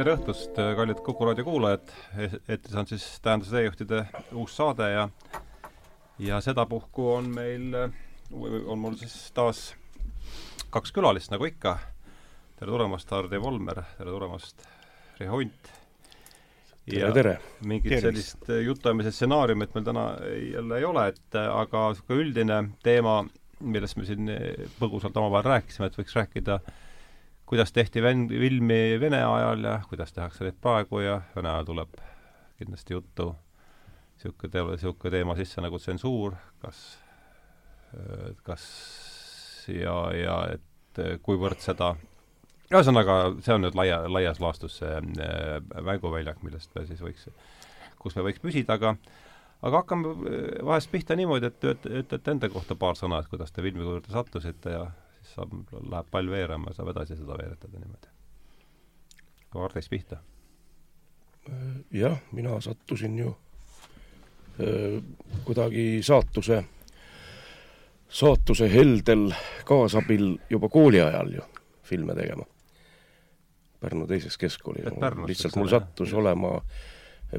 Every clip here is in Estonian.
tere õhtust, kallid Kuku raadio kuulajad, eetris on siis Tähenduse teejuhtide uus saade ja ja sedapuhku on meil, on mul siis taas kaks külalist, nagu ikka. tere tulemast, Hardi Volmer, tere tulemast, Riho Unt. tere, tere! mingit Tervist. sellist jutuajamise stsenaariumit meil täna jälle ei ole, et aga niisugune üldine teema, millest me siin põgusalt omavahel rääkisime, et võiks rääkida äh, kuidas tehti filmi Vene ajal ja kuidas tehakse neid praegu ja Vene ajal tuleb kindlasti juttu niisugune teema, niisugune teema sisse nagu tsensuur, kas, kas ja, ja et kuivõrd seda ühesõnaga, see on nüüd laia, laias laastus see äh, mänguväljak, millest me siis võiks, kus me võiks püsida, aga aga hakkame vahest pihta niimoodi, et ütlete enda kohta paar sõna, et kuidas te filmi juurde sattusite ja siis saab, läheb pall veerema saab edasi seda veeretada niimoodi. Ardeks pihta? jah, mina sattusin ju öö, kuidagi saatuse, saatuse heldel kaasabil juba kooli ajal ju filme tegema. Pärnu teises keskkoolis. lihtsalt mul sattus jah. olema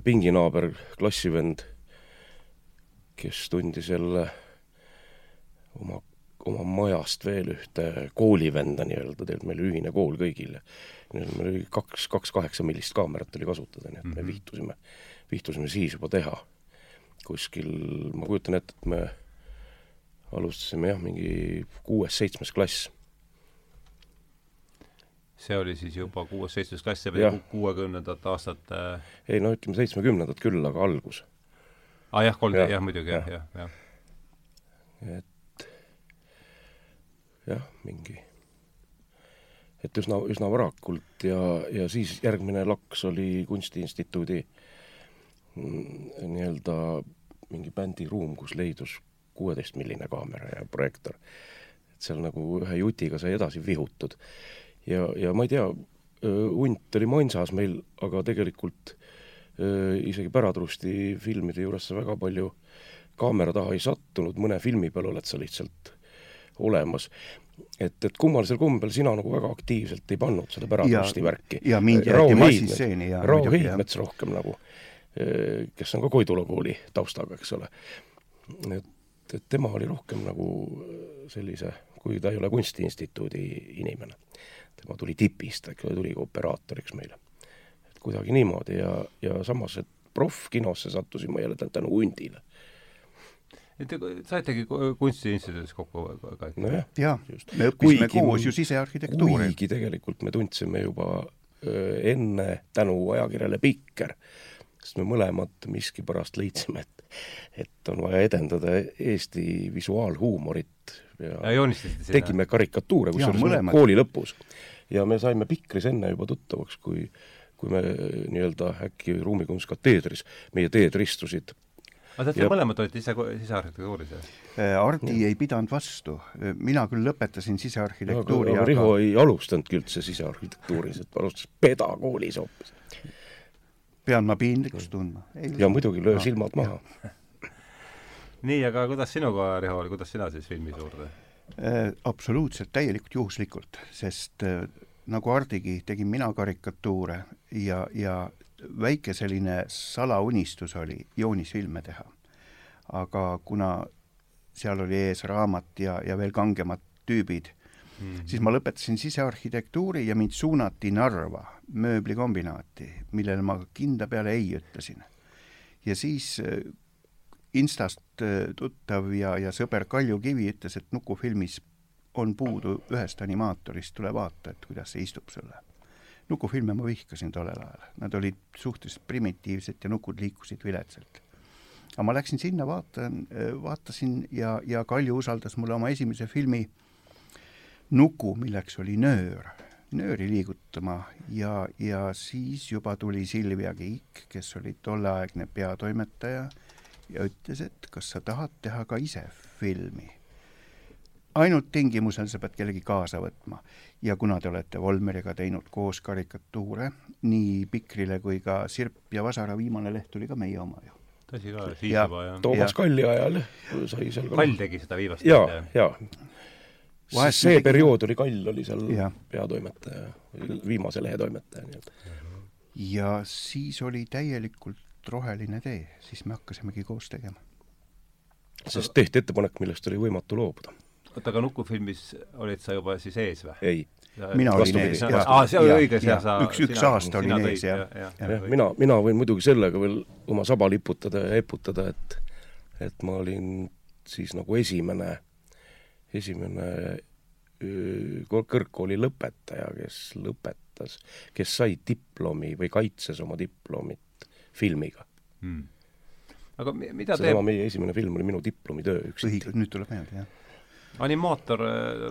pinginaaber, klassivend, kes tundis jälle oma oma majast veel ühte koolivenda nii-öelda, tegelikult meil oli ühine kool kõigil. meil oli kaks, kaks kaheksa millist kaamerat oli kasutada, nii et me mm -hmm. vihtusime, vihtusime siis juba teha. kuskil, ma kujutan ette, et me alustasime jah, mingi kuues-seitsmes klass. see oli siis juba kuues-seitsmes klass, see oli kuuekümnendate aastate ei no ütleme seitsmekümnendad küll, aga algus. aa ah, jah, kolm, jah ja, muidugi, jah, jah, jah. et jah, mingi, et üsna, üsna varakult ja, ja siis järgmine laks oli Kunstiinstituudi mm, nii-öelda mingi bändiruum, kus leidus kuueteistmilline kaamera ja projektor. et seal nagu ühe jutiga sai edasi vihutud. ja, ja ma ei tea, hunt oli mansas meil, aga tegelikult öö, isegi Päratrusti filmide juures sa väga palju kaamera taha ei sattunud, mõne filmi peal oled sa lihtsalt olemas. et, et kummalisel kombel sina nagu väga aktiivselt ei pannud seda päratrusti värki. ja mind jäeti massistseeni ja Rao Heidmets rohkem nagu, eh, kes on ka Koidula kooli taustaga, eks ole. et, et tema oli rohkem nagu sellise, kui ta ei ole Kunstiinstituudi inimene. tema tuli tipist, eks ole, tuli operaatoriks meile. et kuidagi niimoodi ja, ja samas, et proffkinosse sattusin ma jälle tänu hundile Te saitegi Kunstiinstituudis kokku ka? nojah. jah, me õppisime kuigi, koos ju sisearhitektuuri. kuigi tegelikult me tundsime juba öö, enne tänu ajakirjale Pikker, sest me mõlemad miskipärast leidsime, et et on vaja edendada Eesti visuaalhuumorit ja, ja tegime karikatuure, kusjuures kooli lõpus. ja me saime Pikris enne juba tuttavaks, kui kui me nii-öelda äkki ruumikunstkateedris, meie teed ristusid aga te mõlemad olite ise sisearhitektuuris, jah? Äh, Ardi ei pidanud vastu, mina küll lõpetasin sisearhitektuuri aga, aga Riho ei alustanudki üldse sisearhitektuuris, et alustas pedakoolis hoopis. pean ma piinlikkust tundma? ja muidugi, löö no, silmad maha. nii, aga kuidas sinuga, Riho, oli, kuidas sina siis filmi juurde äh,? Absoluutselt, täielikult juhuslikult, sest äh, nagu Hardigi, tegin mina karikatuure ja, ja väike selline salaunistus oli joonisfilme teha. aga kuna seal oli ees raamat ja, ja veel kangemad tüübid mm, -hmm. siis ma lõpetasin sisearhitektuuri ja mind suunati Narva mööblikombinaati, millele ma kindla peale ei ütlesin. ja siis äh, Instast äh, tuttav ja, ja sõber Kalju Kivi ütles, et Nukufilmis on puudu ühest animaatorist, tule vaata, et kuidas see istub sulle nukufilme ma vihkasin tollel ajal, nad olid suhteliselt primitiivsed ja nukud liikusid viletsalt. aga ma läksin sinna, vaatan, vaatasin ja, ja Kalju usaldas mulle oma esimese filmi Nuku, milleks oli nöör, nööri liigutama ja, ja siis juba tuli Silvia Kiik, kes oli tolleaegne peatoimetaja ja ütles, et kas sa tahad teha ka ise filmi ainult tingimusel sa pead kellegi kaasa võtma ja kuna te olete Volmeriga teinud koos karikatuure nii Pikrile kui ka Sirp ja Vasara viimane leht oli ka meie oma ju. tõsi ka, siis ja, juba jah. Toomas Kalli ajal sai seal ka Kall tegi seda viimast ja, ja Vahest see tegime... periood oli Kall oli seal ja. peatoimetaja, viimase lehe toimetaja nii-öelda. ja siis oli täielikult roheline tee, siis me hakkasimegi koos tegema. sest tehti ettepanek, millest oli võimatu loobuda. Oota, aga Nukufilmis olid sa juba siis ees või? ei. mina olin ees, jah. aa, see oli õige, see sa üks, üks aasta olin ees, jah. jah, mina, mina võin muidugi sellega veel oma saba liputada ja eputada, et et ma olin siis nagu esimene, esimene kõrgkooli lõpetaja, kes lõpetas, kes sai diplomi või kaitses oma diplomit filmiga hmm.. aga mida see teeb meie esimene film oli minu diplomitöö üks õige, nüüd tuleb meelde, jah animaator,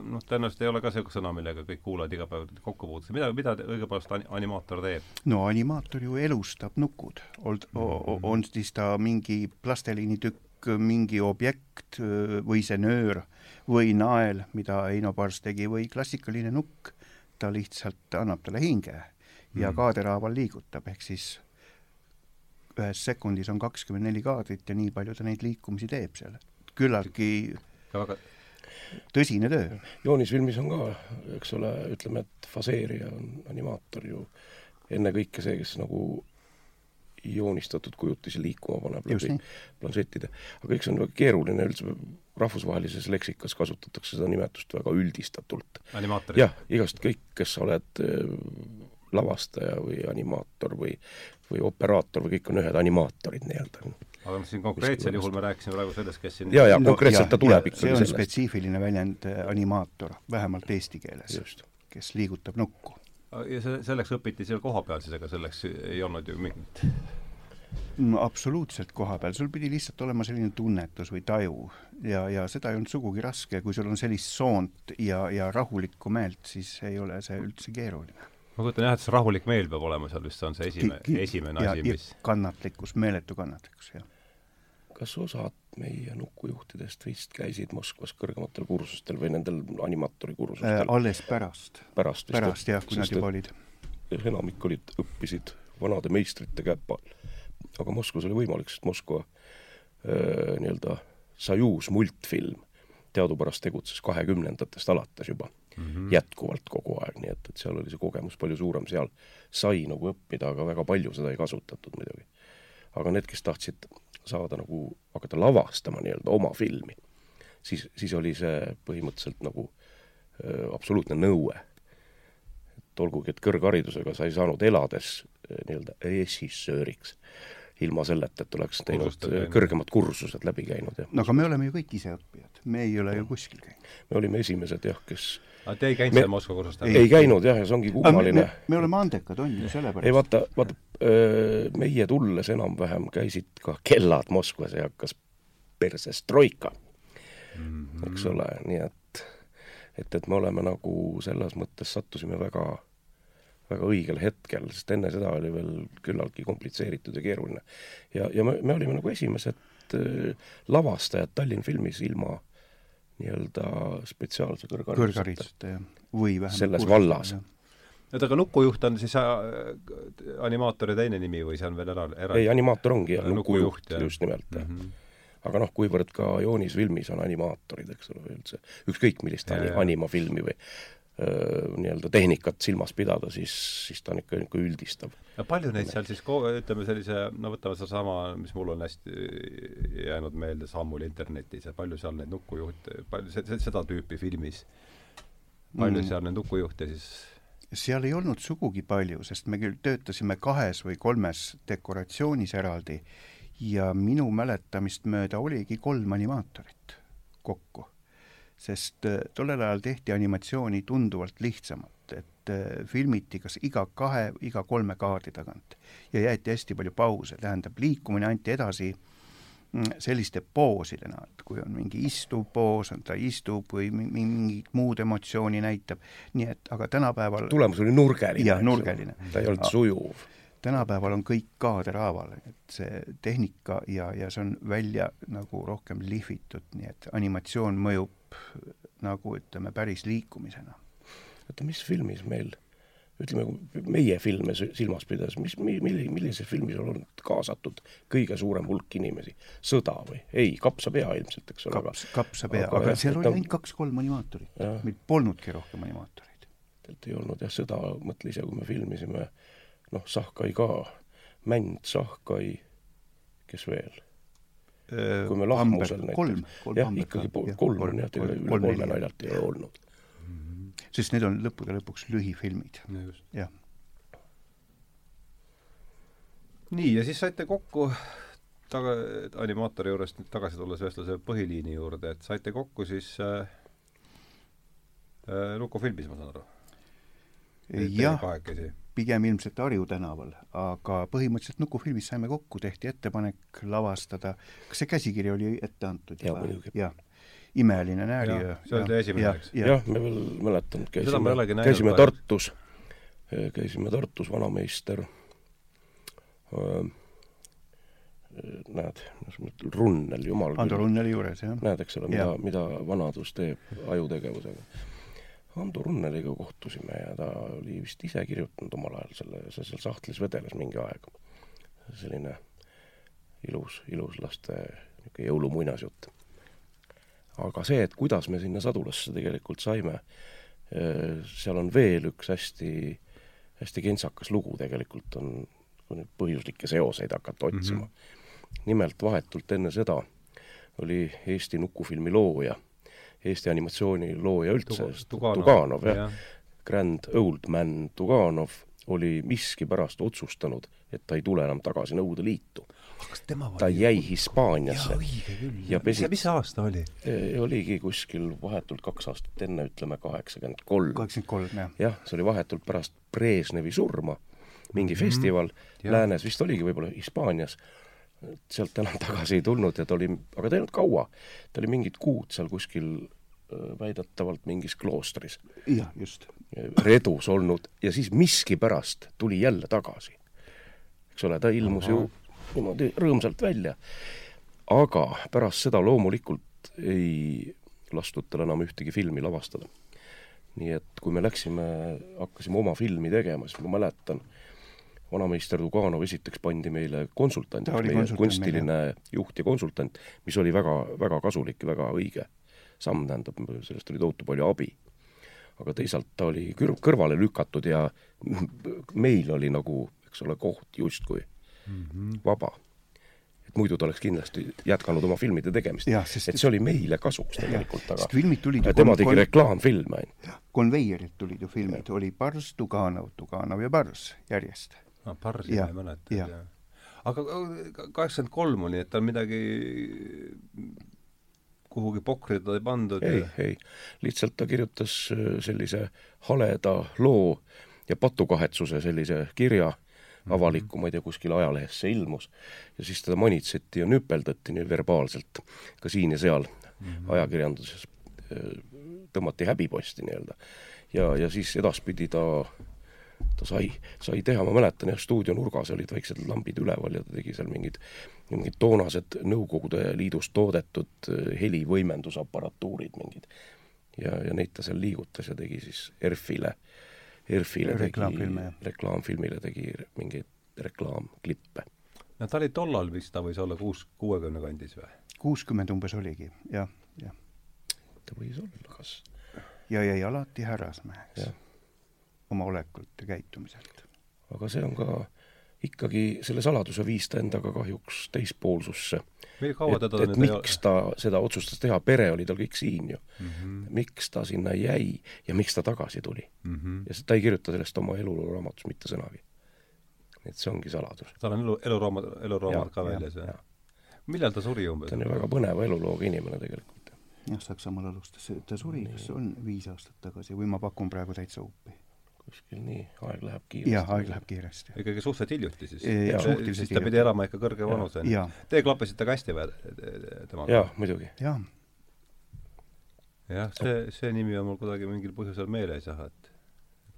noh, tõenäoliselt ei ole ka niisugune sõna, millega kõik kuulajad iga päev kokku puutuvad. mida, mida õigupoolest animaator teeb? no animaator ju elustab nukud. Old, mm. on siis ta mingi plasteliinitükk, mingi objekt või see nöör või nael, mida Eino Pars tegi, või klassikaline nukk, ta lihtsalt annab talle hinge ja mm. kaaderhaaval liigutab, ehk siis ühes sekundis on kakskümmend neli kaadrit ja nii palju ta neid liikumisi teeb seal. küllaltki aga tõsine töö. joonisfilmis on ka, eks ole, ütleme, et faseerija on animaator ju ennekõike see, kes nagu joonistatud kujutisi liikuma paneb läbi planšettide. aga eks see on väga keeruline üldse, rahvusvahelises leksikas kasutatakse seda nimetust väga üldistatult. jah, igast kõik, kes sa oled äh, lavastaja või animaator või, või operaator või kõik on ühed animaatorid nii-öelda aga noh, siin konkreetsel juhul me rääkisime praegu sellest, kes siin ja, ja konkreetselt no, ta tuleb ikkagi sellest. see on spetsiifiline väljend äh, animaator, vähemalt eesti keeles, kes liigutab nukku. ja see, selleks õpiti seal kohapeal siis, ega selleks ei olnud ju mingit no absoluutselt koha peal, sul pidi lihtsalt olema selline tunnetus või taju ja, ja seda ei olnud sugugi raske, kui sul on sellist soont ja, ja rahulikku meelt, siis ei ole see üldse keeruline ma kujutan jah, et see rahulik meel peab olema seal vist, see on see esimene, esimene asi, mis kannatlikkus, meeletu kannatlikkus, jah. kas osad meie nukujuhtidest vist käisid Moskvas kõrgematel kursustel või nendel animaatori kursustel äh,? alles pärast. pärast pärast jah, kui nad juba olid. enamik olid, õppisid vanade meistrite käpa all. aga Moskvas oli võimalik, sest Moskva äh, nii-öelda Sajuz multfilm teadupärast tegutses kahekümnendatest alates juba mm -hmm. jätkuvalt kogu aeg, nii et, et seal oli see kogemus palju suurem, seal sai nagu õppida, aga väga palju seda ei kasutatud muidugi. aga need, kes tahtsid saada nagu, hakata lavastama nii-öelda oma filmi, siis, siis oli see põhimõtteliselt nagu äh, absoluutne nõue. et olgugi, et kõrgharidusega sa ei saanud elades nii-öelda režissööriks ilma selleta, et oleks teinud kõrgemad kursused läbi käinud, no aga me oleme ju kõik iseõppijad, me ei ole ju kuskil käinud. me olime esimesed jah, kes aga te ei käinud seal Moskva kursust ei, ei käinud jah, ja see ongi kummaline. Me, me oleme andekad, on ju, sellepärast. ei vaata, vaata, meie tulles enam-vähem käisid ka kellad Moskvas ja hakkas persestroika mm, -hmm. eks ole, nii et et, et me oleme nagu selles mõttes sattusime väga väga õigel hetkel, sest enne seda oli veel küllaltki komplitseeritud ja keeruline. ja, ja me, me olime nagu esimesed äh, lavastajad Tallinn filmis ilma nii-öelda spetsiaalse kõrghariduseta. kõrghariduseta, jah. või vähemalt selles vallas. oota, aga nukujuht on siis äh, animaatori teine nimi või see on veel eraldi era...? ei, animaator ongi jah, nukujuht, nukujuht just nimelt mm, -hmm. aga noh, kuivõrd ka joonisfilmis on animaatorid, eks ole, üldse ükskõik millist ja, animafilmi või nii-öelda tehnikat silmas pidada, siis, siis ta on ikka niisugune üldistav. no palju neid seal siis ütleme sellise, no võtame sedasama, mis mul on hästi jäänud meelde sammul internetis ja palju seal neid nukujuhte, palju se-, seda tüüpi filmis, palju mm. seal neid nukujuhte siis seal ei olnud sugugi palju, sest me küll töötasime kahes või kolmes dekoratsioonis eraldi ja minu mäletamist mööda oligi kolm animaatorit kokku sest äh, tollel ajal tehti animatsiooni tunduvalt lihtsamalt, et äh, filmiti kas iga kahe, iga kolme kaardi tagant ja jäeti hästi palju pause, tähendab, liikumine anti edasi mm, selliste poosidena, et kui on mingi istuv poos, on ta istub või mingit muud emotsiooni näitab, nii et aga tänapäeval tulemus oli nurgeline. jah, nurgeline. ta ei olnud sujuv tänapäeval on kõik kaaderhaaval, et see tehnika ja, ja see on välja nagu rohkem lihvitud, nii et animatsioon mõjub nagu ütleme, päris liikumisena. oota, mis filmis meil, ütleme, meie filme silmas pidades, mis, milli-, millises filmis on olnud kaasatud kõige suurem hulk inimesi? sõda või? ei, Kapsapea ilmselt, eks ole. kaps, Kapsapea, aga, aga seal oli ainult kaks-kolm animaatorit. meil polnudki rohkem animaatoreid. tegelikult ei olnud jah, sõda, mõtle ise, kui me filmisime noh, Sahkai ka, Mänd, Sahkai, kes veel? Kui me lahmusel näiteks. jah, ikkagi kolm, kolm on jah, ega üle kolme naljalt ei ole olnud. sest need on lõppude lõpuks lühifilmid. jah. nii, ja siis saite kokku taga, animaatori juurest nüüd tagasi tulles vestluse põhiliini juurde, et saite kokku siis äh, äh, Luko filmis, ma saan aru? jah, pigem ilmselt Harju tänaval, aga põhimõtteliselt Nuku filmis saime kokku, tehti ettepanek lavastada, kas see käsikiri oli ette antud? Juba? jah, imeline nääriöö. see oli teie esimene, eks? jah, me veel mäletan, käisime, käisime Tartus, käisime Tartus, vanameister. Äh, näed, Runnel, jumal Ando Runneli juures, jah. näed, eks ole, mida, mida vanadus teeb ajutegevusega Hando Runneliga kohtusime ja ta oli vist ise kirjutanud omal ajal selle, see seal sahtlis vedeles mingi aeg. selline ilus, ilus laste niisugune jõulumuinasjutt. aga see, et kuidas me sinna sadulasse tegelikult saime, eh, seal on veel üks hästi, hästi kentsakas lugu tegelikult on, kui nüüd põhjuslikke seoseid hakata otsima mm. -hmm. nimelt vahetult enne seda oli Eesti nukufilmi looja Eesti animatsiooni looja üldse Tuganov, Tuganov, jah ja. Grand Old Man Tuganov oli miskipärast otsustanud, et ta ei tule enam tagasi Nõukogude Liitu. ta jäi Hispaaniasse. ja pesis... mis see aasta oli e,? oligi kuskil vahetult kaks aastat enne, ütleme kaheksakümmend kolm. kaheksakümmend kolm, jah. jah, see oli vahetult pärast Brežnevi surma, mingi mm -hmm. festival ja. läänes, vist oligi võib-olla Hispaanias sealt enam tagasi ei tulnud ja ta oli, aga ta ei olnud kaua. ta oli mingid kuud seal kuskil väidetavalt mingis kloostris. jah, just. redus olnud ja siis miskipärast tuli jälle tagasi. eks ole, ta ilmus Aha. ju niimoodi rõõmsalt välja. aga pärast seda loomulikult ei lastud tal enam ühtegi filmi lavastada. nii et kui me läksime, hakkasime oma filmi tegema, siis ma mäletan, vanameister Duganov esiteks pandi meile konsultandiks, meie konsultant kunstiline meie. juht ja konsultant, mis oli väga, väga kasulik ja väga õige samm, tähendab, sellest oli tohutu palju abi. aga teisalt ta oli kõr-, kõrvale lükatud ja meil oli nagu, eks ole, koht justkui mm -hmm. vaba. et muidu ta oleks kindlasti jätkanud oma filmide tegemist. et see oli meile kasuks tegelikult, aga filmid tulid ju tema tegi reklaamfilme ainult. konveierilt tulid ju filmid, oli Pars, Tuganov, Tuganov ja Pars järjest no Parsi ma ei mäleta, jah. aga kaheksakümmend kolm oli, et tal midagi kuhugi pokri teda ei pandud? ei, ei. lihtsalt ta kirjutas äh, sellise haleda loo ja patukahetsuse sellise kirja mhm. avaliku, ma ei tea, kuskil ajalehes see ilmus, ja siis teda manitseti ja nüpeldati nii verbaalselt ka siin ja seal mm -hmm. ajakirjanduses, äh, tõmmati häbiposti nii-öelda. ja, ja siis edaspidi ta ta sai, sai teha, ma mäletan jah, stuudio nurgas olid väiksed lambid üleval ja ta tegi seal mingid, mingid toonased Nõukogude Liidus toodetud äh, helivõimendusapparatuurid mingid. ja, ja neid ta seal liigutas ja tegi siis ERF-ile, ERF-ile tegi, reklaamfilmile tegi mingeid reklaamklippe. no ta oli tollal vist, ta võis olla kuus, kuuekümne kandis või? kuuskümmend umbes oligi, jah, jah. ta võis olla, kas ja jäi alati härrasmeheks oma olekult ja käitumiselt. aga see on ka ikkagi, selle saladuse viis ta endaga kahjuks teispoolsusse. et, et miks ta seda otsustas teha, pere oli tal kõik siin ju mm. -hmm. miks ta sinna jäi ja miks ta tagasi tuli mm. -hmm. ja ta ei kirjuta sellest oma eluraamatus mitte sõnagi. et see ongi saladus. tal on elu, eluraamat, eluraamat ka väljas, jah? millal ta suri umbes? ta on ju väga põneva elulooga inimene tegelikult. jah, Saksamaal alustas, ta suri, kas on viis aastat tagasi või ma pakun praegu täitsa uppi kuskil nii, aeg läheb kiiresti. jah, aeg läheb kiiresti. ikkagi suhteliselt hiljuti siis? siis ta pidi elama ikka kõrge vanuseni. Teie klappisite ka hästi või temaga? jah, muidugi. jah. jah, see, see nimi on mul kuidagi mingil põhjusel meeles jah, et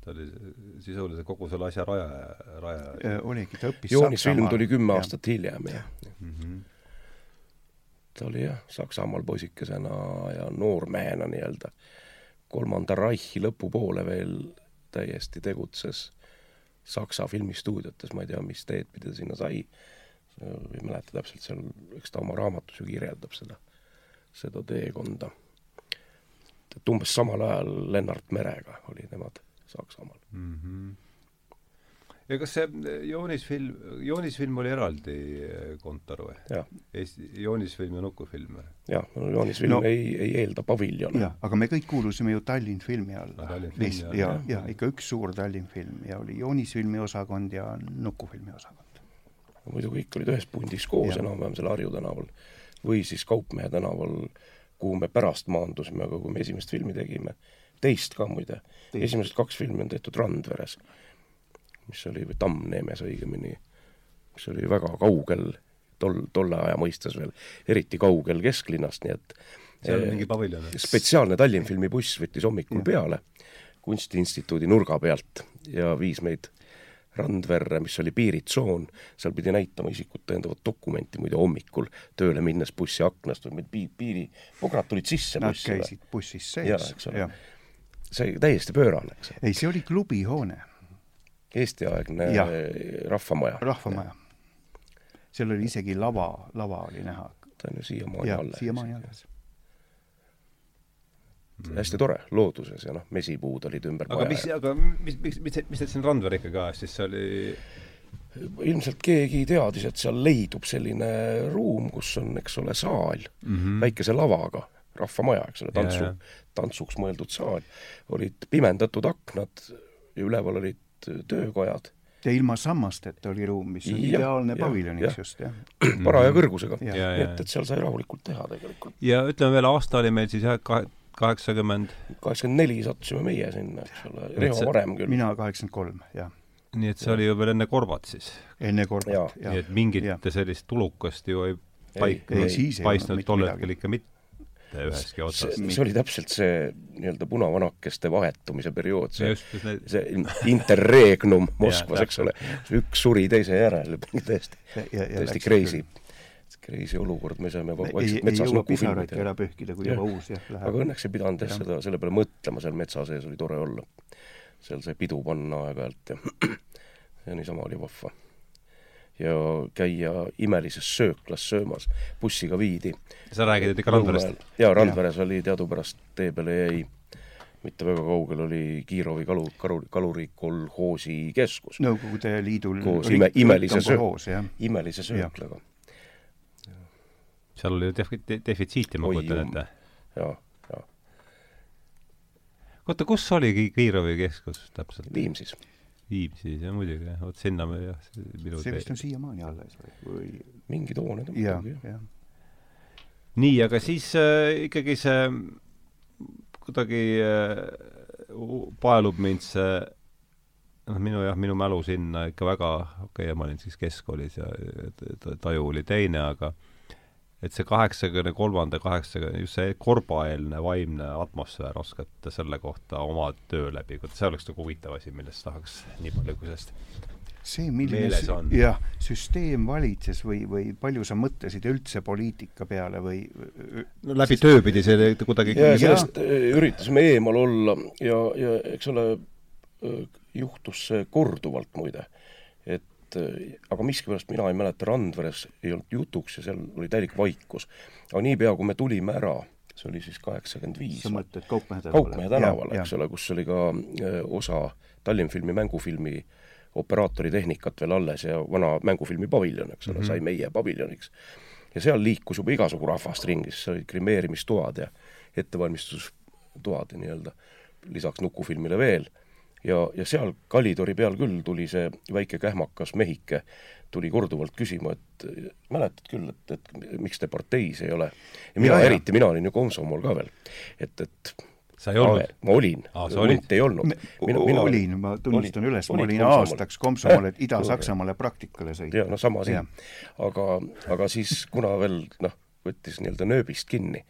ta oli sisuliselt kogu selle asja raja, raja oligi, ta õppis joonisfilm tuli kümme aastat hiljem, jah mm. -hmm. ta oli jah, Saksamaal poisikesena ja noormehena nii-öelda kolmanda Reichi lõpupoole veel täiesti tegutses Saksa filmistuudiotes, ma ei tea, mis teed pidi ta sinna sai, ei mäleta täpselt, seal, eks ta oma raamatus ju kirjeldab seda, seda teekonda. et umbes samal ajal Lennart Merega oli nemad Saksamaal mm. -hmm. Ja kas see äh, joonisfilm, joonisfilm oli eraldi äh, kontor või? Eesti, joonisfilm ja nukufilm või? jah, joonisfilm no, ei, ei eelda paviljone. jah, aga me kõik kuulusime ju Tallinn filmi alla. Tallinn ja, ja, ja ikka üks suur Tallinn film ja oli joonisfilmi osakond ja nukufilmi osakond. muidu kõik olid ühes pundis koos enam-vähem seal Harju tänaval või siis Kaupmehe tänaval, kuhu me pärast maandusime, aga kui me esimest filmi tegime, teist ka muide, esimesed kaks filmi on tehtud Randveres mis oli, või Tammneemes õigemini, mis oli väga kaugel tol, tolle aja mõistes veel, eriti kaugel kesklinnast, nii et seal on mingi paviljon? spetsiaalne Tallinnfilmi buss võttis hommikul ja. peale Kunstiinstituudi nurga pealt ja viis meid Randverre, mis oli piiritsoon, seal pidi näitama isikut tõendavat dokumenti muide hommikul tööle minnes bussi aknast või piiri, piiripograd tulid sisse Nad bussi. käisid bussis sees. see täiesti pöörane, eks. ei, see oli klubihoone Eesti-aegne rahvamaja. rahvamaja. seal oli isegi lava, lava oli näha. ta on ju siiamaani alles. siiamaani alles mm.. hästi tore, looduses ja noh, mesipuud olid ümber aga mis, aga mis, mis, mis, mis teid siin Randver ikkagi ajas, siis see oli ilmselt keegi teadis, et seal leidub selline ruum, kus on, eks ole, saal mm -hmm. väikese lavaga, rahvamaja, eks ole, tantsu, tantsuks mõeldud saal, olid pimendatud aknad ja üleval olid töökojad. ja ilma sammasteta oli ruum, mis on ja, ideaalne paviljoniks just, jah. paraja kõrgusega. et, et seal sai rahulikult teha tegelikult. ja ütleme veel, aasta oli meil siis jah, kahe, kaheksakümmend kaheksakümmend neli sattusime meie sinna, eks ole, Riho see... varem küll. mina kaheksakümmend kolm, jah. nii et see ja. oli ju veel enne Korvat siis? enne Korvat, jah. nii et mingit ja. sellist tulukast ju ei paik-, paistnud tol hetkel ikka mitte mitte ühestki otsast. see oli täpselt see nii-öelda punavanakeste vahetumise periood, see, see interregnum Moskvas, eks ole, üks suri teise järel, täiesti, täiesti crazy crazy olukord, me saime vaikselt metsas nuku filmida. ära pühkida, kui juba uus jah läheb. aga õnneks ei pidanud jah seda, selle peale mõtlema, seal metsa sees oli tore olla. seal sai pidu panna aeg-ajalt ja ja niisama oli vahva ja käia imelises sööklas söömas, bussiga viidi. sa räägid ikka Randverest? jaa, Randveres ja. oli teadupärast tee peale jäi mitte väga kaugel oli Kiirovi kalu, kalu, kalurikolhoosi keskus. Nõukogude Liidul koos ime, imelise söö-, imelise sööklaga. seal oli def-, defitsiiti, ma kujutan ette. jaa, jaa. oota, kus oli Kiirovi keskus täpselt? Viimsis Viimsis, jah muidugi, jah, vot sinna me jah, minu see vist on siiamaani alles või, või...? mingid hooned on muidugi, jah. nii, aga siis äh, ikkagi see kuidagi äh, paelub mind see noh, minu jah, minu mälu sinna ikka väga, okei okay,, ma olin siis keskkoolis ja taju oli teine, aga et see kaheksakümne kolmanda, kaheksakümne, just see korbaeelne vaimne atmosfäär, oskate selle kohta oma töö läbi, see oleks nagu huvitav asi, millest tahaks nii palju kui sellest see, milline jah, süsteem valitses või, või palju sa mõtlesid üldse poliitika peale või no läbi sest... töö pidi see kuidagi ja sellest äh, üritasime eemal olla ja, ja eks ole, äh, juhtus see korduvalt muide, et et aga miskipärast mina ei mäleta, Randveres ei olnud jutuks ja seal oli täielik vaikus. aga niipea, kui me tulime ära, see oli siis kaheksakümmend viis. sa mõtled Kaupmehe tänavale? Kaupmehe tänavale, eks ole, kus oli ka äh, osa Tallinnfilmi mängufilmi operaatori tehnikat veel alles ja vana mängufilmi paviljon, eks ole mm, -hmm. sai meie paviljoniks. ja seal liikus juba igasugu rahvast ringi, siis olid grimeerimistoad ja ettevalmistustoad nii-öelda, lisaks nukufilmile veel ja, ja seal kalidori peal küll tuli see väike kähmakas mehike, tuli korduvalt küsima, et mäletad küll, et, et miks te parteis ei ole. ja mina ja, eriti, mina olin ju komsomol ka veel, et, et sa ei olnud? ma olin, hunt ei olnud. olin, ma tunnistan üles, ma olin aastaks komsomol, et Ida-Saksamaale praktikale sõita. jaa, no sama siin. aga, aga siis, kuna veel noh, võttis nii-öelda nööbist kinni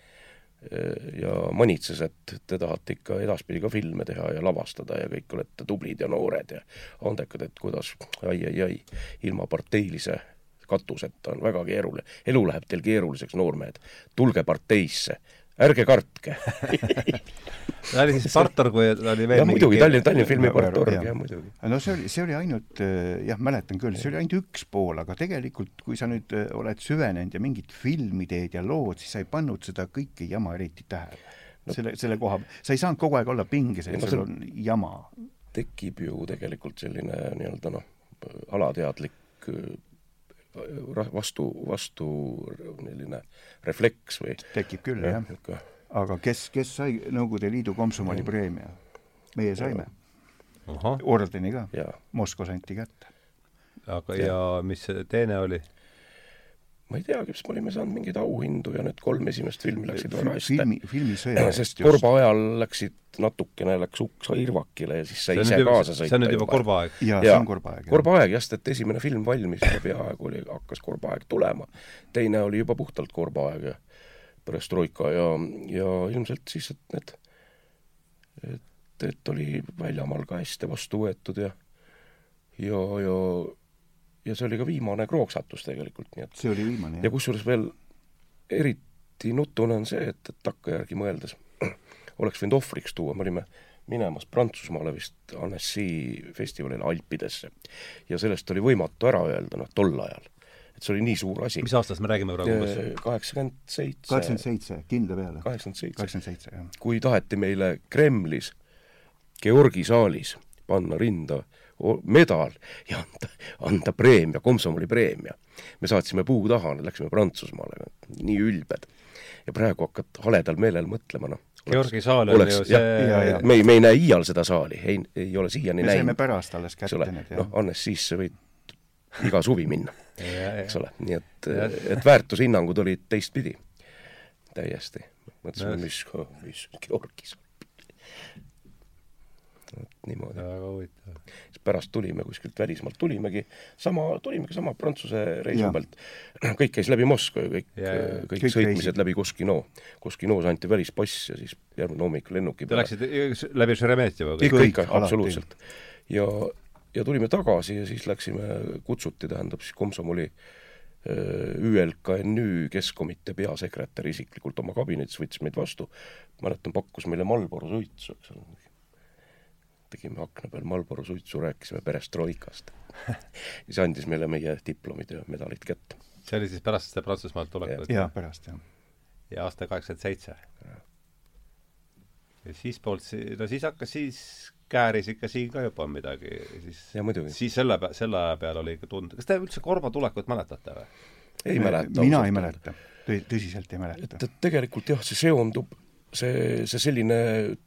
ja manitses, et te tahate ikka edaspidi ka filme teha ja lavastada ja kõik olete tublid ja noored ja andekad, et kuidas ai-ai-ai, ilma parteilise katuseta on väga keeruline. elu läheb teil keeruliseks, noormehed. tulge parteisse ärge kartke ta oli siis partor, kui ta oli veel jah, muidugi, Tallinn, Tallinna filmipartor, jah muidugi. no see oli, see oli ainult, äh, jah, mäletan küll, see oli ainult üks pool, aga tegelikult kui sa nüüd äh, oled süvenenud ja mingit filmi teed ja lood, siis sa ei pannud seda kõike jama eriti tähele no.. selle, selle koha, sa ei saanud kogu aeg olla pinges, et no, sul on jama. tekib ju tegelikult selline nii-öelda noh, alateadlik äh, vastu, vastu selline refleks või tekib küll, jah. aga kes, kes sai Nõukogude Liidu komsomoli preemia? meie saime. ordeni ka. Moskvas anti kätte. aga ja, ja mis see teine oli? Ma ei teagi, vist me olime saanud mingeid auhindu ja need kolm esimest filmi läksid väga hästi. filmi, filmisõja sest Korba ajal läksid natukene, läks uks irvakile ja siis sai ise juba, kaasa sõita. see on nüüd juba Korba aeg. jaa, see on Korba aeg. Korba aeg jah, sest et esimene film valmis ja peaaegu oli, hakkas Korba aeg tulema. teine oli juba puhtalt Korba aeg ja perestroika ja, ja ilmselt siis, et need, et, et oli väljamaal ka hästi vastu võetud ja ja, ja ja see oli ka viimane krooksatus tegelikult, nii et see oli viimane, jah. ja kusjuures veel eriti nutune on see, et, et takkajärgi mõeldes oleks võinud ohvriks tuua, me olime minemas Prantsusmaale vist Annecy festivalile Alpidesse. ja sellest oli võimatu ära öelda, noh, tol ajal. et see oli nii suur asi. mis aastast me räägime praegu umbes? kaheksakümmend seitse. kaheksakümmend seitse, kindla peale. kaheksakümmend seitse. kui taheti meile Kremlis Georgi saalis panna rinda medal ja anda, anda preemia, komsomoli preemia. me saatsime puu taha, läksime Prantsusmaale, nii ülbed. ja praegu hakkad haledal meelel mõtlema, noh. Georgi saal on ju see me ei, me ei näe iial seda saali, ei, ei ole siiani näinud. me saime pärast alles kätte need, jah. noh, Annes, siis sa võid iga suvi minna eks ole, nii et, et väärtushinnangud olid teistpidi täiesti. mõtlesime, mis, mis Georgis niimoodi. väga huvitav. siis pärast tulime kuskilt välismaalt, tulimegi sama, tulimegi sama Prantsuse reisu pealt. kõik käis läbi Moskva ju, kõik, kõik, kõik sõitmised reisid. läbi Koskino. Koskinos anti välispass ja siis järgmine hommik lennuki peale. Te läksite läbi Šeremetjevo? ikka, ikka, absoluutselt. ja, ja tulime tagasi ja siis läksime, kutsuti, tähendab siis komsomoli ÜLKNÜ Keskkomitee peasekretär isiklikult oma kabinetis võttis meid vastu, mäletan, pakkus meile Marlboro suitsu, eks ole, tegime akna peal Marlboro suitsu, rääkisime perestroikast siis andis meile meie diplomid ja medalid kätte. see oli siis pärast seda Prantsusmaalt tulekut? jaa, pärast, jah. ja aasta kaheksakümmend seitse? ja siis poolt, no siis hakkas, siis kääris ikka siin ka juba midagi, siis ja muidugi. siis selle, selle aja peal oli ikka tunda, kas te üldse Korva tulekut mäletate või? ei mäleta. mina ei mäleta, tõsiselt ei mäleta. et, et tegelikult jah, see seondub see, see selline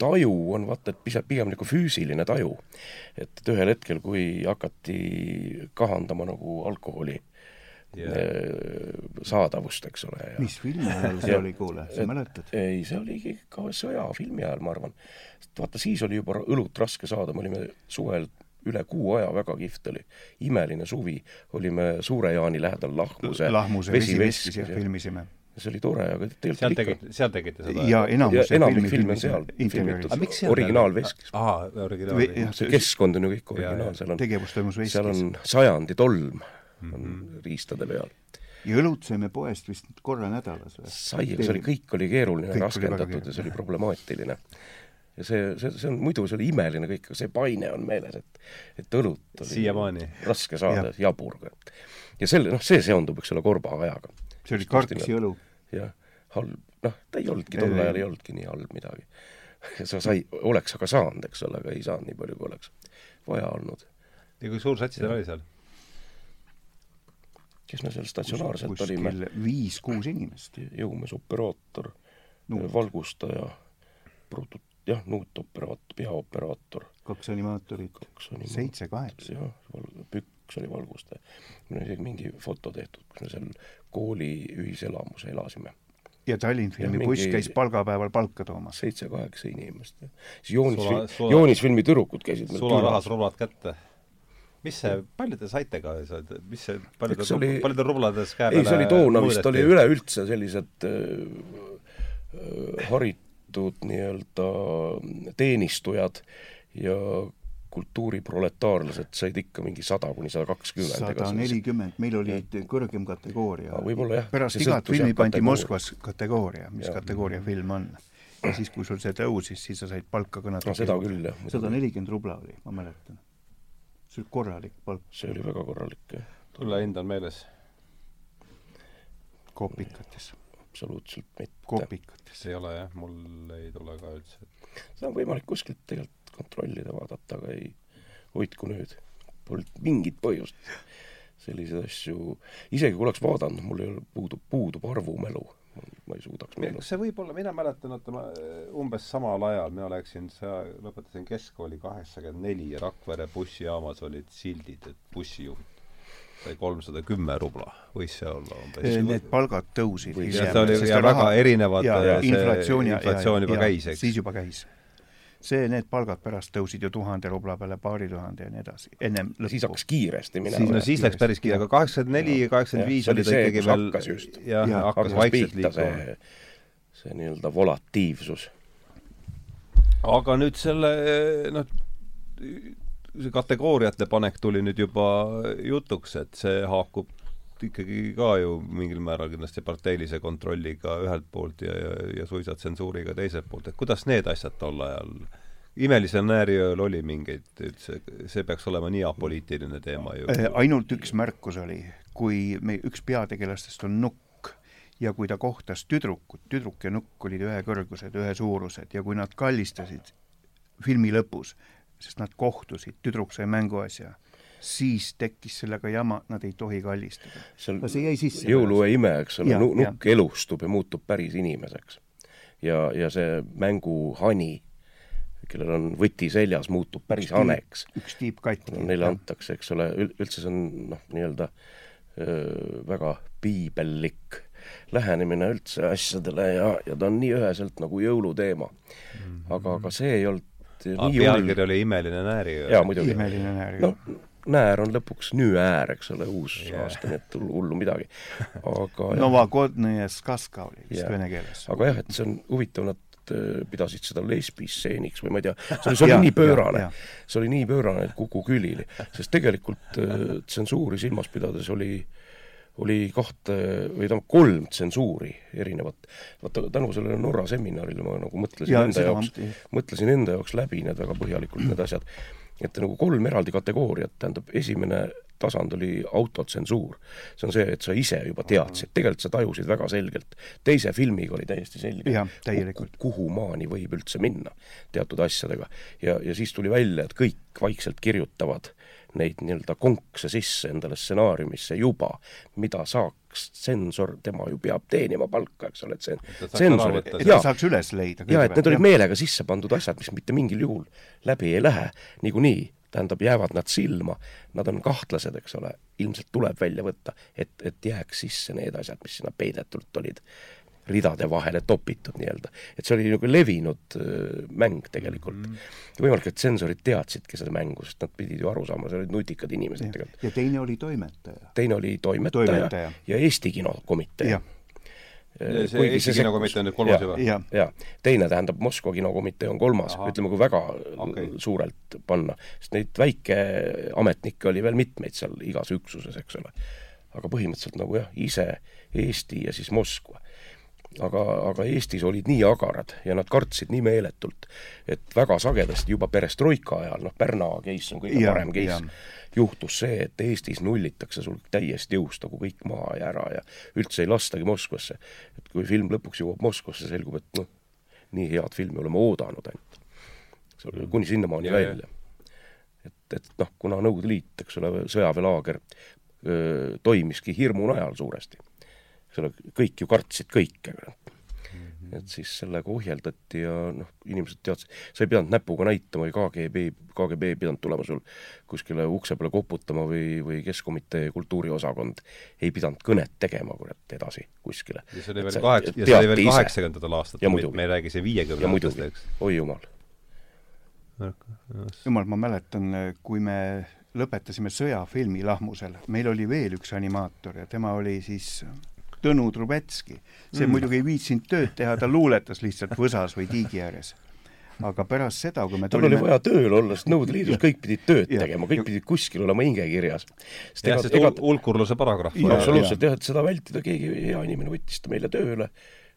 taju on vaata, et pigem, pigem nagu füüsiline taju. et ühel hetkel, kui hakati kahandama nagu alkoholi yeah. saadavust, eks ole. mis filmi ajal see oli, kuule, sa mäletad? ei, see oligi ka sõjafilmi ajal, ma arvan. vaata, siis oli juba õlut raske saada, me olime suvel üle kuu aja väga kihvt oli. imeline suvi, olime Suure-Jaani lähedal Lahmuse Lahmuse vesiveskis ja filmisime see oli tore, aga tegelikult seal tegite, seal tegite seda? ja enamus enamik filme on seal filmitud, originaalveskis. aa, originaalveskis. see keskkond on ju kõik originaal, seal on, tegevus toimus veskis. seal on sajandi tolm on mm -hmm. riistade peal. ja õlut saime poest vist korra nädalas või? sai, aga see oli, kõik oli keeruline ja raskendatud ja see oli problemaatiline. ja see, see, see on, muidu see oli imeline kõik, aga see paine on meeles, et et õlut oli siiamaani raske saada, jabur. ja selle, noh, see seondub, eks ole, korba ajaga see oli karksi õlu. jah, halb, noh, ta ei olnudki, tol ajal ei olnudki nii halb midagi. sa sai, oleks aga saanud, eks ole, aga ei saanud nii palju, kui oleks vaja olnud. ja kui suur sats teil oli seal? kes me seal statsionaarselt Kus, olime? viis-kuus inimest. jõumeesoperaator, valgustaja, produ-, jah, nuutoperaator, peaoperaator. kaks animaatorit, seitse-kaheksa. jah, üks oli valgustaja. meil on isegi mingi foto tehtud, kus me seal kooli ühiselamus elasime. ja Tallinn filmi mingi... buss käis palgapäeval palka toomas? seitse-kaheksa inimest. siis joonis, joonisfilmi tüdrukud käisid meil sularahas rublad kätte mis see, palju te saite ka, mis see, palju te oli... palju te rublades käe peale ei, see oli toona vist, oli üleüldse sellised äh, äh, haritud nii-öelda teenistujad ja kultuuriproletaarlased said ikka mingi sada kuni sada kakskümmend. sada nelikümmend, meil oli kõrgem kategooria. võib-olla jah. pärast igat filmi pandi Moskvas kategooria, mis ja. kategooria film on. ja siis, kui sul see tõusis, siis sa said palka ka natuke. no seda küll, jah. sada nelikümmend rubla oli, ma mäletan. see oli korralik palk. see oli väga korralik, jah. tulle hind on meeles? kopikates. absoluutselt mitte. kopikates. ei ole jah, mul ei tule ka üldse. seda on võimalik kuskilt tegelikult kontrollida, vaadata, aga ei, hoidku nüüd. polnud mingit põhjust selliseid asju, isegi kui oleks vaadanud, mul ei ole, puudub, puudub arvumälu ma ei suudaks meenutada. see võib olla, mina mäletan, oota ma umbes samal ajal, mina läksin, lõpetasin keskkooli kaheksakümmend neli ja Rakvere bussijaamas olid sildid, et bussijuht sai kolmsada kümme rubla, võis see olla umbes? Need palgad tõusid. ja see oli ja väga erinevad, inflatsioon, inflatsioon juba käis, eks? siis juba käis see, need palgad pärast tõusid ju tuhande rubla peale, paari tuhande ja nii edasi, ennem lõppu. siis hakkas kiiresti minema. no siis läks päris kiiresti, aga kaheksakümmend neli, kaheksakümmend viis oli ta ikkagi veel jah ja, hakkas vaikselt liikuma. see nii-öelda volatiivsus. aga nüüd selle noh, see kategooriate panek tuli nüüd juba jutuks, et see haakub ikkagi ka ju mingil määral kindlasti parteilise kontrolliga ühelt poolt ja, ja, ja suisa tsensuuriga teiselt poolt, et kuidas need asjad tol ajal imelisel nääriööl oli mingeid üldse, see peaks olema nii apoliitiline teema ju? Äh, ainult üks märkus oli, kui me, üks peategelastest on nukk ja kui ta kohtas tüdrukut, tüdruk ja nukk olid ühekõrgused, ühesuurused ja kui nad kallistasid filmi lõpus, sest nad kohtusid, tüdruk sai mänguasja siis tekkis sellega jama, nad ei tohi kallistada. no see jäi sisse. jõuluöö ime, eks ole, nukk elustub ja muutub päris inimeseks. ja, ja see mänguhani, kellel on võti seljas, muutub päris üks haneks. üks tiib katki no,. Neile antakse, eks ole, üldse see on noh, nii-öelda väga piibellik lähenemine üldse asjadele ja, ja ta on nii üheselt nagu jõuluteema. aga, aga see ei olnud ah, pealkiri oli Imeline nääriöö. jaa, muidugi. imeline nääriöö. no näär on lõpuks nüüäär, eks ole, uus yeah. aasta, nii et hullu midagi. aga Novogodnõje skaska oli vist yeah. vene keeles. aga jah, et see on huvitav, nad äh, pidasid seda lesbistseeniks või ma ei tea, see oli, see oli nii pöörane, see oli nii pöörane, et kuku külili, sest tegelikult äh, tsensuuri silmas pidades oli oli kahte või tähendab kolm tsensuuri erinevat. vaata, tänu sellele Norra seminarile ma nagu mõtlesin ja, enda jaoks, mõtlesin enda jaoks läbi need väga põhjalikult, need asjad et nagu kolm eraldi kategooriat, tähendab, esimene tasand oli autotsensuur. see on see, et sa ise juba teadsid, tegelikult sa tajusid väga selgelt. teise filmiga oli täiesti selge, kuhu maani võib üldse minna teatud asjadega. ja, ja siis tuli välja, et kõik vaikselt kirjutavad neid nii-öelda konkse sisse endale stsenaariumisse juba, mida saaks tsensor, tema ju peab teenima palka, eks ole, et see tsensor, et jaa, saaks üles leida. jaa, et need olid meelega sisse pandud asjad, mis mitte mingil juhul läbi ei lähe. Niikuinii, tähendab, jäävad nad silma, nad on kahtlased, eks ole, ilmselt tuleb välja võtta, et, et jääks sisse need asjad, mis sinna peidetult olid ridade vahele topitud nii-öelda. et see oli nagu levinud äh, mäng tegelikult mm. -hmm. võimalik, et tsensorid teadsidki seda mängu, sest nad pidid ju aru saama, see olid nutikad inimesed tegelikult. ja teine oli toimetaja. teine oli toimetaja, toimetaja. ja Eesti Kinokomitee äh, see Kuigi Eesti Kinokomitee on nüüd kolmas juba? jaa ja., teine tähendab Moskva Kinokomitee on kolmas, ütleme, kui väga okay. suurelt panna, sest neid väikeametnikke oli veel mitmeid seal igas üksuses, eks ole. aga põhimõtteliselt nagu jah, ise Eesti ja siis Moskva aga, aga Eestis olid nii agarad ja nad kartsid nii meeletult, et väga sagedasti juba perestroika ajal, noh, Pärna case on kõige ja, parem case, juhtus see, et Eestis nullitakse sul täiesti jõust nagu kõik maha ja ära ja üldse ei lastagi Moskvasse. et kui film lõpuks jõuab Moskvasse, selgub, et noh, nii head filmi oleme oodanud ainult. kuni sinnamaani ja, välja. et, et noh, kuna Nõukogude Liit, eks ole, sõjaväelaager toimiski hirmu najal suuresti eks ole, kõik ju kartsid kõike, mhm. et siis sellega ohjeldati ja noh, inimesed teadsid, sa ei pidanud näpuga näitama või KGB, KGB ei pidanud tulema sul kuskile ukse peale koputama või, või Keskkomitee kultuuriosakond ei pidanud kõnet tegema, kurat, edasi kuskile. ja see oli veel kaheks-, ja see oli veel kaheksakümnendatel aastatel, me ei räägi siin viiekümnendatest, eks? oi jumal. jumal, ma mäletan, kui me lõpetasime sõjafilmi lahmusel, meil oli veel üks animaator ja tema oli siis Tõnu Trubetski. see mm. muidugi ei viitsinud tööd teha, ta luuletas lihtsalt võsas või tiigi ääres. aga pärast seda, kui me tal tulime... oli vaja tööl olla, sest Nõukogude Liidus kõik pidid tööd ja. tegema, kõik pidid kuskil olema hingekirjas. jah, sest ega... hulkurluse paragrahv. absoluutselt jah, et seda vältida, keegi hea inimene võttis ta meile tööle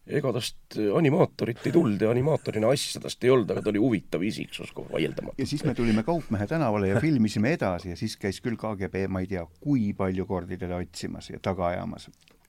ega tast animaatorit ei tulnud ja animaatorina asja tast ei olnud, aga ta oli huvitav isiksus vaieldamatult. ja siis me tulime Kaupmehe tänavale ja filmisime edasi ja siis käis küll KGB, ma ei tea, kui palju kordi teda otsimas ja taga ajamas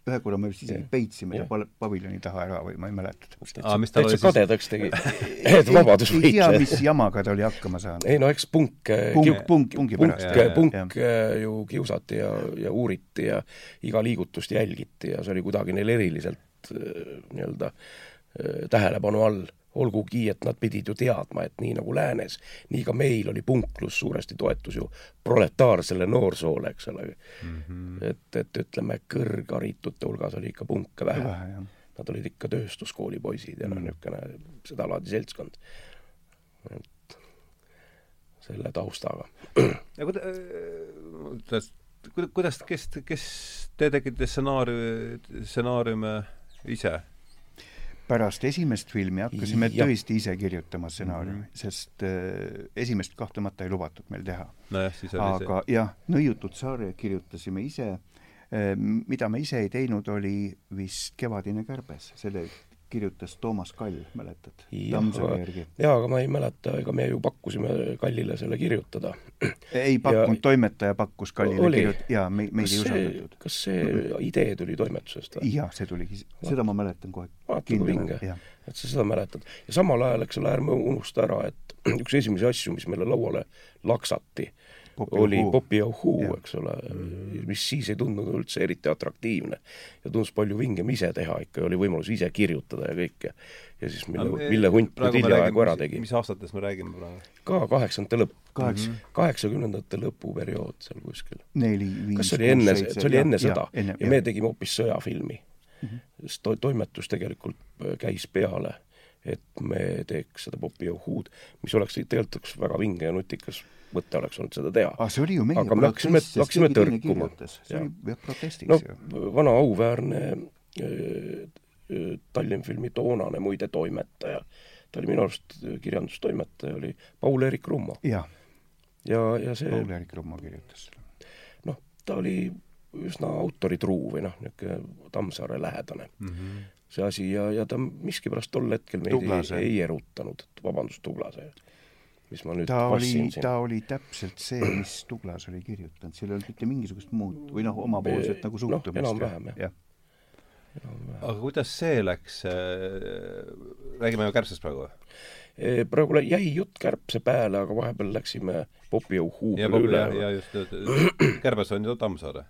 ühe korra me vist isegi peitsime ta Jah. pal- paviljoni taha ära või ma ei mäleta täpselt. Täitsa siis- kadedaks tegi, et ei tea, mis jamaga ta oli hakkama saanud. ei no eks punk, punk, punk, pungi punk pärast. Jah,, punk äh, ju kiusati ja, ja uuriti ja iga liigutust jälgiti ja see oli kuidagi neil eriliselt äh, nii-öelda äh, tähelepanu all olgugi, et nad pidid ju teadma, et nii nagu läänes, nii ka meil oli punklus suuresti toetus ju proletaarsele noorsoole, eks ole mm. -hmm. et, et ütleme, kõrgharitute hulgas oli ikka punke vähe, vähe. Nad olid ikka tööstuskooli poisid ja noh, niisugune sedalaadi seltskond. et selle taustaga. ja kuida-, kuidas, kuidas, kes, kes te tegite stsenaariumi, stsenaariume ise? Pärast esimest filmi hakkasime Jah. tõesti ise kirjutama stsenaariumi, sest äh, esimest kahtlemata ei lubatud meil teha. nojah, siis oli aga jah, Nõiutud saare kirjutasime ise. mida me ise ei teinud, oli vist Kevadine kärbes, selle kirjutas Toomas Kall, mäletad? Jaa, aga ma ei mäleta, ega me ju pakkusime Kallile selle kirjutada. ei pakkunud, toimetaja pakkus Kallile Oli. kirjut-, jaa, me, meid ei usaldatud., kas see idee tuli toimetusest või? jah, see tuligi, seda ma mäletan kohe vaata kui vinge, et sa seda mäletad. ja samal ajal, eks ole, ärme unusta ära, et üks esimesi asju, mis meile lauale laksati, oli. Popi Ohuu, Jah. eks ole, mis siis ei tundunud üldse eriti atraktiivne ja tundus palju vingem ise teha ikka ja oli võimalus ise kirjutada ja kõike. ja siis mille, Ville Hunt nüüd hiljaaegu ära tegi. mis aastatest me räägime praegu? ka kaheksakümnendate lõpp, kaheksa, kaheksakümnendate lõpuperiood seal kuskil. neli, viis, kas see oli enne, see oli enne sõda ja, ja me tegime hoopis sõjafilmi mm. Mhm. -hmm. to, toimetus tegelikult äh, käis peale, et me teeks seda Popi Ohud, mis oleks tegelikult üks väga vinge ja nutikas mõte oleks olnud seda teha. aga see oli ju meie Aga me hakkasime- protest, sest hakkasime teine tõrkuma. see oli protestiks no ju. vana auväärne äh, äh, Tallinnfilmi toonane muide toimetaja, ta oli minu arust äh, kirjandustoimetaja, oli Paul-Eerik Rummo jah, ja, ja see Paul-Eerik Rummo kirjutas selle. noh, ta oli üsna autoritruu või noh, niisugune Tammsaare lähedane see asi ja, ja ta miskipärast tol hetkel meid Tuglase. ei, ei erutanud, vabandust, Tuglase, mis ma nüüd ta oli ta oli täpselt see, mis Tuglas oli kirjutanud, seal ei olnud mitte mingisugust muud või noh, omapoolset nagu suhtumist. enam-vähem, jah. jah. aga kuidas see läks, räägime ju kärbsest praegu või? Praegu jäi jutt kärbse peale, aga vahepeal läksime Popi Ohuu ja peale, ja, üle ja. just, kärbes on ju Tammsaare.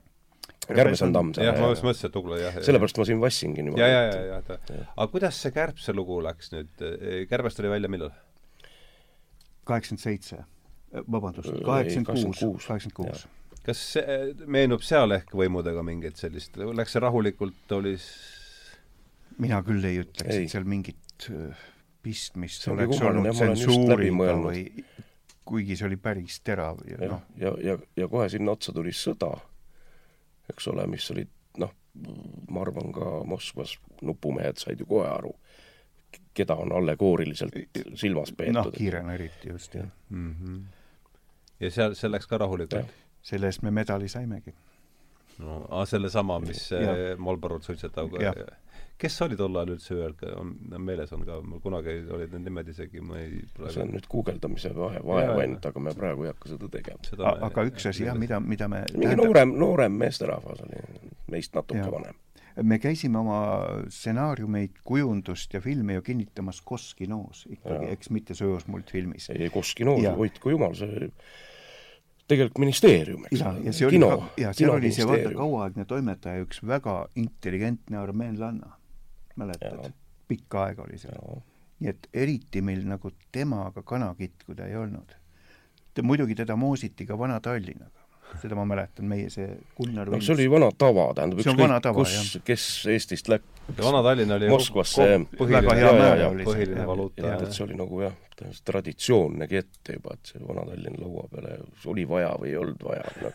kärbes on Tammsaare jah, ma just, mõtlesin, et Tugla jah. sellepärast ma siin vassingi niimoodi. ja, ja, ja, ja, ja, aga kuidas see kärbse lugu läks nüüd, kärbes tuli välja millal? Kaheksakümmend seitse, vabandust Ei,, kaheksakümmend kuus, 86. kaheksakümmend kuus. kas see meenub seal ehk võimudega mingit sellist, läks see rahulikult, oli mina küll ei ütleks, et seal mingit öö, pistmist See oleks olnud tsensuuriga või kuigi see oli päris terav ja jah noh,, ja, ja, ja kohe sinna otsa tuli sõda, eks ole, mis oli noh, ma arvan ka Moskvas nupumehed said ju kohe aru, keda on allegooriliselt silmas noh, peetud. Kiirena eriti just jah. mm. -hmm. ja seal, see läks ka rahulikult selle eest me medali saimegi. no aa, sellesama, mis äh, Marlborot ka. kes oli tol ajal üldse öelge, on meeles on ka, mul kunagi olid need nimed isegi, ma ei see on nüüd guugeldamise vahe, vaev ainult, aga me praegu ei hakka seda tegema. seda aga üks asi jah, mida, mida me mingi noorem, noorem meesterahvas oli meist natuke Jaa. vanem. Me käisime oma stsenaariumeid, kujundust ja filme ju kinnitamas Koskinoos ikkagi, eks mitte söösmultfilmis. ei, Koskinoos hoidku jumal, see tegelikult ministeerium, eks ja, ole. ja see oli, ja seal oli see vaata kauaaegne toimetaja, üks väga intelligentne armeenlanna, mäletad pikka aega oli seal. nii et eriti meil nagu temaga kana kitkuda ei olnud. muidugi teda moositi ka Vana-Tallinnaga, seda ma mäletan, meie see Gunnar noh, see oli vana tava, tähendab See on vana tava, kus, kes Eestist läks. Vana-Tallinn oli Moskvasse. väga hea määr oli põhiline valuuta ja et see oli nagu jah, traditsioon nägi ette juba, et see Vana-Tallinn laua peale oli vaja või ei olnud vaja no.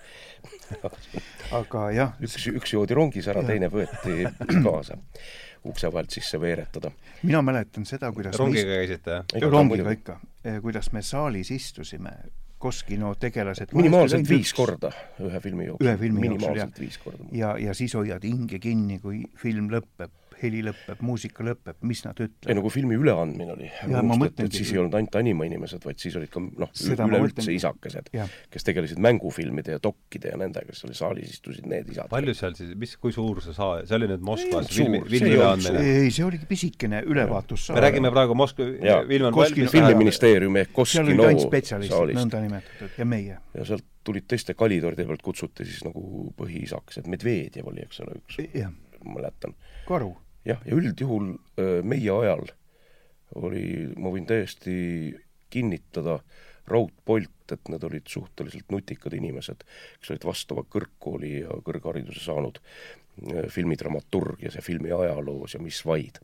aga jah, üks, üks joodi rongis ära, teine võeti kaasa ukse vahelt sisse veeretada. mina mäletan seda, kuidas rongiga käisite, jah? Rongiga ikka, kuidas me saalis istusime, Koskino tegelased minimaalselt viis korda ühe filmi jooksul. Ühe filmi jooksul, minimaalselt viis korda. ja, ja siis hoiad hinge kinni, kui film lõpeb, heli lõpeb, muusika lõpeb, mis nad ei ütlevad no kui filmi üleandmine oli, mõtlengi- siis ei olnud ainult animainimesed, vaid siis olid ka noh, üleüldse isakesed, kes tegelesid mängufilmide ja dokkide ja nendega, kes oli saalis istusid need isad. palju seal siis, mis, kui suur see saal, see oli nüüd Moskvas filmi, filmi ei üleandmine? ei, see oligi pisikene ülevaatussaal. me räägime praegu Moskva, Jaa. film on Koskino- valmis filmiministeeriumi ehk Koskino saalist nõndanimetatud, ja meie. ja sealt tulid teiste kalidoride pealt kutsuti siis nagu põhiisakesed, Medvedjev oli, eks ole, üks, ma mäletan. karu. Jah, ja üldjuhul meie ajal oli, ma võin täiesti kinnitada raudpolt, et need olid suhteliselt nutikad inimesed, kes olid vastava kõrgkooli ja kõrghariduse saanud filmidramaturgias ja filmi ajaloos ja mis vaid,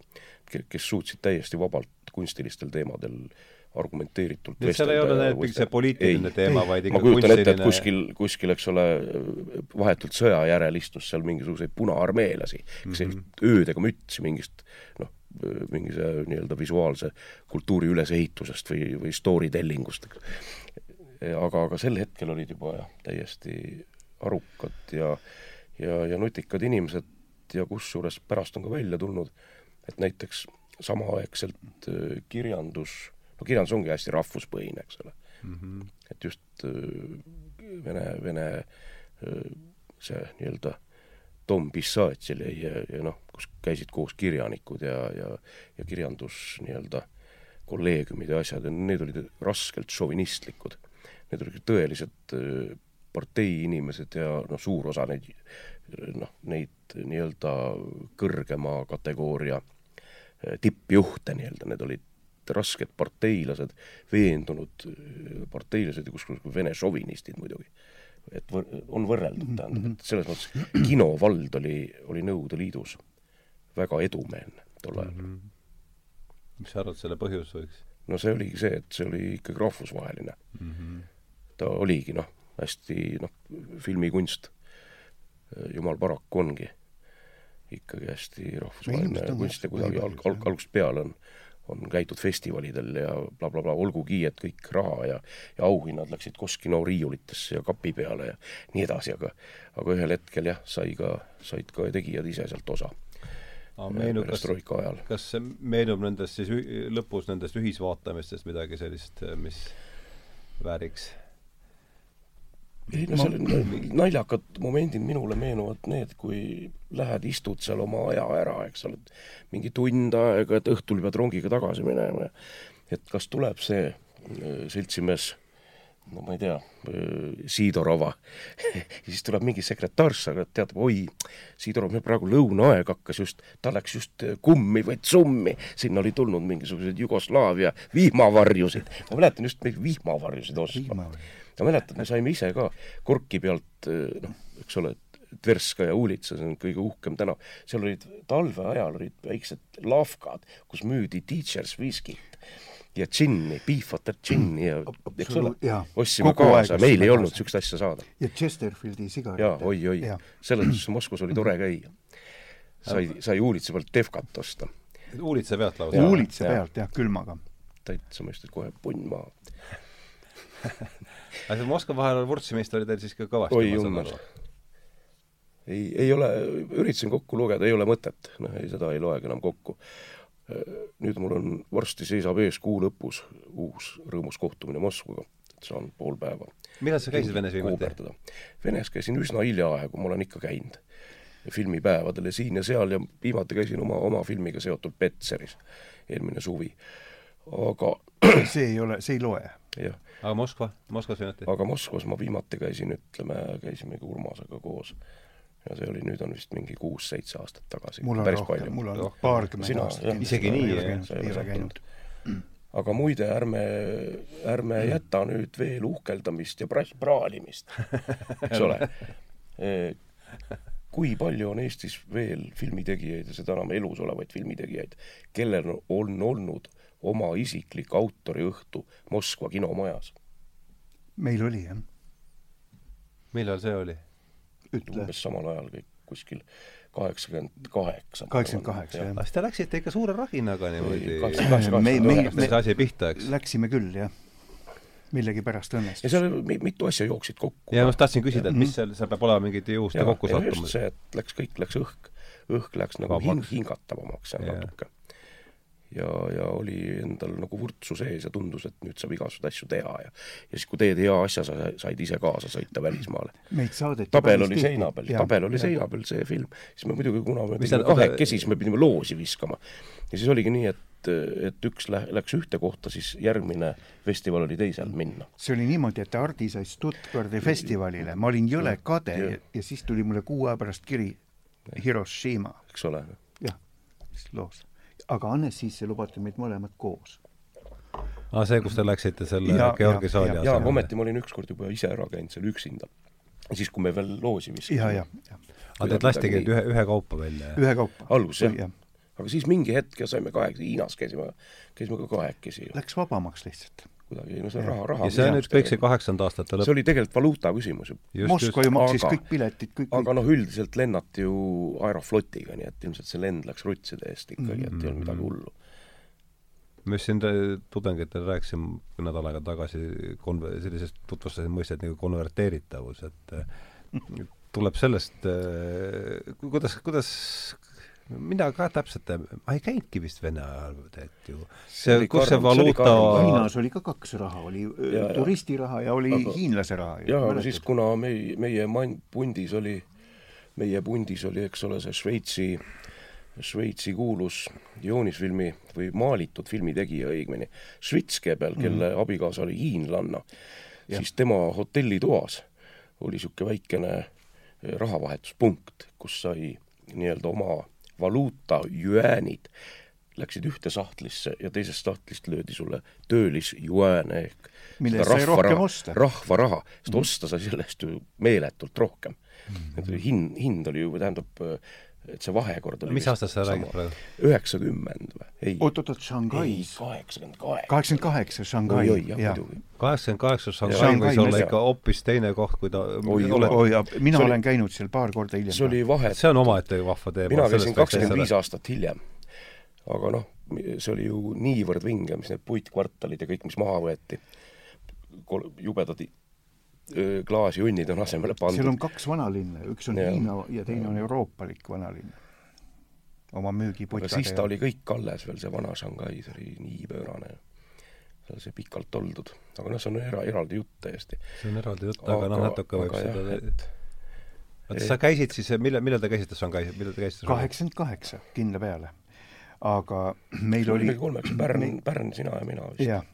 kes suutsid täiesti vabalt kunstilistel teemadel argumenteeritult nii et seal ei ole kõik see poliitiline teema, vaid ma ikka kujutan ette, et kunstiline kuskil, kuskil, eks ole, vahetult sõja järel istus seal mingisuguseid punaarmeelasi, kes Mhm. olid öödega mütsi mingist noh, mingi see nii-öelda visuaalse kultuuri ülesehitusest või, või story tellingust, eks. aga, aga sel hetkel olid juba jah, täiesti arukad ja ja, ja nutikad inimesed ja kusjuures pärast on ka välja tulnud, et näiteks samaaegselt äh, kirjandus, no kirjandus ongi hästi rahvuspõhine, eks ole mm. -hmm. et just äh, vene, vene äh, see nii-öelda Tom Pissatsil ja, ja, noh, kus käisid koos kirjanikud ja, ja, ja kirjandus nii-öelda kolleegiumid ja asjad ja need olid raskelt šovinistlikud. Need olid tõelised äh, parteiinimesed ja noh, suur osa neid noh, neid nii-öelda kõrgema kategooria tippjuhte nii-öelda, need olid rasked parteilased, veendunud äh, parteilased ja kusjuures vene šovinistid muidugi. et võr-, on võrreldud, tähendab, et selles mõttes kinovald oli, oli Nõukogude Liidus väga edumeelne tol ajal mm. -hmm. mis sa arvad, selle põhjus võiks? no see oligi see, et see oli ikkagi rahvusvaheline mm. -hmm. ta oligi noh, hästi noh, filmikunst, jumal paraku ongi ikkagi hästi rahvusvaheline kunst ja kuidagi alg-, alg-, algusest peale on on käidud festivalidel ja blablabla bla, bla, olgugi, et kõik raha ja, ja auhinnad läksid Koskino riiulitesse ja kapi peale ja nii edasi, aga aga ühel hetkel jah, sai ka, said ka tegijad ise sealt osa. meenub, kas, kas see meenub nendest siis lõpus nendest ühisvaatamistest midagi sellist, mis vääriks ei no seal on naljakad momendid minule meenuvad need, kui lähed, istud seal oma aja ära, eks ole, mingi tund aega, et õhtul pead rongiga tagasi minema ja et kas tuleb see äh, seltsimees no ma ei tea, Siidorova siis tuleb mingi sekretärss, aga teatab, oi, Siidorov, meil praegu lõunaaeg hakkas just, ta läks just kummi või tsummi, sinna oli tulnud mingisuguseid Jugoslaavia vihmavarjusid. ma mäletan just vihmavarjusid ostma. Ma mäletan, me saime ise ka korki pealt, noh, eks ole, Tverska ja Uulitsa, see on kõige uhkem tänav, seal olid talve ajal olid väiksed lavkad, kus müüdi teachers viskit ja džinni, piifvatat džinni ja eks ole, ostsime kaasa, meil ei olnud niisugust asja saada. ja Chesterfieldi sigaret. jaa, oi-oi, selles mõttes Moskvas oli tore käia. sai, sai Uulitsa pealt Defkat osta. Uulitsa pealt lausa? Uulitsa pealt jah, külmaga. täitsa mõistad kohe punn maha aga seal Moskva vahel vurtsimist oli teil siis ka kõvasti? oi jummel. ei, ei ole, üritasin kokku lugeda, ei ole mõtet, noh, ei, seda ei loegi enam kokku nüüd mul on, varsti seisab ees kuu lõpus uus rõõmus kohtumine Moskvaga, et saan pool päeva. millal sa käisid Venes viimati? Venes käisin üsna hiljaaegu, ma olen ikka käinud filmipäevadel ja siin ja seal ja viimati käisin oma, oma filmiga seotud Petseris eelmine suvi. aga see ei ole, see ei loe. Jah. aga Moskva, Moskvas viimati? aga Moskvas ma viimati käisin, ütleme, käisimegi Urmasega koos ja see oli, nüüd on vist mingi kuus-seitse aastat tagasi. mul on Päris rohkem, palju. mul on paarkümmend aastat. isegi nii, ei ole käinud. aga muide, ärme, ärme mm. jäta nüüd veel uhkeldamist ja praalimist, eks ole. kui palju on Eestis veel filmitegijaid ja seda enam elus olevaid filmitegijaid, kellel on olnud oma isiklik autoriõhtu Moskva kinomajas? meil oli, jah. millal see oli? umbes samal ajal kõik kuskil kaheksakümmend kaheksa. kaheksakümmend kaheksa, jah. aga siis te läksite ikka suure rahinaga niimoodi. me, me, me, see asi pihta, eks? Läksime küll, jah. millegipärast õnnestus. ja seal mitu asja jooksid kokku. ja ma just tahtsin küsida, et mis seal, seal peab olema mingid juhuste kokkusattumused. see, et läks kõik, läks õhk, õhk läks nagu hing, hingatavamaks seal natuke. Ja, ja oli endal nagu vurtsu sees ja tundus, et nüüd saab igasuguseid asju teha ja ja siis, kui teed hea asja, sa said ise kaasa sõita välismaale. meid saadeti tabel oli seina peal, tabel oli seina peal, see film. siis me muidugi, kuna me ta- kahekesi, siis me pidime loosi viskama. ja siis oligi nii, et, et üks lä-, läks ühte kohta, siis järgmine festival oli teisel minna. see oli niimoodi, et Hardi sai Stuttgardi festivalile, ma olin jõle kade ja, ja siis tuli mulle kuu aja pärast kiri Hiroshima, eks ole. jah, siis loos. Aga Annesisse lubati meid mõlemad koos. aa, see, kus te läksite selle Ja- Georgi ja- saali ja- jaa, aga ometi ma olin ükskord juba ise ära käinud seal üksinda. siis, kui me veel loosi viskasime. ja, ja, ja aga teid lastigi ühe, ühekaupa välja, ühekaupa. alguses jah. aga siis mingi hetk ja saime kahekesi, Hiinas käisime, käisime ka kahekesi Läks vabamaks lihtsalt. Kuidagi, no see on raha, raha. ja see nüüd kõik see kaheksakümnenda aastate see lõpp. oli tegelikult valuuta küsimus ju. Moskva ju maksis Aga- kõik piletid, kõik, aga noh, üldiselt lennati ju Aeroflotiga, nii et ilmselt see lend läks rutside eest ikkagi, et ei olnud midagi hullu. ma just siin tudengitele rääkisin nädal aega tagasi konve-, sellisest, tutvustasin mõistet nagu konverteeritavus, et äh, tuleb sellest, kuidas, kuidas mina ka täpselt, ma ei käinudki vist Vene ajal tead ju. See kus see valuuta. Hiinas oli ka kaks raha, oli öö, Ja, ja. turistiraha ja oli Aga- hiinlase raha. jaa, aga siis kuna meie, meie man-, pundis oli, meie pundis oli, eks ole, see Šveitsi, Šveitsi kuulus joonisfilmi või maalitud filmitegija õigemini, Švitske peal, kelle mm. abikaasa oli hiinlanna, siis tema hotellitoas oli niisugune väikene rahavahetuspunkt, kus sai nii-öelda oma valuuta, jüäänid, läksid ühte sahtlisse ja teisest sahtlist löödi sulle töölisjüääne ehk Mille seda sai rohkem osta. rahvaraha, sest osta sai selle eest ju meeletult rohkem mm.. et hind, hind oli ju, tähendab, et see vahekord oli mis aastast sa räägid praegu? üheksakümmend või? ei, oot-oot-oot, Shanghais. kaheksakümmend kaheksa. kaheksakümmend kaheksa, Shanghai, oi-oi, jah, muidugi. kaheksakümmend kaheksa Shanghai Shanghai võis olla ikka hoopis teine koht, kui ta Oi, oled, oi, mina See oli- olen käinud seal paar korda hiljem. see oli vahe, see on omaette vahva teema. mina käisin kakskümmend viis aastat hiljem. aga noh, see oli ju niivõrd vinge, mis need puitkvartalid ja kõik, mis maha võeti, jubedad klaasjunnid on asemele seal on pandud. kaks vanalinna, üks on Jah. Hiina ja teine on euroopalik vanalinn. oma aga müügiputkadega. siis ta oli kõik alles veel, see vana Shanghai, see oli nii pöörane. seal sai pikalt oldud, aga noh, see on era, eraldi jutt täiesti. see on eraldi jutt, aga noh, natuke võib aga seda jah, et oota, sa käisid siis, millal, millal te käisite Shanghais, millal te käisite kaheksakümmend kaheksa, kindla peale. aga meil see oli oli, kolmeks, Pärn, Pärn, sina ja mina vist. jah,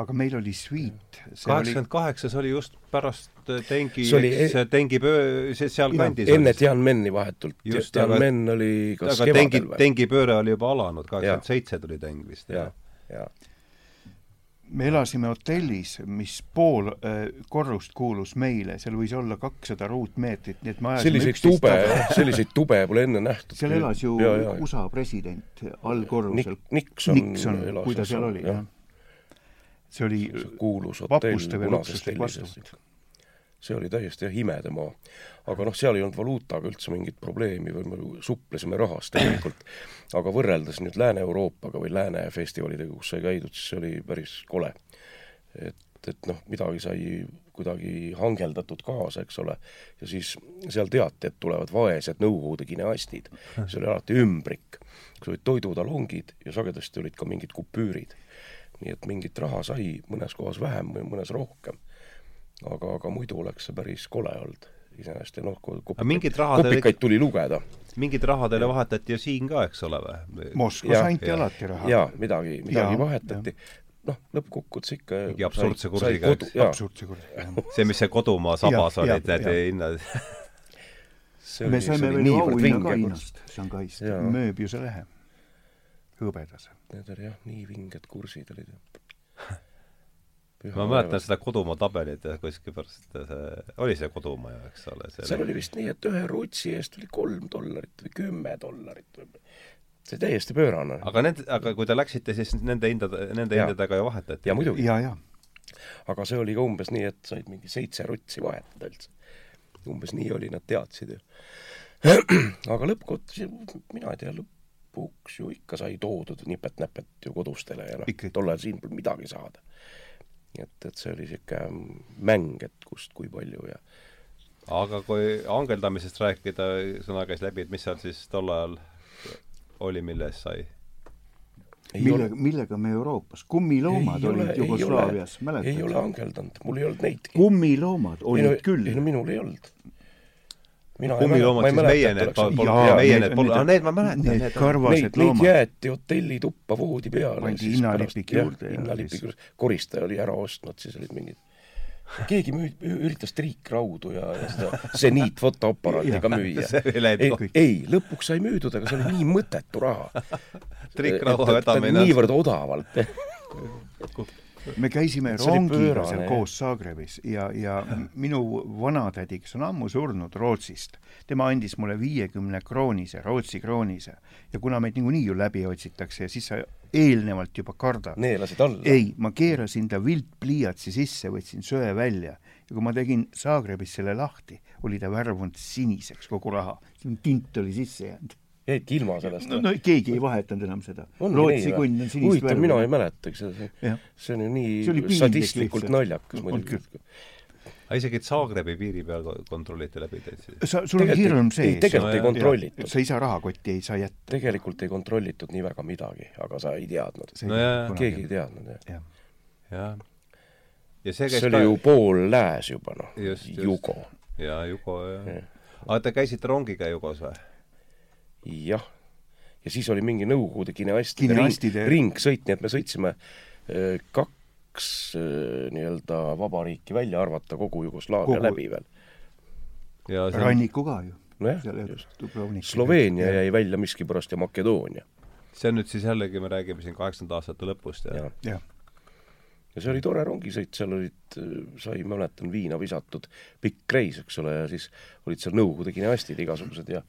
aga meil oli sviit. kaheksakümmend kaheksa, see oli just pärast äh, Tengi, See oli- see Tengi pöö, see sealkandis enne Tianmeni vahetult. Just, aga- Tianmen oli kas aga Tengi? Tengi pööre oli juba alanud, kaheksakümmend seitse tuli Teng vist, ja jah?, ja me elasime hotellis, mis pool äh, korrust kuulus meile, seal võis olla kakssada ruutmeetrit, nii et me ajasime selliseid tube selliseid tube pole enne nähtud. seal elas ju ja, ja. USA president allkorrusel Nik-, Nixon Nixon kui ta seal, seal oli, jah. See oli see kuulus hotell punases tellises see oli täiesti jah imedemaa. aga noh, seal ei olnud valuutaga üldse mingit probleemi või me suplesime rahas tegelikult. aga võrreldes nüüd Lääne-Euroopaga või Lääne festivalidega, kus sai käidud, siis see oli päris kole. et, et noh, midagi sai kuidagi hangeldatud kaasa, eks ole, ja siis seal teati, et tulevad vaesed Nõukogude gineastid. see oli alati ümbrik, kus olid toidutalongid ja sagedasti olid ka mingid kupüürid. Nii et mingit raha sai mõnes kohas vähem või mõnes rohkem aga, aga muidu oleks see päris kole olnud iseenesest ja noh, Aga mingid rahad olid- kopikaid tuli lugeda. mingid rahadele vahetati ju siin ka, eks ole või? Moskvas Jah, anti alati raha. jaa, midagi, midagi Jaa, vahetati. noh, lõppkokkuvõttes ikka Mingi absurdse kursiga, eks. absurdse kursi, jah. see, mis see kodumaa sabas Jah, olid, need hinnad. me saime veel auhinna ka Hiinast, Shanghai'st, mööbiuse lehe, hõbedas. Need olid jah, nii vinged kursid olid. ma mäletan seda kodumaa tabelit ja kuskil pärast see, oli see kodumaa ju, eks ole. seal oli vist nii, et ühe rutsi eest oli kolm dollarit või kümme dollarit või see täiesti pöörane. aga need, aga kui te läksite, siis nende hindade, nende Jaa. hindadega ju vahetati ja. muidugi, ja, ja aga see oli ka umbes nii, et said mingi seitse rutsi vahetada üldse. umbes nii oli, nad teadsid ju. aga lõppkokkuvõttes, mina ei tea, lõpuks ju ikka sai toodud nipet-näpet ju kodustele ja noh tol ajal siin polnud midagi saada. et, et see oli niisugune mäng, et kust kui palju ja aga kui angeldamisest rääkida, sõna käis läbi, et mis seal siis tol ajal oli, mille eest sai? millega, millega me Euroopas, kummiloomad ei olid Jugoslaavias, mäletad? ei ole angeldanud, mul ei olnud neidki. kummiloomad olid ei, no, küll. ei no minul ei olnud kummiloomad siis meie need pol-, meie need pol-, aa need ma mäletan. Need karvased loomad. Neid jäeti hotellituppa voodi peale. pandi hinnalipik juurde. hinnalipik juurde, koristaja oli ära ostnud, siis olid mingid keegi müü-, üritas triikraudu ja, ja seda seniitfotoaparaati ka müüa. ei, ei, lõpuks sai müüdud, aga see oli nii mõttetu raha. triikraudu vedamine. niivõrd odavalt me käisime rongiga seal koos Zagrebis ja, ja minu vanatädi, kes on ammu surnud Rootsist, tema andis mulle viiekümne kroonise, Rootsi kroonise. ja kuna meid niikuinii ju läbi otsitakse ja siis sa eelnevalt juba kardad. neelasid alla? ei, ma keerasin ta viltpliiatsi sisse, võtsin söe välja ja kui ma tegin Zagrebis selle lahti, oli ta värvunud siniseks, kogu raha. tint oli sisse jäänud jäidki ilma sellest? no, no keegi ei vahetanud enam seda. Rootsi kunn on sinist huvitav, mina ei mäletagi seda, see, see on ju nii sadistlikult naljakas muidugi. aga isegi Zagrebi piiri peal kontrolliti läbi teid siis? sa, sul on hirm sees. ei, tegelikult ei kontrollitud. sa ei saa rahakotti, ei saa jätta. tegelikult ei kontrollitud nii väga midagi, aga sa ei teadnud. No, keegi ei teadnud, jah. jah. ja see käis see oli ka... ju pool lääs juba, noh. Jugo. jaa, Jugo, jah. aga te käisite rongiga Jugos või? Jah. ja siis oli mingi Nõukogude kineastide, kineastide... ring, ringsõit, nii et me sõitsime äh, kaks äh, nii-öelda vabariiki välja arvata kogu Jugoslaavia kogu... läbi veel. On... ranniku ka ju. nojah, just. Sloveenia ja. jäi välja miskipärast ja Makedoonia. see on nüüd siis jällegi, me räägime siin kaheksakümnendate aastate lõpust ja, ja. ja ja see oli tore rongisõit, seal olid, sai, mäletan, viina visatud pikk reis, eks ole, ja siis olid seal Nõukogude kineastid igasugused ja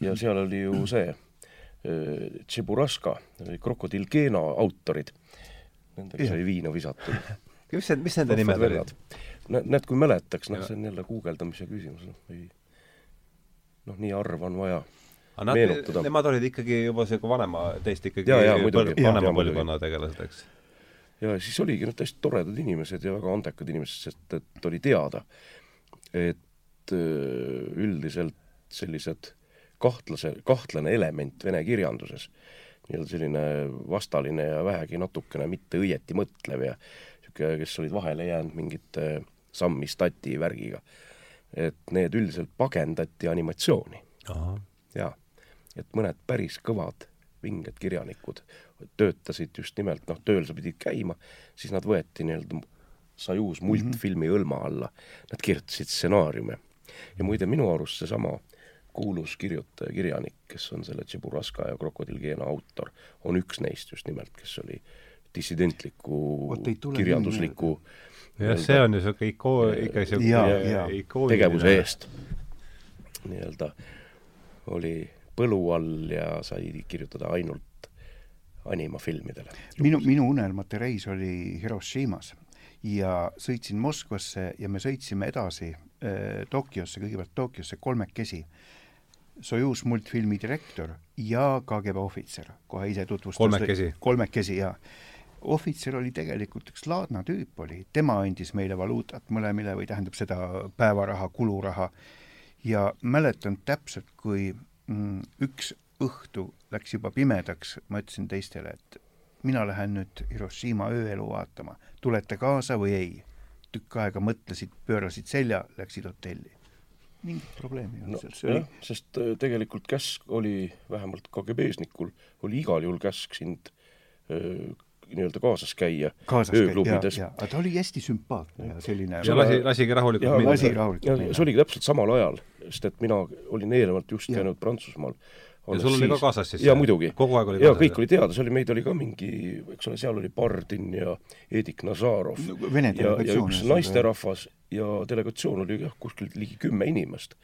ja seal oli ju see Tšeburaska, Krokodill Keena autorid, nendega sai viina visatud. mis see, mis nende nimed olid? näed, kui mäletaks, noh, see on jälle guugeldamise küsimus, noh, ei noh, nii harva on vaja aga nad, nemad olid ikkagi juba sihuke vanema, teist ikkagi ja, ja, muidugi, vanema põlvkonna tegelased, eks? ja siis oligi noh, täiesti toredad inimesed ja väga andekad inimesed, sest et oli teada, et üldiselt sellised kahtlase, kahtlane element vene kirjanduses, nii-öelda selline vastaline ja vähegi natukene mitte õieti mõtlev ja niisugune, kes olid vahele jäänud mingite sammistati värgiga. et need üldiselt pagendati animatsiooni. jaa, et mõned päris kõvad vinged kirjanikud töötasid just nimelt, noh, tööl sa pidid käima, siis nad võeti nii-öelda, sai uus multfilmi hõlma alla, nad kirjutasid stsenaariume. ja muide, minu arust seesama kuulus kirjutaja, kirjanik, kes on selle Tšeburaska ja Krokodill Geena autor, on üks neist just nimelt, kes oli dissidentliku kirjandusliku jah, see on ju niisugune ikoon, ikka niisugune tegevuse eest. Nii-öelda oli põlu all ja sai kirjutada ainult animafilmidele. minu, minu unelmate reis oli Hiroshimas ja sõitsin Moskvasse ja me sõitsime edasi äh, Tokyosse, kõigepealt Tokyosse kolmekesi Sojuz multfilmi direktor ja KGB ohvitser, kohe ise tutvustas kolmekesi, kolmekesi, jaa. ohvitser oli tegelikult üks laadna tüüp oli, tema andis meile valuutat mõlemile või tähendab seda päevaraha, kuluraha, ja mäletan täpselt, kui mm, üks õhtu läks juba pimedaks, ma ütlesin teistele, et mina lähen nüüd Hiroshima ööelu vaatama, tulete kaasa või ei? tükk aega mõtlesid, pöörasid selja, läksid hotelli mingit probleemi ei olnud no, seal. jah, sest äh, tegelikult käsk oli, vähemalt KGB-snikul, oli igal juhul käsk sind öö, äh, nii-öelda kaasas käia ööklubides. aga ta oli hästi sümpaatne ja selline ja lasi, lasigi rahulikult minna. lasi rahulikult minna. see oligi täpselt samal ajal, sest et mina olin eelnevalt just käinud Prantsusmaal ja sul oli siis... ka kaasas siis? jaa, muidugi. kogu aeg oli jaa, kõik oli teada, see oli, meid oli ka mingi, eks ole, seal oli Bardin ja Edik Nazarov no, Vene ja, ja üks naisterahvas ja delegatsioon oli jah, kuskil ligi kümme inimest,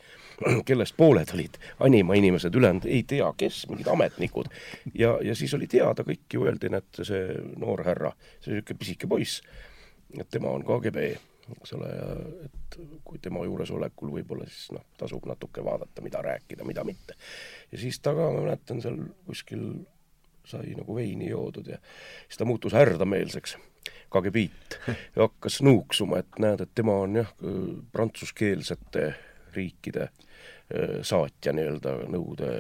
kellest pooled olid anima inimesed, ülejäänud ei tea, kes, mingid ametnikud. ja, ja siis oli teada, kõik ju öeldi, et see noor härra, see niisugune pisike poiss, et tema on KGB eks ole, ja et kui tema juuresolekul võib-olla siis noh, tasub natuke vaadata, mida rääkida, mida mitte. ja siis ta ka, ma mäletan, seal kuskil sai nagu veini joodud ja siis ta muutus härdameelseks, KGB-t, ja hakkas nuuksuma, et näed, et tema on jah, prantsuskeelsete riikide äh, saatja nii-öelda Nõukogude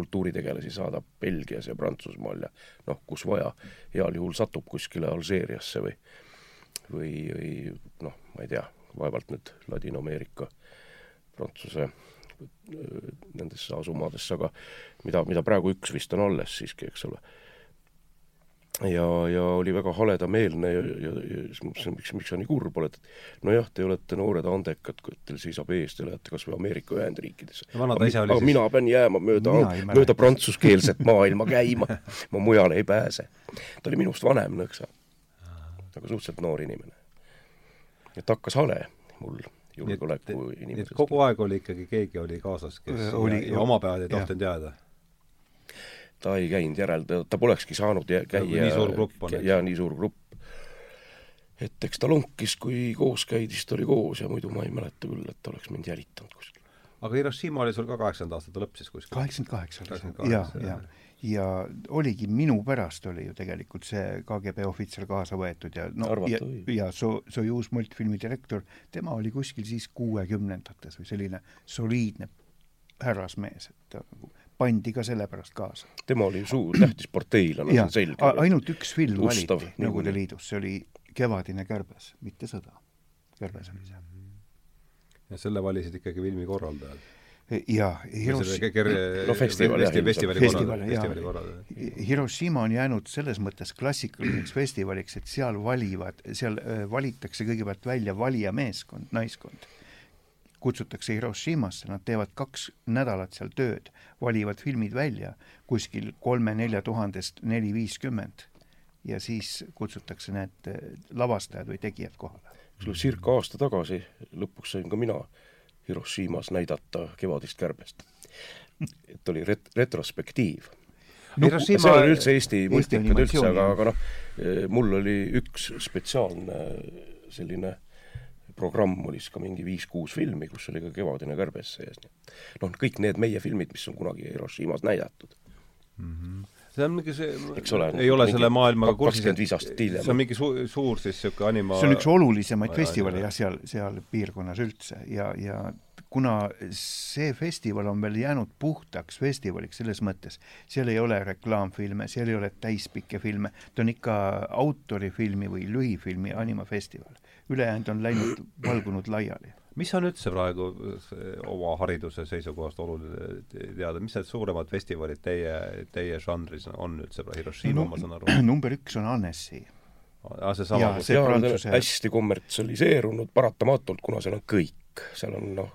kultuuritegelasi saadab Belgias ja Prantsusmaal ja noh, kus vaja, heal juhul satub kuskile Alžeeriasse või või, või noh, ma ei tea, vaevalt nüüd Ladina-Ameerika, Prantsuse nendesse asumaadesse, aga mida, mida praegu üks vist on alles siiski, eks ole ja, ja oli väga haledameelne ja, ja, ja siis mõtlesin, miks, miks sa nii kurb oled. nojah, te olete noored andekad, teil seisab ees, te lähete kas või Ameerika Ühendriikidesse. aga siis... mina pean jääma mööda, mööda prantsuskeelset maailma käima, ma mujale ei pääse. ta oli minust vanem nõksa, aga suhteliselt noor inimene. et hakkas hale mul julgeoleku inimesest. kogu aeg oli ikkagi, keegi oli kaasas, kes oli, ja, ja oma pead ei tohtinud jääda ta ei käinud järel, ta, polekski saanud käia nii suur grupp on. jaa, nii suur grupp. et eks ta lonkis, kui koos käidi, siis ta oli koos ja muidu ma ei mäleta küll, et ta oleks mind jälitanud kuskil. aga Hiroshima oli sul ka kaheksakümnenda aastate lõpp siis kuskil? kaheksakümmend kaheksa oli see, jaa, jaa. Ja oligi minu pärast oli ju tegelikult see KGB ohvitser kaasa võetud ja no Arvata, ja, ja So-, Sojuz multifilmi direktor, tema oli kuskil siis kuuekümnendates või selline soliidne härrasmees, et ta nagu pandi ka sellepärast kaasa. tema oli suur, tähtis parteilane, see on selge. ainult üks film Tustav, valiti Nõukogude Liidus, see oli Kevadine kärbes, mitte sõda. kärbes oli see. ja selle valisid ikkagi festivali korraldajad, korraldajad. Hiroshima on jäänud selles mõttes klassikaliseks festivaliks, et seal valivad, seal äh, valitakse kõigepealt välja valijameeskond, naiskond kutsutakse Hiroshimasse, nad teevad kaks nädalat seal tööd, valivad filmid välja kuskil kolme-nelja tuhandest neli-viiskümmend ja siis kutsutakse need eh, lavastajad või tegijad kohale. kusjuures circa aasta tagasi lõpuks sain ka mina Hiroshimas näidata Kevadist kärbest. et oli ret-, retrospektiiv no, Hiroshima... seal on üldse Eesti multikad üldse, aga, aga noh, mul oli üks spetsiaalne selline äh, programm oli siis ka mingi viis-kuus filmi, kus oli ka Kevadine kärbes sees. noh, kõik need meie filmid, mis on kunagi Hiroshimas näidatud mm. -hmm see on mingi see, eks ole, ei ole selle maailmaga kursis, kakskümmend viis aastat hiljem. see on mingi su-, suur siis niisugune anima see on üks olulisemaid festivale jah, seal, seal piirkonnas üldse ja, ja kuna see festival on veel jäänud puhtaks festivaliks selles mõttes, seal ei ole reklaamfilme, seal ei ole täispikke filme, ta on ikka autorifilmi või lühifilmi animafestival ülejäänud on läinud, valgunud laiali. Mis on üldse praegu oma hariduse seisukohast oluline teada, mis need suuremad festivalid teie, teie žanris on üldse, Hiroshima no,, ma saan aru? number üks on Annecy. Ah, seesama, kus see prantsuse hästi kommertsialiseerunud paratamatult, kuna seal on kõik, seal on noh,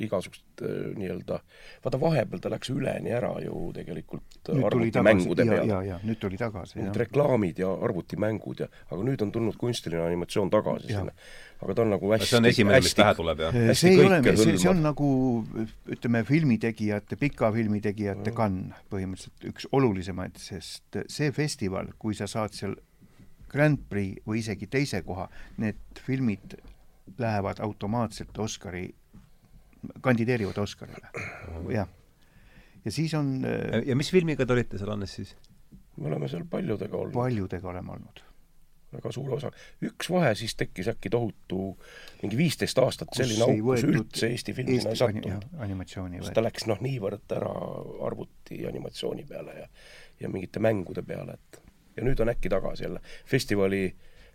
igasugust äh, nii-öelda, vaata vahepeal ta läks üleni ära ju tegelikult arvutimängude peale. ja, ja nüüd tuli tagasi. Need reklaamid ja arvutimängud ja, aga nüüd on tulnud kunstiline animatsioon tagasi sinna. Aga ta on nagu hästi see on esimene, mis pähe tuleb, jah? see ei ole, see, see on nagu ütleme, filmitegijate, pika filmitegijate kann põhimõtteliselt üks olulisemaid, sest see festival, kui sa saad seal Grand Prix või isegi teise koha, need filmid lähevad automaatselt Oscari kandideerivad Oscarile, jah. ja siis on äh, ja mis filmiga te olite seal Annes siis? me oleme seal paljudega olnud. paljudega oleme olnud. Väga suur osa. üks vahe siis tekkis äkki tohutu, mingi viisteist aastat selline auk, kus üldse Eesti filmi ei sattunud. ta läks noh, niivõrd ära arvuti animatsiooni peale ja ja mingite mängude peale, et ja nüüd on äkki tagasi jälle. festivali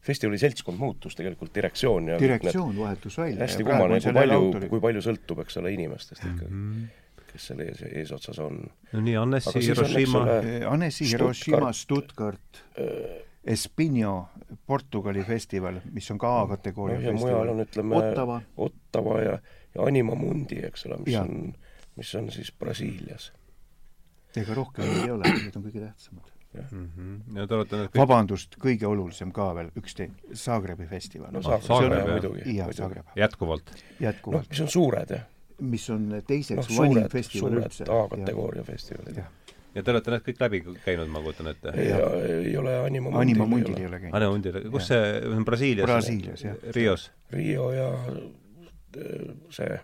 festivali seltskond muutus tegelikult, direktsioon ja direktsioon vahetus välja. hästi kummaline, kui palju, kui palju sõltub, eks ole, inimestest ikkagi mm. -hmm. kes selle ees, eesotsas on. no nii, Annecy, Hiroshima. Annecy, Hiroshima, Stuttgart äh,, Espinho, Portugali festival, mis on ka A-kategooria no, festival. mujal on, ütleme, Ottawa, Ottawa ja, ja Animamundi, eks ole, mis ja. on, mis on siis Brasiilias. ega rohkem ei ole, need on kõige tähtsamad Mm -hmm. ja te olete need kõik... vabandust, kõige olulisem ka veel, üks teine, Zagrebi festival. no Zagreb, Zagreb muidugi. jaa, Zagreb. jätkuvalt? jätkuvalt noh, mis on suured, jah. mis on teiseks no, vanim festival üldse. A-kategooria festivalid. Ja te olete need kõik läbi käinud, ma kujutan ette? ei ole Anima Mundil. Anima Mundil ei ole käinud. Anima Mundil, kus see, see on Brasiilias? Brasiilias, jah. Rios? Rio ja see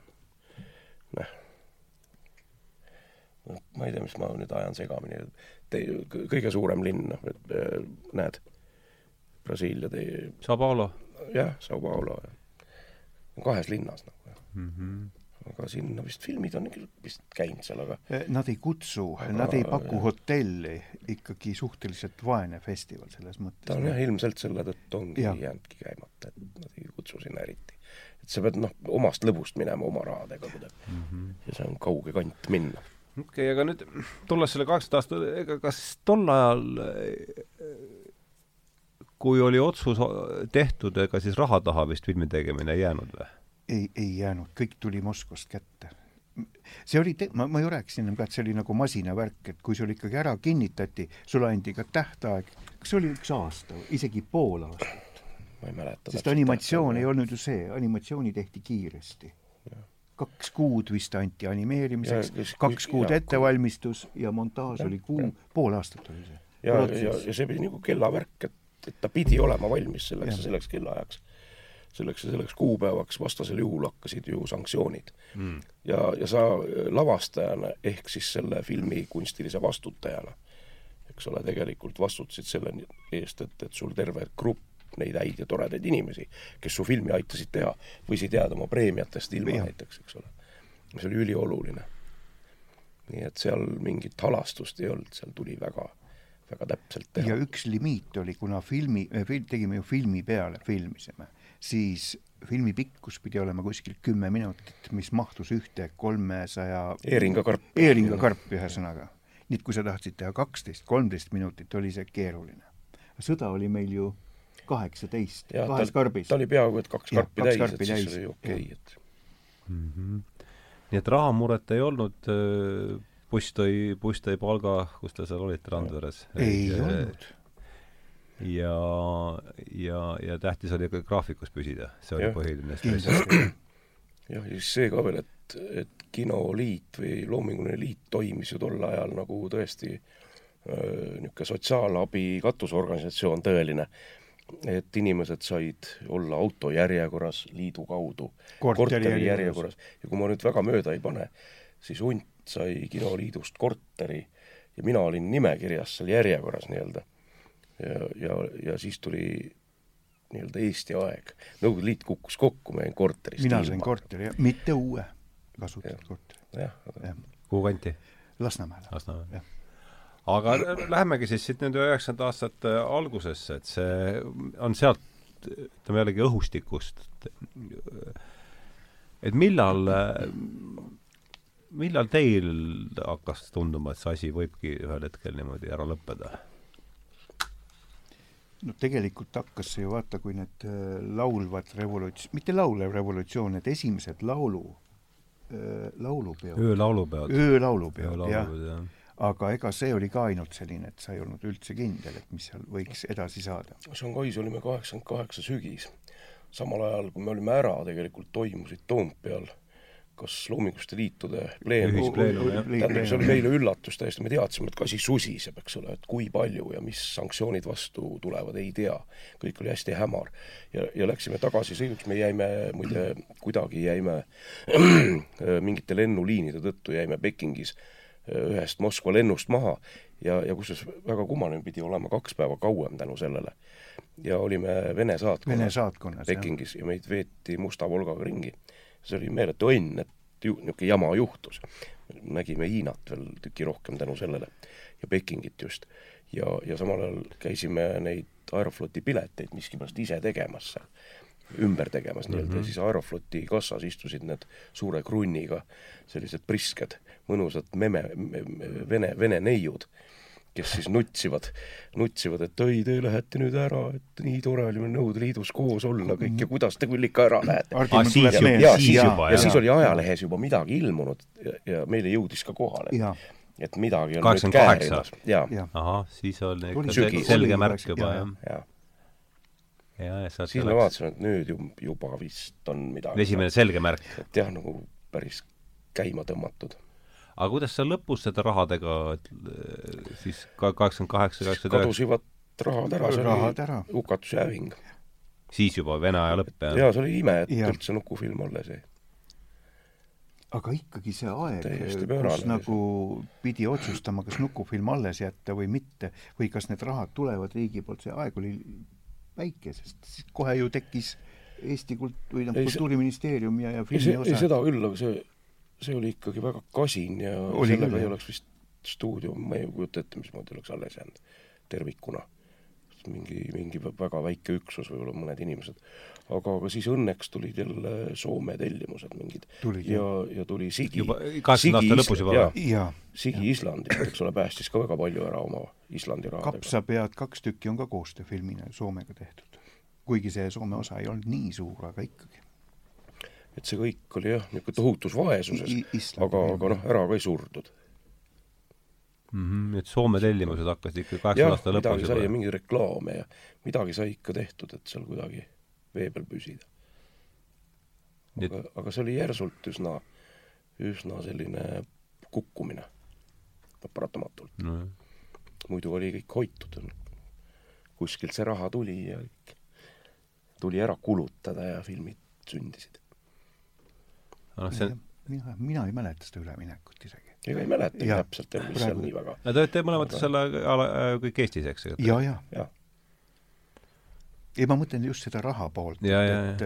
noh, ma ei tea, mis ma nüüd ajan segamini, kõige suurem linn, noh, et äh, näed, Brasiilia tei-. Sao Paulo? jah, Sao Paulo, jah. kahes linnas nagu, jah mm. -hmm. Aga sinna vist filmid on küll vist käinud seal, aga Eh, Nad ei kutsu Aga-, nad ei paku jah. hotelli, ikkagi suhteliselt vaene festival selles ta mõttes on jah, ilmselt selle tõttu ongi Jah. jäänudki käimata, et nad ei kutsu sinna eriti. et sa pead noh, omast lõbust minema oma rahadega kuidagi mm. -hmm. ja see on kauge kant minna. okei okay,, aga nüüd tulles selle kaheksakümnenda aasta, ega kas tol ajal kui oli otsus tehtud, ega siis raha taha vist filmi tegemine ei jäänud või? ei, ei jäänud, kõik tuli Moskvast kätte. see oli, ma, ma ju rääkisin ennem ka, et see oli nagu masinavärk, et kui sul ikkagi ära kinnitati, sulle anti ka tähtaeg, kas see oli üks aasta isegi pool aastat, ma ei mäleta. sest animatsioon ei olnud ju see, animatsiooni tehti kiiresti. kaks kuud vist anti animeerimiseks Ja kaks kuud ja- ettevalmistus ja montaaž Jah, oli kuu pool aastat oli see. ja, ja, ja see pidi nagu kellavärk, et, et ta pidi olema valmis selleks ja selleks kellaajaks. Selleks ja selleks kuupäevaks, vastasel juhul hakkasid ju sanktsioonid. Mm. ja, ja sa lavastajana ehk siis selle filmi kunstilise vastutajana, eks ole, tegelikult vastutasid selle eest, et, et sul terve grupp neid häid ja toredaid inimesi, kes su filmi aitasid teha, võisid jääda oma preemiatest ilma Jah. näiteks, eks ole. see oli ülioluline. nii et seal mingit halastust ei olnud, seal tuli väga, väga täpselt ja teha. üks limiit oli, kuna filmi, fil-, tegime ju filmi peale, filmisime, siis filmi pikkus pidi olema kuskil kümme minutit, mis mahtus ühte kolmesaja Eeringa karp. eeringa karpi ühesõnaga. nii et kui sa tahtsid teha kaksteist, kolmteist minutit, oli see keeruline. sõda oli meil ju kaheksateist, kahes ta, karbis ta. oli peaaegu et kaks karpi kaks täis, et siis täis, oli okei okay,, et Mm -hmm. nii et rahamuret ei olnud, buss tõi, buss tõi palga, kus te seal olite, Randveres? ei olnud. ja, ja, ja tähtis oli ka graafikus püsida, see oli Jah. põhiline stress. jah, ja siis see ka veel, et, et kinoliit või loominguline liit toimis ju tol ajal nagu tõesti niisugune sotsiaalabi katusorganisatsioon tõeline, et inimesed said olla autojärjekorras liidu kaudu, korteri järjekorras ja kui ma nüüd väga mööda ei pane, siis hunt sai kinoliidust korteri ja mina olin nimekirjas seal järjekorras nii-öelda. ja, ja, ja siis tuli nii-öelda Eesti aeg. Nõukogude Liit kukkus kokku, ma jäin korterist mina sain korteri, mitte uue kasutatud korteri, jah, aga jah, kuhu kanti? Lasnamäele. Lasnamäe Jah.. aga lähemegi siis siit nende üheksakümnendate aastate algusesse, et see on sealt, ütleme jällegi õhustikust, et millal, millal teil hakkas tunduma, et see asi võibki ühel hetkel niimoodi ära lõppeda? No tegelikult hakkas see ju vaata, kui need äh, laulvad revoluts-, mitte laulev revolutsioon, need esimesed laulu, laulupeod, öölaulupeod. öölaulupeod, jah, öölaulupeod, jah. aga ega see oli ka ainult selline, et sa ei olnud üldse kindel, et mis seal võiks edasi saada. Shanghais olime kaheksakümmend kaheksa sügis. samal ajal, kui me olime ära, tegelikult toimusid Toompeal kas Loominguste Liitude pleenum jah. tähendab, see oli meile üllatus täiesti, me teadsime, et ka asi susiseb, eks ole, et kui palju ja mis sanktsioonid vastu tulevad, ei tea. kõik oli hästi hämar. ja, ja läksime tagasisõiduks, me jäime muide, kuidagi jäime mingite lennuliinide tõttu jäime Pekingis äh, ühest Moskva lennust maha ja, ja kusjuures väga kummaline pidi olema kaks päeva kauem tänu sellele. ja olime Vene saatkonnas Vene saatkonnas, jah. Pekingis ja meid veeti Musta Volgaga ringi. See oli meeletu õnn, et ju niisugune jama juhtus. nägime Hiinat veel tüki rohkem tänu sellele ja Pekingit just. ja, ja samal ajal käisime neid Aerofloti pileteid miskipärast ise tegemas seal, ümber tegemas nii-öelda mm -hmm. ja siis Aerofloti kassas istusid need suure krunniga sellised prisked, mõnusad meme, vene, vene neiud kes siis nutsivad, nutsivad, et oi, te lähete nüüd ära, et nii tore oli meil Nõukogude Liidus koos olla kõik ja kuidas te küll ikka ära lähete. Ah, ja, siis siis, ja, juba, ja jah. siis oli ajalehes juba midagi ilmunud ja, ja meile jõudis ka kohale, et midagi on nüüd 88. käärimas. ahah, siis oli ikka selge Oli märk juba, jah. jaa. ja, ja sealt siis me läks vaatasime, et nüüd ju, juba vist on midagi. esimene selge märk. et jah, nagu päris käima tõmmatud. Aga kuidas seal lõpus seda rahadega äh, siis ka kaheksakümmend kaheksa, kaheksakümmend üheksa, kadusivad rahad ära, see rahad oli ära. hukatusjääving. siis juba Vene aja lõpp, jah? jaa, see oli ime, et Jah. üldse nukufilm alles jäi. aga ikkagi see aeg, kus nagu pidi otsustama, kas nukufilm alles jätta või mitte või kas need rahad tulevad riigi poolt, see aeg oli väike, sest kohe ju tekkis Eesti kult- või noh, see- Kultuuriministeerium ja, ja ei, see, filmi osa. seda küll, aga see, see oli ikkagi väga kasin ja Oli sellega küll, ei oleks vist stuudio, ma ei kujuta ette, mismoodi oleks alles jäänud tervikuna. mingi, mingi väga väike üksus, võib-olla mõned inimesed. aga, aga siis õnneks tulid jälle Soome tellimused mingid ja, ja tuli Sigi, juba kaheksakümnenda aasta lõpus juba või? ja Sigi Islandist, eks ole, päästis ka väga palju ära oma Islandi rahadega. kapsapead kaks tükki on ka koostööfilmina Soomega tehtud. kuigi see Soome osa ei olnud nii suur, aga ikkagi. Et see kõik oli jah, niisugune tohutus vaesuses, aga, aga noh, ära ka ei surdud. nii et Soome tellimused hakkasid ikka jah, kaheksakümnenda aasta lõpus midagi sai ja mingeid reklaame ja midagi sai ikka tehtud, et seal kuidagi vee peal püsida. Aga, aga see oli järsult üsna, üsna selline kukkumine, paratamatult. nojah, muidu oli kõik hoitud. kuskilt see raha tuli ja tuli ära kulutada ja filmid sündisid. noh, see mina, mina ei mäleta seda üleminekut isegi. ega ei mäletagi Jah, täpselt, mis seal nii väga te olete mõlemad selle ala, kõik Eestis, eks ju? ja, ja jah, ei, ma mõtlen just seda raha poolt, Ja, ja, et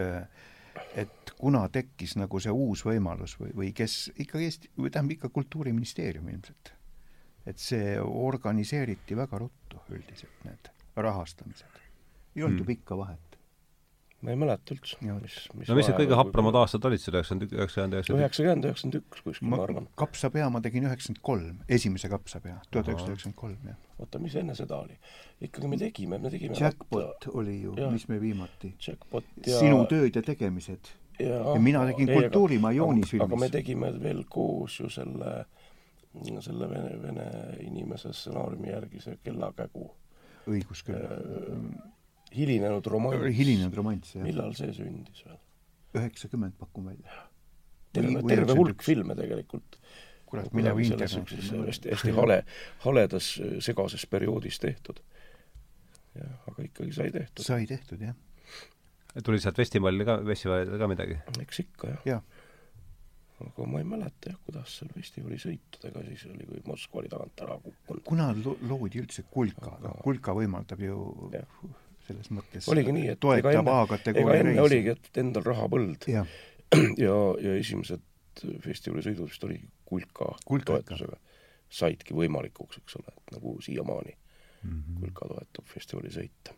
et kuna tekkis nagu see uus võimalus või, või kes ikka Eesti, või tähendab ikka Kultuuriministeerium ilmselt, et see organiseeriti väga ruttu üldiselt, need rahastamised. ei olnud ju Hmm. pikka vahet. Ma ei mäleta üldse, mis, mis no mis need kõige hapramad aastad olid seal üheksakümmend, üheksakümmend, üheksakümmend üheksakümmend, üheksakümmend üks kuskil, ma arvan. kapsapea ma tegin üheksakümmend kolm, esimese kapsapea, tuhat üheksasada üheksakümmend kolm, jah. oota, mis enne seda oli? ikkagi me tegime, me tegime Jackpot oli ju, mis me viimati Jackpot ja sinu tööd ja tegemised. ja, mina tegin ei, Kultuurimaa aga- joonisfilmis. aga me tegime veel koos ju selle, selle vene, vene inimese stsenaariumi järgi see Kellakägu õigus küll. äh, hilinenud romanss. hilinenud romanss, jah. millal see sündis veel? üheksakümmend pakun välja. terve, terve hulk filme tegelikult. kurat, mine või niisuguses hästi, hästi hale, haledas segases perioodis tehtud. jah, aga ikkagi sai tehtud. sai tehtud, jah. tuli sealt festivalil ka, festivalil ka midagi? eks ikka jah jah, aga ma ei mäleta jah, kuidas seal festivali sõitudega siis oli, kui Moskva oli tagant ära kukkunud. kuna lo- loodi üldse Kulka, Aga- noh, Kulka võimaldab ju Jah. Selles mõttes oligi nii, et ega toetab enne, ega A-kategooria enne reisi. oligi, et endal rahapõld jah, ja, ja esimesed festivalisõidud vist oligi Kulka, Kulka toetusega. saidki võimalikuks, eks ole, et nagu siiamaani Mhm. Kulka toetab festivalisõite.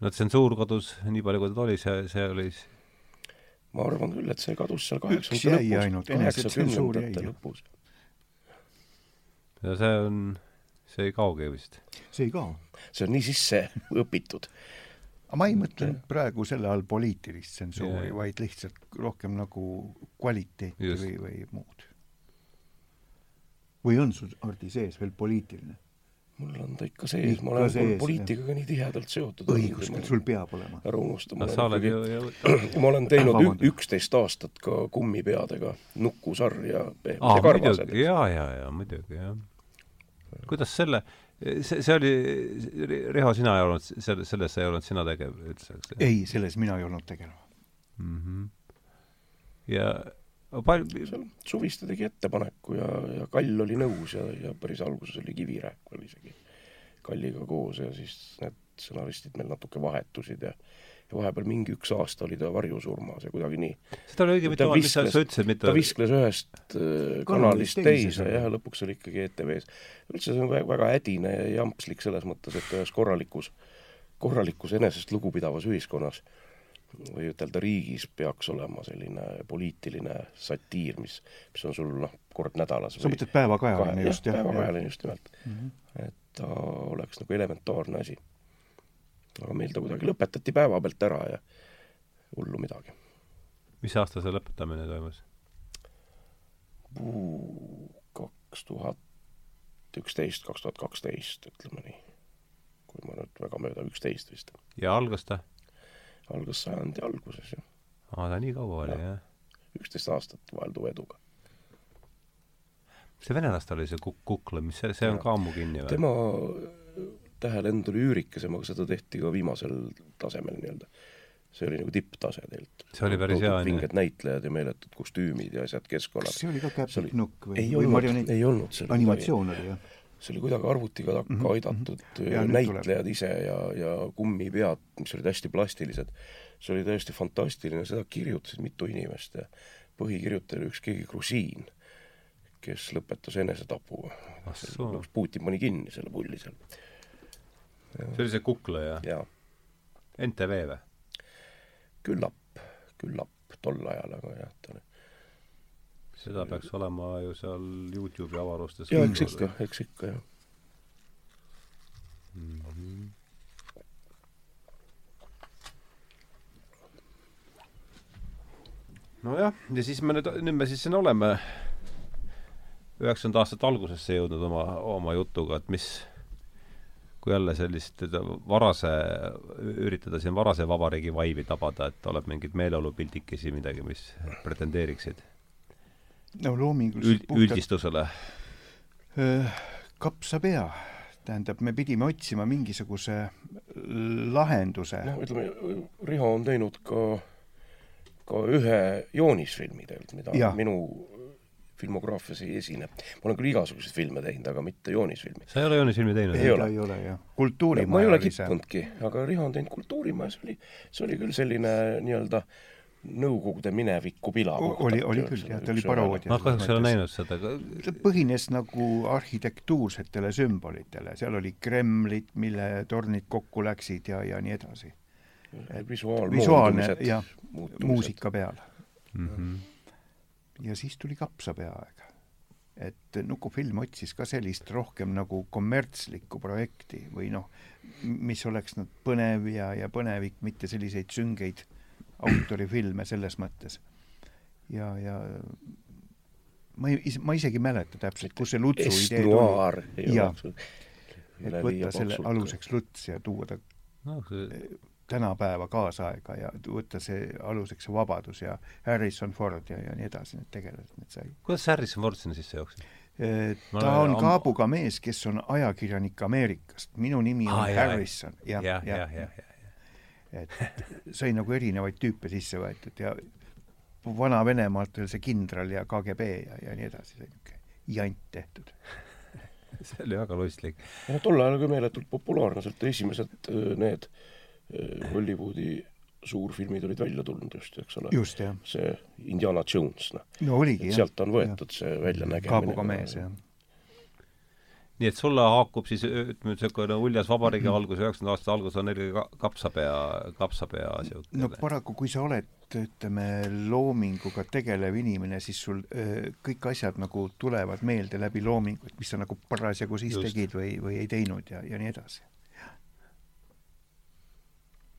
no tsensuur kadus nii palju, kui ta oli, see, see oli ma arvan küll, et see kadus seal kaheksakümnendate ainult, lõpus, kaheksakümnendate lõpus. ja see on, see ei kaogi vist. see ei kao. see on nii sisse õpitud. aga ma ei mõtle nüüd praegu selle all poliitilist tsensuuri Jaa., vaid lihtsalt rohkem nagu kvaliteeti Just. või, või muud. või on sul Hardi sees veel poliitiline? mul on ta ikka sees, ma olen sees, poliitikaga nii tihedalt seotud. õigus sul peab olema. ära unusta, ma sa oled olen ju, ikkagi, ju ma olen teinud Vabandust. üksteist aastat ka kummipeadega Nukusarja Pehmed aa ja, karvased jaa, jaa, jaa, muidugi, jah. Kuidas selle, see, see oli, Riho, sina ei olnud, selle, selles ei olnud sina tegev üldse, eks ei, selles mina ei olnud tegelema. mm. -hmm. ja palju, seal Suviste tegi ettepaneku ja, ja Kall oli nõus ja, ja päris alguses oli Kivirähk veel isegi Kalliga koos ja siis need stsenaristid meil natuke vahetusid ja ja vahepeal mingi üks aasta oli ta varjusurmas ja kuidagi nii. seda oli õige mitu Ta, mis sa, sa ütlesid, mitu ta viskles ühest äh, Kanalist kanalist teise teise seal. ja lõpuks oli ikkagi ETV-s. üldse see on väga, hädine ja jampslik selles mõttes, et ühes korralikus, korralikus enesest lugupidavas ühiskonnas või ütelda riigis peaks olema selline poliitiline satiir, mis, mis on sul noh, kord nädalas sa mõtled päevakajaline just, jah? päevakajaline just nimelt. Mhm. et ta oleks nagu elementaarne asi. Aga meil ta kuidagi lõpetati päevapealt ära ja hullu midagi. mis aasta see lõpetamine toimus? kaks tuhat üksteist, kaks tuhat kaksteist, ütleme nii. kui ma nüüd väga mööda, üksteist vist. ja algas ta? algas sajandi alguses jah, aa, ta nii kaua oli, Jah. jah. üksteist aastat vahelduva eduga. see venelaste oli see kuk-, kukla, mis see, see on Jah. ka ammu kinni või? tema tähelend oli üürikesem, aga seda tehti ka viimasel tasemel nii-öelda. see oli nagu tipptase tegelikult. See oli päris hea, on ju. vinged näitlejad ja meeletud kostüümid ja asjad keskkonnad kas. see oli ka See oli- Käpik Nukk või, ei või olnud, marionett? ei olnud, see oli kuidagi, animatsioon oli jah? see oli kuidagi arvutiga takka Mhm, aidatud Ja näitlejad ise ja, ja kummipead, mis olid hästi plastilised, see oli täiesti fantastiline, seda kirjutasid mitu inimest ja põhikirjutaja oli üks keegi grusiin, kes lõpetas enesetapu. Putin pani kinni selle pulli seal. See oli see kukleja? jaa. NTV või? küllap, küllap tol ajal, aga jah, ta oli seda peaks olema ju seal Youtube'i avarustes. jaa, eks ikka, eks ikka, jah mm. -hmm. nojah, ja siis me nüüd, nüüd me siis siin oleme üheksakümnenda aastate algusesse jõudnud oma, oma jutuga, et mis, kui jälle sellist varase, üritada siin varase vabariigi vaivi tabada, et tuleb mingeid meeleolupildikesi, midagi, mis pretendeeriksid no loominguliselt Üld, üldistusele? kapsapea, tähendab, me pidime otsima mingisuguse lahenduse. noh, ütleme, Riho on teinud ka, ka ühe joonisfilmi tegelikult, mida ja. minu filmograafias ei esine. ma olen küll igasuguseid filme teinud, aga mitte joonisfilmi. sa ei ole joonisfilmi teinud? ei ole, ei ole jah. kultuurimaja ma ei ole kippunudki, aga Riho on teinud Kultuurimaja, see oli, see oli küll selline nii-öelda Nõukogude mineviku pila. oli, oli küll jah, ta oli paroodia. ma kahjuks ei ole näinud seda. ta põhines nagu arhitektuursetele sümbolitele, seal oli Kremlid, mille tornid kokku läksid ja, ja nii edasi. visuaal, visuaalne jah, muusika peal mm. -hmm. Ja siis tuli kapsapea aeg. et Nukufilm otsis ka sellist rohkem nagu kommertslikku projekti või noh, mis oleks nüüd põnev ja, ja põnevik, mitte selliseid süngeid autorifilme selles mõttes. ja, ja ma ei, ma isegi ei mäleta täpselt, kus see Lutsu idee tuli. jah, et võtta selle aluseks Luts ja tuua ta no, see... tänapäeva kaasaega ja võtta see aluseks see Vabadus ja Harrison Ford ja, ja nii edasi, need tegelased, need sai. kuidas Harrison Ford sinna sisse jooksis? ta on kaabuga mees, kes on ajakirjanik Ameerikast. minu nimi on ah, Harrison. jah, jah, jah, jah, jah et sai nagu erinevaid tüüpe sisse võetud ja Vana-Venemaalt veel see kindral ja KGB ja, ja nii edasi, see niisugune jant tehtud see oli väga lustlik. no tol ajal ka meeletult populaarne, sealt esimesed need Hollywoodi suurfilmid olid välja tulnud just, eks ole. just, jah. see Indiana Jones, noh. no oligi, jah. sealt on võetud ja. see väljanägemine. kaabuga mees, jah nii et sulle haakub siis ütleme, niisugune uljas vabariigi mhm. algus, üheksakümnenda aastate algus on eelkõige kapsapea, kapsapea niisugune no paraku, kui sa oled, ütleme, loominguga tegelev inimene, siis sul öö, kõik asjad nagu tulevad meelde läbi loomingut, mis sa nagu parasjagu siis Just. tegid või, või ei teinud ja, ja nii edasi.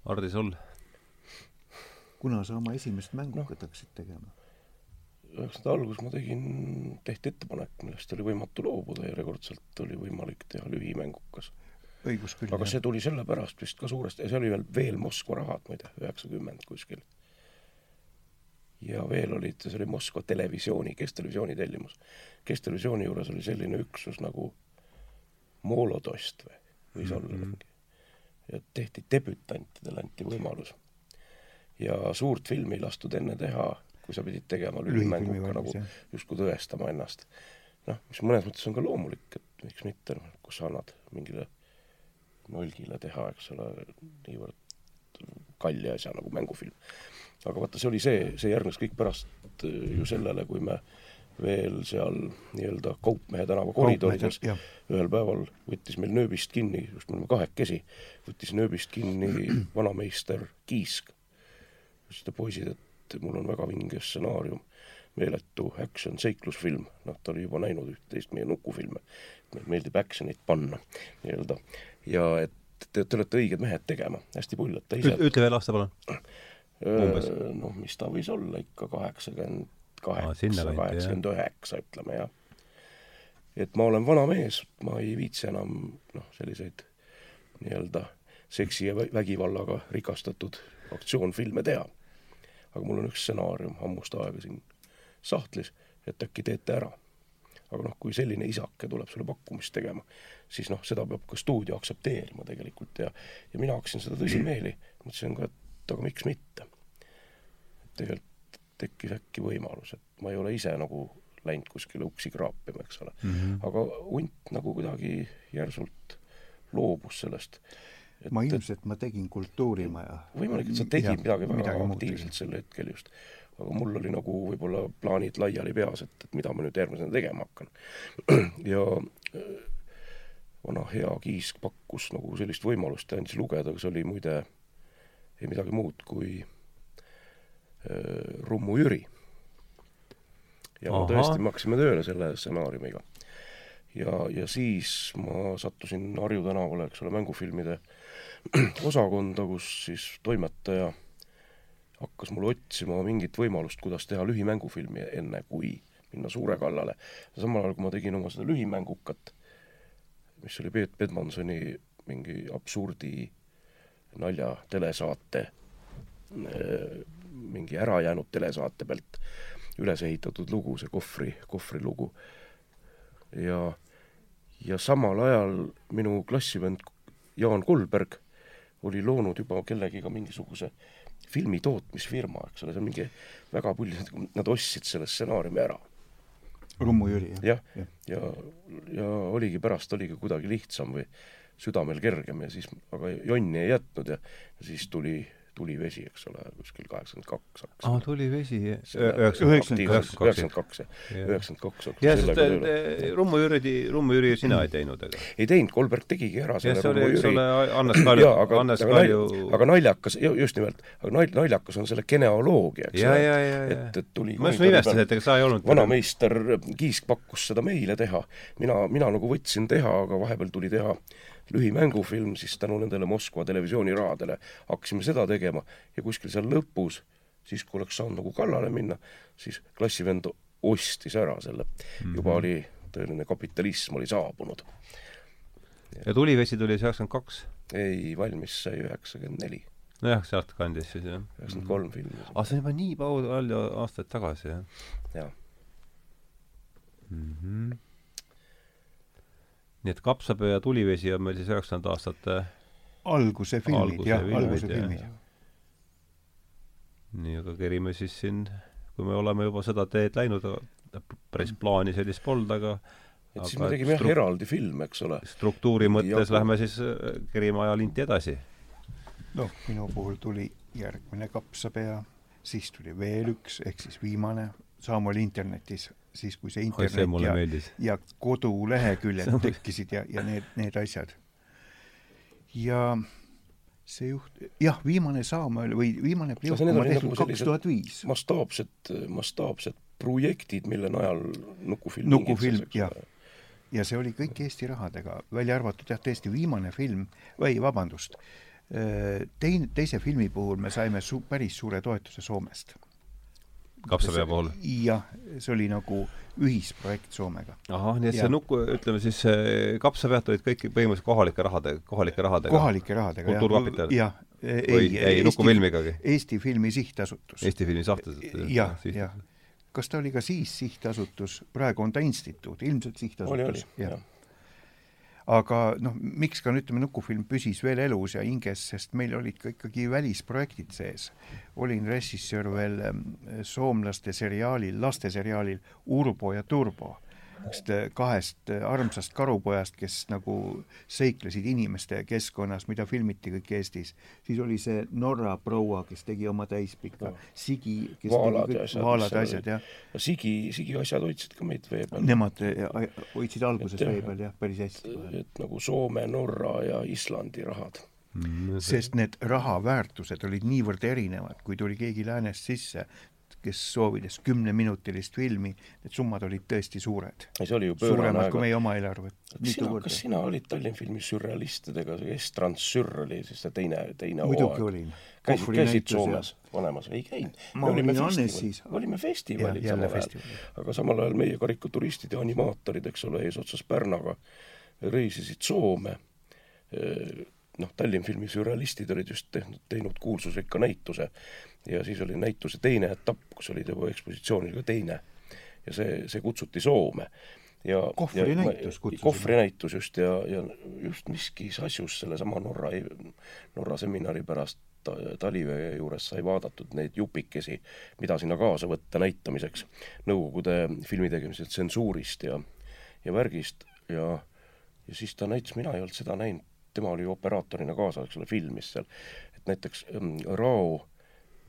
Hardi, sul? kuna sa oma esimest mängu no. hakkasid tegema? üheksakümnendate alguses ma tegin, tehti ettepanek, millest oli võimatu loobuda, järjekordselt oli võimalik teha lühimängukas. õigus küll, aga jah. see tuli sellepärast vist ka suuresti, see oli veel, veel Moskva rahad muide, üheksakümmend kuskil. ja veel olid, see oli Moskva televisiooni, Kestelevisiooni tellimus. Kestelevisiooni juures oli selline üksus nagu Molodost või, võis mm -hmm. olla mingi. Ja tehti debütantidele anti võimalus. ja suurt filmi ei lastud enne teha kui sa pidid tegema lühimänguga nagu justkui tõestama ennast. noh, mis mõnes mõttes on ka loomulik, et miks mitte, noh, kus sa annad mingile nolgile teha, eks ole, niivõrd kalli asja nagu mängufilm. aga vaata, see oli see, see järgnes kõik pärast äh, ju sellele, kui me veel seal nii-öelda Kaupmehe tänava koridorides ühel päeval võttis meil nööbist kinni, just me olime kahekesi, võttis nööbist kinni vanameister Kiisk. ütles, et poisid, et mul on väga vinge stsenaarium, meeletu action seiklusfilm, noh, ta oli juba näinud üht-teist meie nukufilme, meile meeldib action'it panna nii-öelda. Ja et te, te olete õiged mehed tegema, hästi ta ise ütle veel aasta, palun. noh, mis ta võis olla ikka kaheksakümmend kaheksa, kaheksakümmend üheksa, ütleme jah. et ma olen vana mees, ma ei viitsi enam noh, selliseid nii-öelda seksi ja vägivallaga rikastatud aktsioonfilme teha aga mul on üks stsenaarium ammust aega siin sahtlis, et äkki teete ära. aga noh, kui selline isake tuleb sulle pakkumist tegema, siis noh, seda peab ka stuudio aktsepteerima tegelikult ja ja mina hakkasin seda tõsimeeli, mõtlesin ka, et aga miks mitte. tegelikult tekkis äkki võimalus, et ma ei ole ise nagu läinud kuskile uksi kraapima, eks ole mm. -hmm. aga hunt nagu kuidagi järsult loobus sellest ma ilmselt, ma tegin Kultuurimaja. võimalik, et sa tegid ja, midagi väga midagi aktiivselt sel hetkel just. aga mul oli nagu võib-olla plaanid laiali peas, et, et mida ma nüüd järgmisena tegema hakkan. ja äh, vana hea Kiisk pakkus nagu sellist võimalust ja andis lugeda, see oli muide ei midagi muud kui Rummu Jüri. ja Aha. tõesti, me hakkasime tööle selle stsenaariumiga. ja, ja siis ma sattusin Harju tänavale, eks ole, mängufilmide äh, osakonda, kus siis toimetaja hakkas mulle otsima mingit võimalust, kuidas teha lühimängufilmi, enne kui minna suure kallale. samal ajal, kui ma tegin oma seda lühimängukat, mis oli Peet Pedmansoni mingi absurdi nalja telesaate, mingi ärajäänud telesaate pealt üles ehitatud lugu, see kohvri, kohvrilugu. ja, ja samal ajal minu klassivend Jaan Kulberg oli loonud juba kellegiga mingisuguse filmi tootmisfirma, eks ole, see on mingi väga pull, nad ostsid selle stsenaariumi ära. Rummu Jüri, jah? jah, ja, ja, ja oligi pärast, oligi kuidagi lihtsam või südamel kergem ja siis, aga jonni ei jätnud ja, ja siis tuli tuli vesi, eks ole, kuskil kaheksakümmend kaks hakkas. aa, tuli vesi, üheksakümmend kaks, üheksakümmend kaks. jah, sest eh, Rummu Jüri, Rummu Jüri sina ei teinud, ega? ei teinud, Kolberg tegigi ära selle Rummu Jüri. eks ole, Hannes Kalju, Hannes Kalju aga naljakas, just nimelt, aga nal-, naljakas on selle genealoogia, eks ole. et, et tuli ma just imestasin, et ega sa ei olnud vanameister Kiisk pakkus seda meile teha, mina, mina nagu võtsin teha, aga vahepeal tuli teha lühimängufilm, siis tänu nendele Moskva televisioonirahadele hakkasime seda tegema ja kuskil seal lõpus, siis kui oleks saanud nagu kallale minna, siis klassivend ostis ära selle mm. -hmm. juba oli tõeline kapitalism oli saabunud. ja Tulivesi tuli siis üheksakümmend kaks? ei, valmis sai üheksakümmend neli. nojah, sealtkandis siis jah. üheksakümmend kolm filmi. ah, see on juba nii palju aastaid tagasi, jah? jah mm. -hmm nii et Kapsapea ja Tulivesi on meil siis üheksakümnendate aastate alguse filmid, jah, alguse filmid. nii, aga kerime siis siin, kui me oleme juba seda teed läinud, päris plaani sellist polnud, aga et siis me tegime jah eraldi filme, eks ole. struktuuri mõttes ja, lähme siis äh, kerime ajalinti edasi. noh, minu puhul tuli järgmine Kapsapea, siis tuli veel üks, ehk siis viimane, samamoodi internetis siis, kui see internet see ja, ja koduleheküljed tekkisid ja, ja need, need asjad. ja see juht, jah, viimane Saamaöö või viimane Pliuk on tehtud nagu kaks tuhat viis. mastaapsed, mastaapsed projektid, mille najal nukufilm nukufilm, jah. ja see oli kõik Eesti rahadega, välja arvatud jah, tõesti viimane film, või vabandust, teine, teise filmi puhul me saime su-, päris suure toetuse Soomest kapsapea puhul? jah, see oli nagu ühisprojekt Soomega. ahah, nii et ja. see nuku, ütleme siis kapsapead olid kõik põhimõtteliselt kohalike rahade, kohalike rahadega? kohalike rahadega, kultuurkapital? jah. ei, ei, Nukufilm ikkagi? Eesti Filmi Sihtasutus. Eesti Filmi Sihtasutus? jah, jah. kas ta oli ka siis sihtasutus, praegu on ta instituut, ilmselt sihtasutus? oli, oli, jah aga noh, miks ka ütleme, Nukufilm püsis veel elus ja hinges, sest meil olid ka ikkagi välisprojektid sees. olin režissöör veel soomlaste seriaalil, lasteseriaalil Urbo ja Turbo kahest armsast karupojast, kes nagu seiklesid inimeste keskkonnas, mida filmiti kõik Eestis. siis oli see Norra proua, kes tegi oma täispika no., Sigi, kes vaalad tegi kõik vaalad asjad, jah. Sigi, Sigi asjad hoidsid ka meid vee peal. Nemad hoidsid alguses vee peal jah, päris hästi. et nagu Soome, Norra ja Islandi rahad sest need rahaväärtused olid niivõrd erinevad, kui tuli keegi läänest sisse, kes soovides kümneminutilist filmi, need summad olid tõesti suured. see oli ju suuremad kui meie oma eelarved. kas sina olid Tallinnfilmi sürrealistidega, Estrans Sürr oli siis see teine, teine muidugi olin. käisid, käisid Soomes vanemas ei käinud? me olime festivalil, olime festivalil samal ajal. aga samal ajal meie karikaturistid ja animaatorid, eks ole, eesotsas Pärnaga, reisisid Soome noh, Tallinnfilmi sürrealistid olid just tehnud, teinud kuulsusrikka näituse ja siis oli näituse teine etapp, kus oli juba ekspositsioonil ka teine. ja see, see kutsuti Soome. ja kohvrinäitus kutsus. kohvrinäitus just ja, ja just miskis asjus sellesama Norra, Norra seminari pärast Talivee juures sai vaadatud neid jupikesi, mida sinna kaasa võtta näitamiseks Nõukogude filmi tegemise tsensuurist ja, ja värgist ja, ja siis ta näitas, mina ei olnud seda näinud tema oli operaatorina kaasas, eks ole, filmis seal, et näiteks ähm, Rao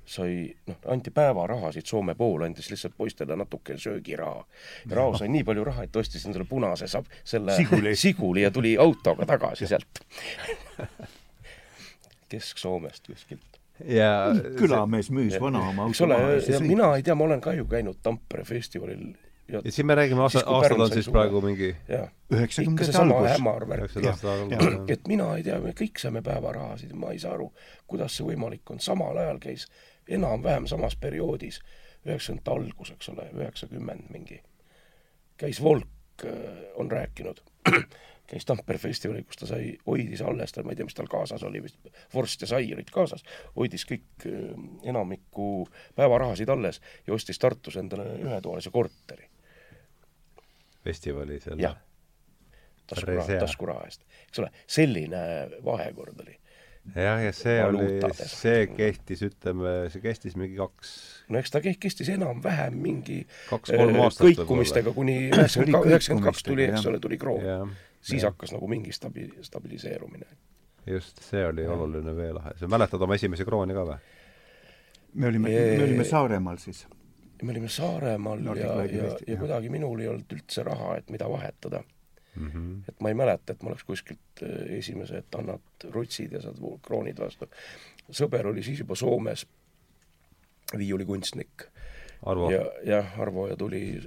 sai, noh, anti päevarahasid Soome poole, andis lihtsalt poistele natuke söögiraha. ja Rao sai nii palju raha, et ostis endale punase sab-, selle Siguli. siguli ja tuli autoga tagasi sealt Kesk-Soomest kuskilt. ja külamees müüs vana oma eks ole, ja mina ei tea, ma olen ka ju käinud Tampere festivalil ja, siin me räägime aasta, aastad on siis praegu mingi üheksakümnendate algus. et mina ei tea, me kõik saime päevarahasid, ma ei saa aru, kuidas see võimalik on, samal ajal käis enam-vähem samas perioodis, üheksakümnendate algus, eks ole, üheksakümmend mingi, käis Volk, on rääkinud, käis Tampere festivalil, kus ta sai, hoidis alles, ma ei tea, mis tal kaasas oli, vist vorst ja sai olid kaasas, hoidis kõik äh, enamiku päevarahasid alles ja ostis Tartus endale ühetoalise korteri. Festivali seal. jah, taskuraha, taskuraha eest. eks ole, selline vahekord oli. jah, ja see oli, Valuutades. see kehtis, ütleme, see kestis mingi kaks, no eks ta ke- kestis enam-vähem mingi kaks-kolm äh, aastat kõikumistega kuni oli üheksakümmend, kaks tuli, eks ole, tuli kroon. siis jah. hakkas nagu mingi stabi-, stabiliseerumine. just, see oli oluline veelahe. sa mäletad oma esimesi krooni ka või? me olime, me olime Saaremaal siis. Me olime Saaremaal Nordic ja, ja, ja jah. kuidagi minul ei olnud üldse raha, et mida vahetada. Mm -hmm. et ma ei mäleta, et ma oleks kuskilt äh, esimese, et annad rutsid ja saad kroonid vastu. sõber oli siis juba Soomes viiulikunstnik ja jah, Arvo ja tuli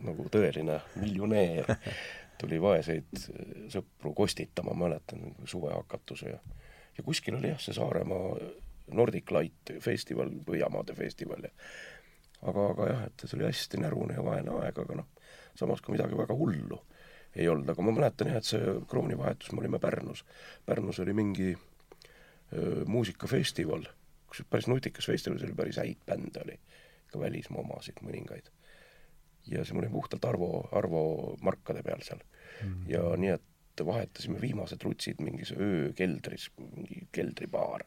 nagu tõeline miljonäär, tuli vaeseid äh, sõpru kostitama, ma mäletan, suvehakatuse ja ja kuskil oli jah, see Saaremaa Nordic Light festival, Põhjamaade festival ja aga, aga jah, et see oli hästi närune ja vaene aeg, aga noh, samas ka midagi väga hullu ei olnud, aga ma mäletan jah, et see kroonivahetus, me olime Pärnus. Pärnus oli mingi öö, muusikafestival, kus päris nutikas festival, seal oli päris häid bände oli, ka välismaa omasid mõningaid. ja siis ma olin puhtalt Arvo, Arvo markade peal seal mm. ja nii, et vahetasime viimased rutsid mingis öökeldris, mingi keldribaar,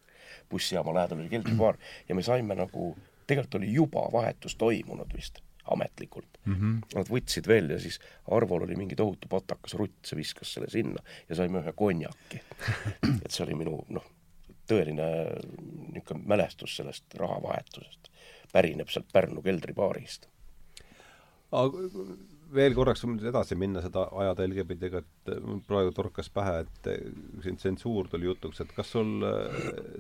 bussijaama lähedal oli keldribaar ja me saime nagu, tegelikult oli juba vahetus toimunud vist ametlikult mm. -hmm. Nad võtsid veel ja siis Arvol oli mingi tohutu patakas rutt, see viskas selle sinna ja saime ühe konjaki. et see oli minu noh, tõeline niisugune mälestus sellest rahavahetusest. pärineb sealt Pärnu keldribaarist. aga veel korraks edasi minna seda ajatelge pidi, ega et mul praegu torkas pähe, et siin tsensuur tuli jutuks, et kas sul,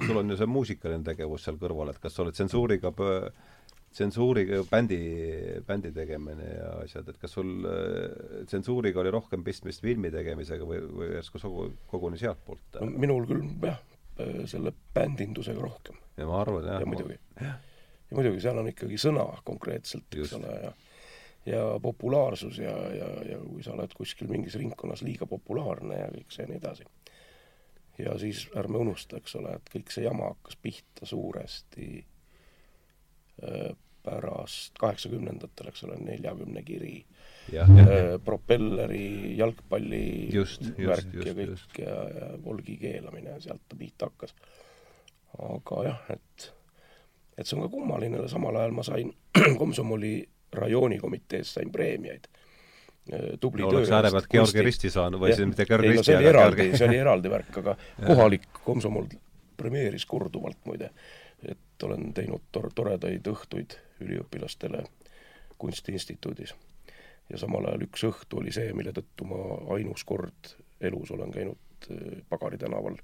sul on ju see muusikaline tegevus seal kõrval, et kas sa oled tsensuuriga tsensuuriga bändi, bändi tegemine ja asjad, et kas sul äh, tsensuuriga oli rohkem pistmist filmi tegemisega või, või järsku kogu, koguni sealtpoolt? no minul küll jah, selle bändindusega rohkem ja ma arvan, jah. ja muidugi. ja muidugi seal on ikkagi sõna konkreetselt, eks ole, ja ja populaarsus ja, ja, ja kui sa oled kuskil mingis ringkonnas liiga populaarne ja kõik see ja nii edasi. ja siis ärme unusta, eks ole, et kõik see jama hakkas pihta suuresti äh, pärast kaheksakümnendatel, eks ole, neljakümne kiri äh, propelleri, jalgpalli Just, just, värk just, ja kõik just. ja, ja volgi keelamine sealt ta pihta hakkas. aga jah, et, et see on ka kummaline, samal ajal ma sain Komsomoli rajoonikomitees sain preemiaid. tubli töö oleks äärepealt Georgi risti saanud või Jah. siis mitte Georgi ei no risti, aga eraldi, Georgi see oli eraldi värk, aga kohalik komsomol premeeris korduvalt muide, et olen teinud tor-, toredaid õhtuid üliõpilastele Kunstiinstituudis. ja samal ajal üks õhtu oli see, mille tõttu ma ainus kord elus olen käinud äh, Pagari tänaval.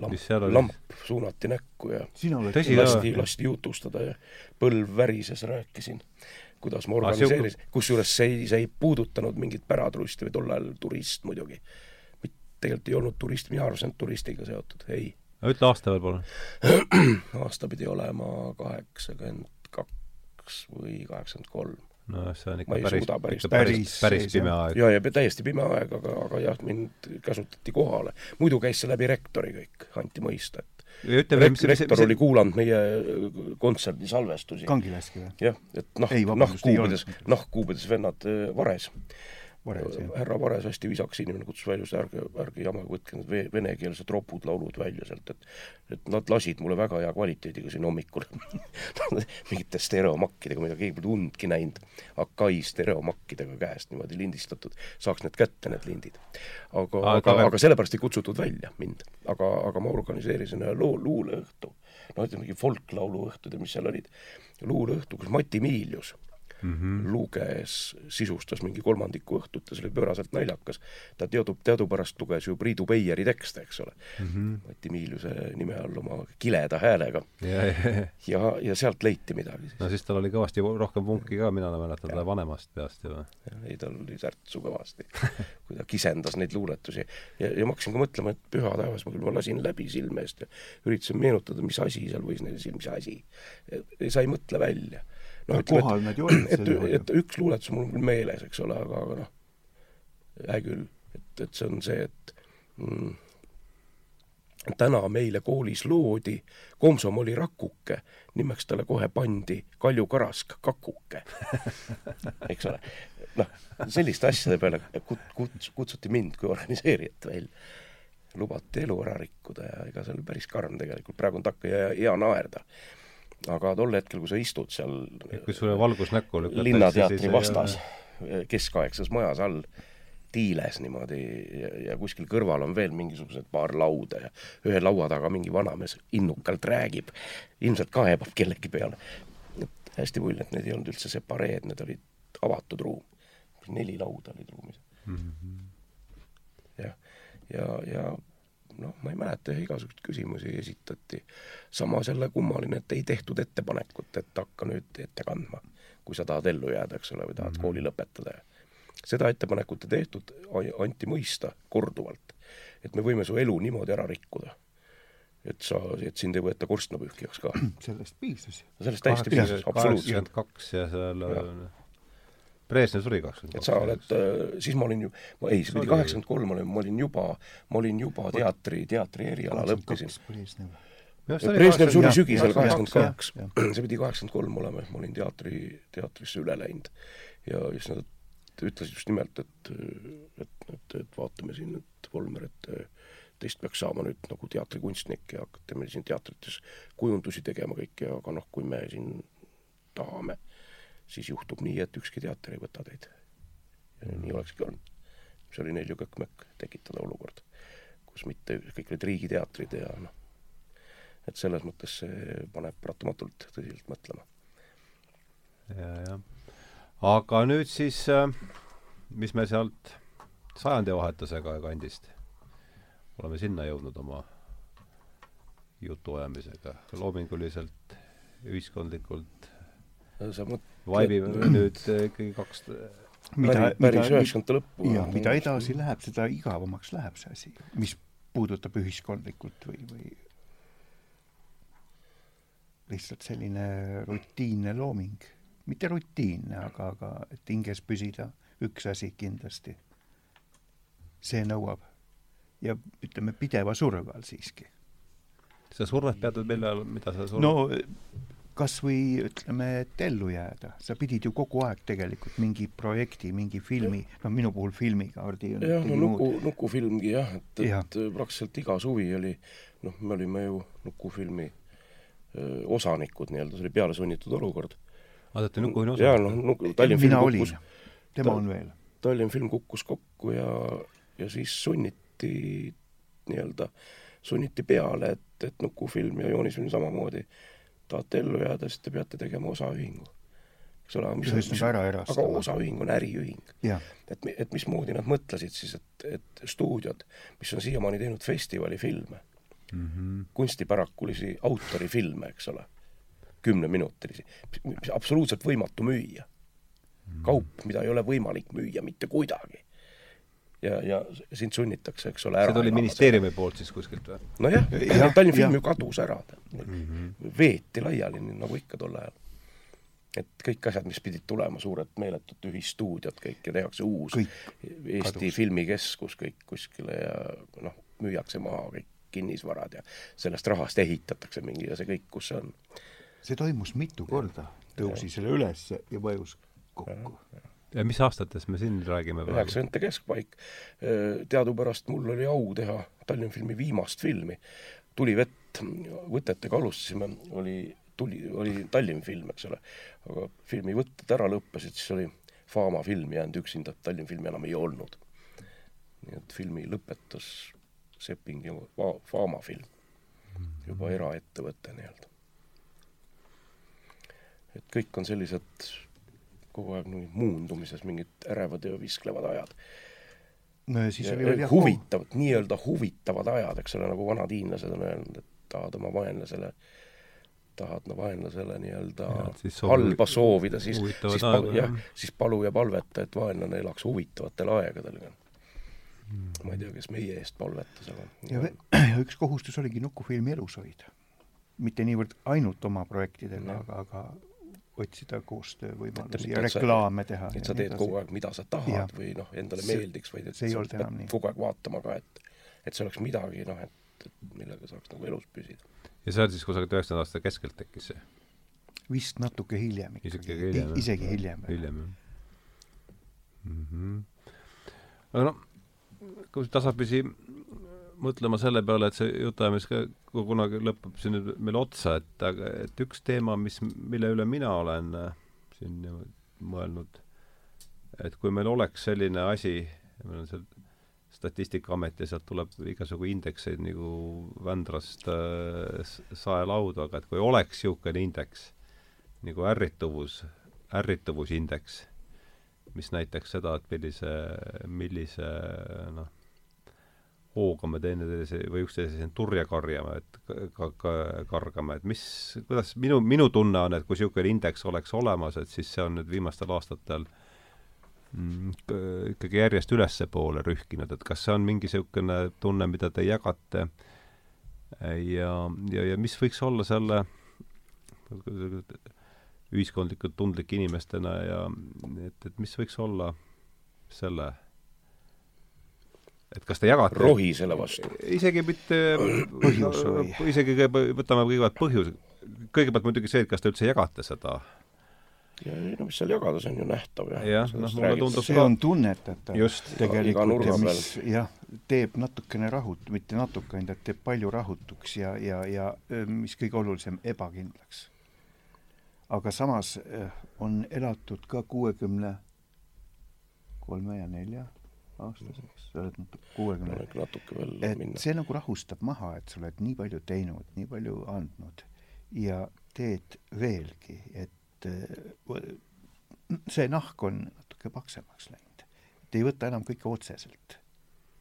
lamp lamp suunati näkku ja sina Tõsi, lasti, lasti jutustada ja põlv värises, rääkisin, kuidas ma organiseerisin, kusjuures see ei, see ei puudutanud mingit päraturisti või tol ajal turist muidugi. tegelikult ei olnud turist, mina arvasin, et turistiga seotud, ei. ütle aasta veel palun. aasta pidi olema kaheksakümmend kaks või kaheksakümmend kolm. no see on ikka päris, päris ikka päris, päris päris pime aeg. ja, ja täiesti pime aeg, aga, aga jah, mind käsutati kohale. muidu käis see läbi rektori kõik, anti mõista, et ja ütle veel, Rek- mis, mis, rektor mis oli kuulanud meie kontserdi salvestusi. Kangilaski või? jah, et noh Ei,, vabandust, ei nahkkuubides, nahkkuubides vennad äh, vares. Vares, härra Vares, hästi viisakas inimene, kutsus välja, ärge, ärge jama, võtke need ve- venekeelsed ropud, laulud välja sealt, et et nad lasid mulle väga hea kvaliteediga siin hommikul mingite stereomakkidega, mida keegi pole undki näinud, Akai stereomakkidega käest niimoodi lindistatud, saaks need kätte, need lindid. aga, Aga aga, aga sellepärast ei kutsutud välja mind. aga, aga ma organiseerisin ühe loo, luuleõhtu, no ütleme, mingi folklauluõhtud ja mis seal olid, luuleõhtu, kus Mati Miilius mm -hmm. luges, sisustas mingi kolmandiku õhtut ja see oli pööraselt naljakas. ta teadu, teadupärast luges ju Priidu Beieri tekste, eks ole mm. -hmm. Mati Miiliuse nime all oma kileda häälega ja, ja, ja. ja, sealt leiti midagi siis no siis tal oli kõvasti rohkem punki ka, mina mäletan teda vanemast peast juba. ei, tal oli särtsu kõvasti, kui ta kisendas neid luuletusi. ja, ja ma hakkasin ka mõtlema, et püha taevas, ma küll ma lasin läbi silme eest ja üritasin meenutada, mis asi seal võis neil mis asi. sa ei mõtle välja. Ju olid et, juhul ju. et üks luuletus on mul küll meeles, eks ole, aga, aga noh, hea küll, et, et see on see, et mm, täna meile koolis loodi komsomoli rakuke, nimeks talle kohe pandi Kalju Karask kakuke. eks ole, noh, selliste asjade peale kut-, kut-, kutsuti mind kui organiseerijat välja. lubati elu ära rikkuda ja ega see oli päris karm tegelikult, praegu on takka hea, hea naerda. Aga tol hetkel, kui sa istud seal kui sulle valgus näkku lükatakse linnateatri vastas, keskaegses majas all, tiiles niimoodi ja, ja kuskil kõrval on veel mingisugused paar lauda ja ühe laua taga mingi vanamees innukalt räägib, ilmselt kaebab kellegi peale. hästi mulje, et need ei olnud üldse separeed, need olid avatud ruum. neli lauda olid ruumis mm. -hmm. jah, ja, ja, ja noh, ma ei mäleta, igasuguseid küsimusi esitati. samas jälle kummaline, et ei tehtud ettepanekut, et hakka nüüd ette kandma, kui sa tahad ellu jääda, eks ole, või tahad mm -hmm. kooli lõpetada. seda ettepanekut ei tehtud, anti mõista korduvalt, et me võime su elu niimoodi ära rikkuda. et sa, et sind ei võeta korstnapühkijaks ka. sellest piisas. sellest täiesti piisas, absoluutselt. kaheksakümmend kaks ja seal Brežnev suri kakskümmend et sa oled, siis ma olin ju, ei, see pidi kaheksakümmend kolm olema, ma olin juba, ma olin juba teatri, teatri erialal õppisin. Brežnev. Suri sügisel kaheksakümmend kaks, see pidi kaheksakümmend kolm olema, ma olin teatri, teatrisse üle läinud. ja siis nad ütlesid just nimelt, et, et, et, et vaatame siin, et Volmer, et teist peaks saama nüüd nagu teatrikunstnik ja hakkate meil siin teatrites kujundusi tegema kõike, aga noh, kui me siin tahame, siis juhtub nii, et ükski teater ei võta teid. ja nii olekski olnud. see oli neil ju kökk-mökk tekitada olukord, kus mitte kõik olid riigiteatrid ja noh, et selles mõttes see paneb paratamatult tõsiselt mõtlema. ja, jah. aga nüüd siis, mis me sealt sajandivahetusega kandist oleme sinna jõudnud oma jutuajamisega, loominguliselt, ühiskondlikult, vaibib nüüd ikkagi kaks mida, päris üheksakümnendate lõppu. jaa, mida edasi läheb, seda igavamaks läheb see asi, mis puudutab ühiskondlikult või, või lihtsalt selline rutiinne looming. mitte rutiinne, aga, aga et hinges püsida, üks asi kindlasti. see nõuab ja ütleme, pideva surve all siiski. sa survet peatad, mille, mida sa survet? no kas või ütleme, et ellu jääda, sa pidid ju kogu aeg tegelikult mingi projekti, mingi filmi, no minu puhul filmiga, Hardi jah, no nuku, nukufilmgi jah, et, et praktiliselt iga suvi oli, noh, me olime ju nukufilmi öö, osanikud nii-öelda, see oli pealesunnitud olukord. aa, te olete nukufilmi osanikud? jaa, noh, nuku, Tallinn film kukkus. tema ta, on veel. Tallinn film kukkus kokku ja, ja siis sunniti nii-öelda, sunniti peale, et, et nukufilm ja joonisfilm samamoodi tahate ellu jääda, siis te peate tegema osaühingu. eks ole, mis mis, aga osaühing on äriühing. et, et mismoodi nad mõtlesid siis, et, et stuudiod, mis on siiamaani teinud festivaalifilme mm, -hmm. kunstipärakulisi autorifilme, eks ole, kümneminutilisi, mis absoluutselt võimatu müüa. -hmm. kaup, mida ei ole võimalik müüa mitte kuidagi ja, ja sind sunnitakse, eks ole, ära see tuli ministeeriumi poolt siis kuskilt või? nojah, Tallinna film ju kadus ära mm, -hmm. veeti laiali, nagu ikka tol ajal. et kõik asjad, mis pidid tulema, suured meeletud ühisstuudiod, kõik ja tehakse uus kõik Eesti kadus. filmikeskus kõik kuskile ja noh, müüakse maha kõik kinnisvarad ja sellest rahast ehitatakse mingi ja see kõik, kus see on. see toimus mitu korda, tõusis selle üles ja vajus kokku ja mis aastates me siin räägime üheksakümnendate keskpaik. teadupärast mul oli au teha Tallinnfilmi viimast filmi. tuli vett, võtetega alustasime, oli, tuli, oli Tallinnfilm, eks ole. aga filmi võtted ära lõppesid, siis oli Faama film jäänud üksinda, Tallinnfilmi enam ei olnud. nii et filmi lõpetas Sepping ja Faama film, juba eraettevõte nii-öelda. et kõik on sellised kogu aeg mingid muundumises, mingid ärevad ja visklevad ajad. no ja siis ja, oli veel jah huvitavad, nii-öelda huvitavad ajad, eks ole, nagu vanad hiinlased on öelnud, et tahad oma vaenlasele tahad no vaenlasele nii-öelda halba soovida, siis, siis palu, jah, siis palu ja palveta, et vaenlane elaks huvitavatel aegadel mm.. ma ei tea, kes meie eest palvetas, aga ja, ja üks kohustus oligi nukufilmi elus hoida. mitte niivõrd ainult oma projektidega, aga, aga otsida koostöövõimalusi ja reklaame teha. et sa teed kogu aeg, mida sa tahad ja. või noh, endale see, meeldiks, vaid et sa pead kogu aeg vaatama ka, et et see oleks midagi, noh, et, et millega saaks nagu elus püsida. ja see on siis kusagil üheksakümnenda aasta keskelt tekkis see? vist natuke hiljem ikkagi. isegi hiljem? hiljem. jah -hmm.. aga noh, kui tasapisi mõtlema selle peale, et see jutuajamis ka kunagi lõpeb siin nüüd meil otsa, et aga, et üks teema, mis, mille üle mina olen äh, siin mõelnud, et kui meil oleks selline asi, meil on seal Statistikaamet ja sealt tuleb igasugu indekseid nagu Vändrast äh, saelaudu, aga et kui oleks niisugune indeks nagu ärrituvus, ärrituvusindeks, mis näitaks seda, et millise, millise noh, hooga me teineteise või üksteise turja karjame, et ka, ka kargame, et mis, kuidas minu, minu tunne on, et kui niisugune indeks oleks olemas, et siis see on nüüd viimastel aastatel mm, ikkagi järjest ülespoole rühkinud, et kas see on mingi niisugune tunne, mida te jagate? Ja, ja, ja mis võiks olla selle ühiskondlikult tundlike inimestena ja et, et mis võiks olla selle et kas te jagate? Rohi selle vastu? isegi mitte põhjus või? isegi võtame kõigepealt põhjus, kõigepealt muidugi see, et kas te üldse jagate seda. Ja no mis seal jagada, see on ju nähtav ja, jah, noh mulle tundub see on tunnetatav. Just. Tegelikult ja mis jah, teeb natukene rahut-, mitte natuke ainult, teeb palju rahutuks ja, ja, ja mis kõige olulisem, ebakindlaks. aga samas on elatud ka kuuekümne kolme ja nelja aastaseks, sa oled kuuekümne. natuke veel et minna. see nagu rahustab maha, et sa oled nii palju teinud, nii palju andnud ja teed veelgi, et äh, see nahk on natuke paksemaks läinud. et ei võta enam kõike otseselt.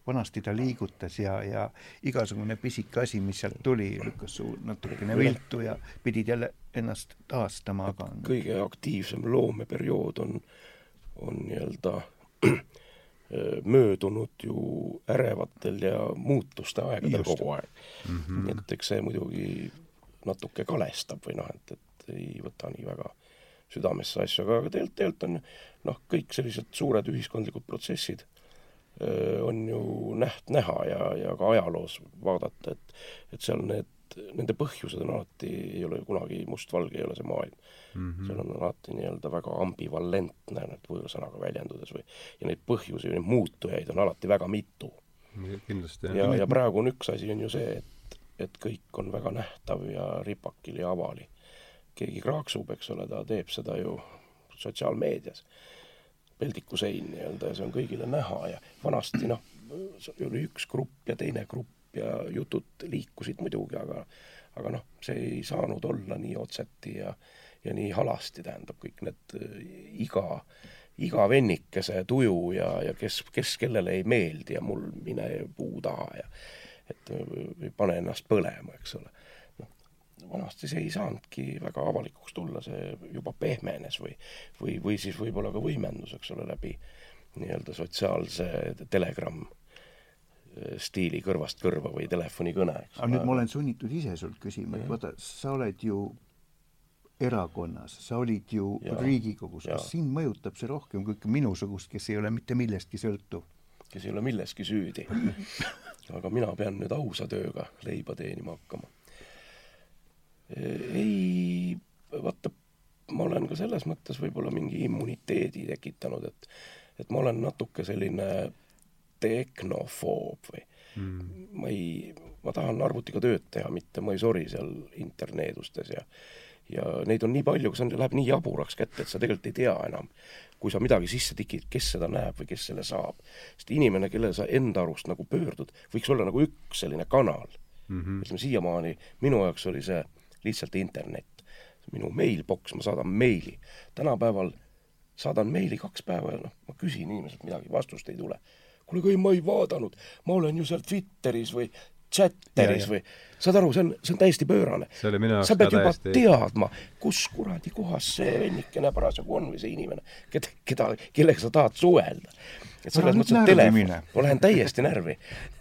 vanasti ta liigutas ja, ja igasugune pisike asi, mis sealt tuli, lükkas su natukene viltu ja pidid jälle ennast taastama, aga kõige aktiivsem loomeperiood on, on nii-öelda möödunud ju ärevatel ja muutuste aegadel Just. kogu aeg mm. -hmm. et eks see muidugi natuke kalestab või noh, et, et ei võta nii väga südamesse asju, aga, tegelikult, tegelikult on noh, kõik sellised suured ühiskondlikud protsessid on ju näht-, näha ja, ja ka ajaloos vaadata, et et seal need nende põhjused on alati, ei ole kunagi mustvalge, ei ole see maailm mm. -hmm. seal on alati nii-öelda väga ambivalentne, nüüd võõrsõnaga väljendudes või, ja neid põhjusi või neid muutujaid on alati väga mitu. kindlasti, jah. ja, ja praegu on üks asi, on ju see, et, et kõik on väga nähtav ja ripakil ja avali. keegi kraaksub, eks ole, ta teeb seda ju sotsiaalmeedias peldikusein nii-öelda ja see on kõigile näha ja vanasti noh, oli üks grupp ja teine grupp ja jutud liikusid muidugi, aga aga noh, see ei saanud olla nii otseti ja ja nii halasti, tähendab, kõik need äh, iga, iga vennikese tuju ja, ja kes, kes kellele ei meeldi ja mul mine puu taha ja et või pane ennast põlema, eks ole. noh, vanasti see ei saanudki väga avalikuks tulla, see juba pehmenes või, või, või siis võib-olla ka võimendus, eks ole, läbi nii-öelda sotsiaalse telegramm stiili kõrvast kõrva või telefonikõne, aga nüüd ma olen sunnitud ise sult küsima, et vaata, sa oled ju erakonnas, sa olid ju ja, Riigikogus, kas sind mõjutab see rohkem kui minusugust, kes ei ole mitte millestki sõltuv? kes ei ole milleski süüdi. Aga mina pean nüüd ausa tööga leiba teenima hakkama. ei, vaata, ma olen ka selles mõttes võib-olla mingi immuniteedi tekitanud, et et ma olen natuke selline tehnofoob või mm. ma ei, ma tahan arvutiga tööd teha, mitte ma ei sori seal interneedustes ja ja neid on nii palju, see on, läheb nii jaburaks kätte, et sa tegelikult ei tea enam, kui sa midagi sisse tikid, kes seda näeb või kes selle saab. sest inimene, kellele sa enda arust nagu pöördud, võiks olla nagu üks selline kanal mm. -hmm. ütleme siiamaani minu jaoks oli see lihtsalt internet. minu mailbox, ma saadan meili. tänapäeval saadan meili kaks päeva ja noh, ma küsin inimeselt midagi, vastust ei tule kuule, ei, ma ei vaadanud, ma olen ju seal Twitteris või chatteris või saad aru, see on, see on täiesti pöörane. sa pead juba täiesti... teadma, kus kuradi kohas see vennikene parasjagu on või see inimene, keda, keda, kellega sa tahad suhelda. et selles mõttes, et telefon, ma lähen täiesti närvi,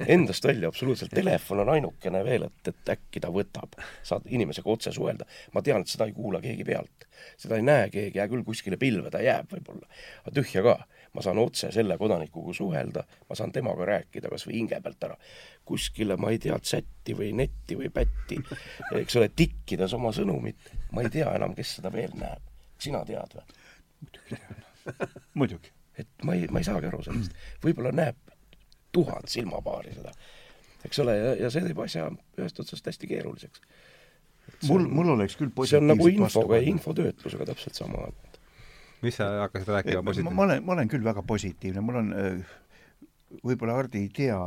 endast välja absoluutselt, telefon on ainukene veel, et, et äkki ta võtab, saad inimesega otse suhelda. ma tean, et seda ei kuula keegi pealt, seda ei näe keegi, hea küll, kuskile pilve ta jääb võib-olla, aga tühja ka ma saan otse selle kodanikuga suhelda, ma saan temaga rääkida kas või hinge pealt ära. kuskile, ma ei tea, chati või netti või pätti, eks ole, tikkides oma sõnumit, ma ei tea enam, kes seda veel näeb. sina tead või? muidugi tean muidugi. et ma ei, ma ei saagi aru sellest. võib-olla näeb tuhat silmapaari seda, eks ole, ja, ja see teeb asja ühest otsast hästi keeruliseks. mul, mul oleks küll see on nagu infoga ja infotöötlusega täpselt sama, mis sa hakkasid rääkima positiivselt? ma olen, ma olen küll väga positiivne, mul on, äh, võib-olla Hardi ei tea,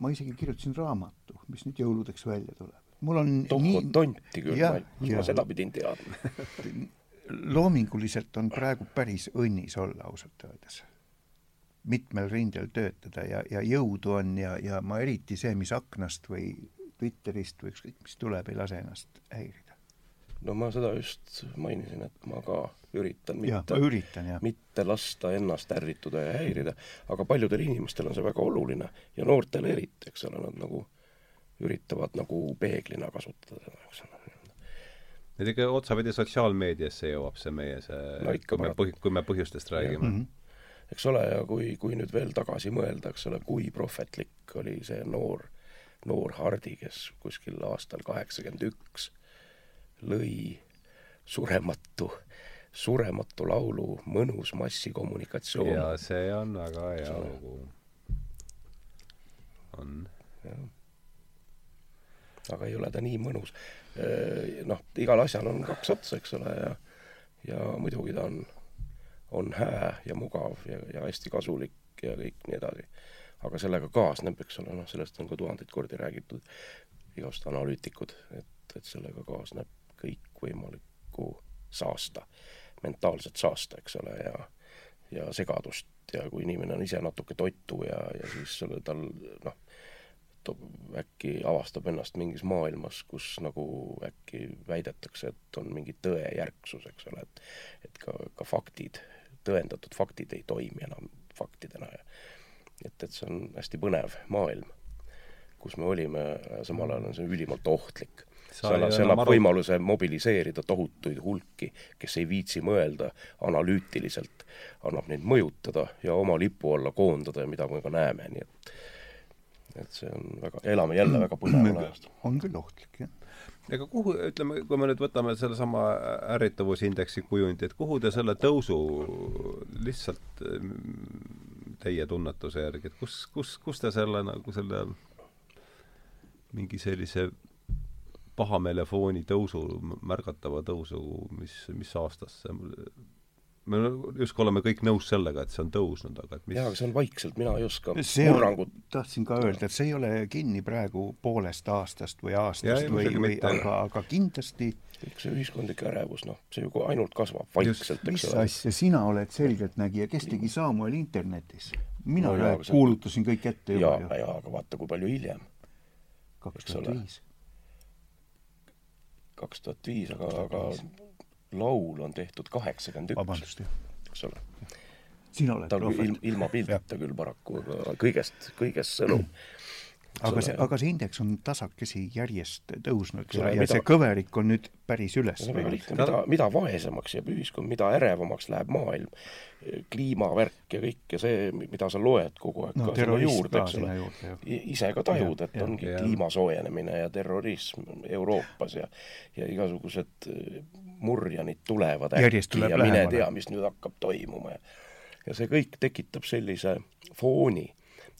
ma isegi kirjutasin raamatu, mis nüüd jõuludeks välja tuleb. mul on Tohko nii... tonti küll, ma seda pidin teadma loominguliselt on praegu päris õnnis olla ausalt öeldes. mitmel rindel töötada ja, ja jõudu on ja, ja ma eriti see, mis aknast või Twitterist või ükskõik mis tuleb, ei lase ennast häirida. No ma seda just mainisin, et ma ka üritan mitte, üritan, mitte lasta ennast ärrituda ja häirida, aga paljudel inimestel on see väga oluline ja noortel eriti, eks ole, nad nagu üritavad nagu peeglina kasutada seda, eks ole. et ikka otsapidi sotsiaalmeediasse jõuab see meie see no,, kui me põhi-, kui me põhjustest räägime. Mm -hmm. eks ole, ja kui, kui nüüd veel tagasi mõelda, eks ole, kui prohvetlik oli see noor, noor Hardi, kes kuskil aastal kaheksakümmend üks lõi surematu surematu laulu mõnus massikommunikatsioon. ja see on väga hea lugu. on. aga ei ole ta nii mõnus. noh, igal asjal on kaks otsa, eks ole, ja ja muidugi ta on, on hää ja mugav ja, ja hästi kasulik ja kõik nii edasi. aga sellega kaasneb, eks ole, noh, sellest on ka tuhandeid kordi räägitud, igast analüütikud, et, et sellega kaasneb kõikvõimalikku saasta mentaalset saasta, eks ole, ja ja segadust. Ja kui inimene on ise natuke toitu ja, ja siis tal noh, äkki avastab ennast mingis maailmas, kus nagu äkki väidetakse, et on mingi tõejärgsus, eks ole, et et ka, ka faktid, tõendatud faktid ei toimi enam faktidena. Ja et, et see on hästi põnev maailm, kus me olime, samal ajal on see ülimalt ohtlik see annab, see annab võimaluse mobiliseerida tohutuid hulki, kes ei viitsi mõelda analüütiliselt, annab neid mõjutada ja oma lipu alla koondada ja mida me ka näeme, nii et et see on väga, elame jälle väga põneval ajast. on küll ohtlik, jah. ega kuhu, ütleme, kui me nüüd võtame sellesama ärritavusindeksi kujundi, et kuhu te selle tõusu lihtsalt teie tunnetuse järgi, et kus, kus, kus te selle nagu selle mingi sellise pahameelefooni tõusu, märgatava tõusu, mis, mis aastast see me justkui oleme kõik nõus sellega, et see on tõusnud, aga et mis jaa, aga see on vaikselt, mina ei oska murrangut tahtsin ka öelda, et see ei ole kinni praegu poolest aastast või aastast ja, või, või aga, aga kindlasti kõik see ühiskondlik ärevus, noh, see ju ainult kasvab vaikselt, eks ole. mis asja, sina oled selgeltnägija, kes tegi Samuel internetis? mina no, jaa, kuulutasin kõik ette juba jaa, jaa, aga vaata, kui palju hiljem. kaks tuhat viis kaks tuhat viis, aga, aga laul on tehtud kaheksakümmend üks. eks ole. sina oled ta on ilm, ilma pildita küll paraku, aga kõigest, kõigest sõnum. Aga see, aga see indeks on tasakesi järjest tõusnud ja, ole, ja mida- see kõverik on nüüd päris üles läinud. mida, mida vaesemaks jääb ühiskond, mida ärevamaks läheb maailm, kliimavärk ja kõik ja see, mida sa loed kogu aeg no ka sinna juurde, eks ole, ise ka tajud, et jah, ongi jah. kliima soojenemine ja terrorism Euroopas ja ja igasugused äh, murjanid tulevad Järjest tuleb ja mine lähemale. tea, mis nüüd hakkab toimuma ja ja see kõik tekitab sellise fooni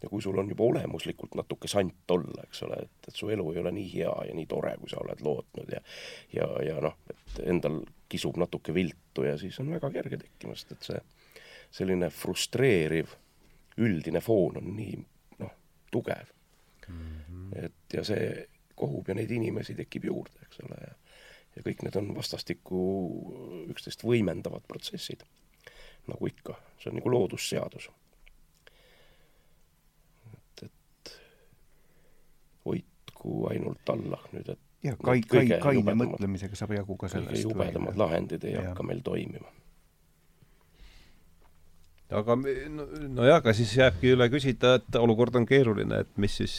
ja kui sul on juba olemuslikult natuke sant olla, eks ole, et, et su elu ei ole nii hea ja nii tore, kui sa oled lootnud ja ja, ja noh, et endal kisub natuke viltu ja siis on väga kerge tekkima, sest et see selline frustreeriv üldine foon on nii noh, tugev mm. -hmm. et ja see kohub ja neid inimesi tekib juurde, eks ole, ja ja kõik need on vastastikku üksteist võimendavad protsessid. nagu ikka, see on nagu loodusseadus. et, et hoidku ainult Allah nüüd, et ja kai-, kai-, kõige kaine mõtlemisega saab jagu ka kõige sellest. jubedamad lahendid ei Jah. hakka meil toimima. aga me- no, nojah, aga siis jääbki üle küsida, et olukord on keeruline, et mis siis,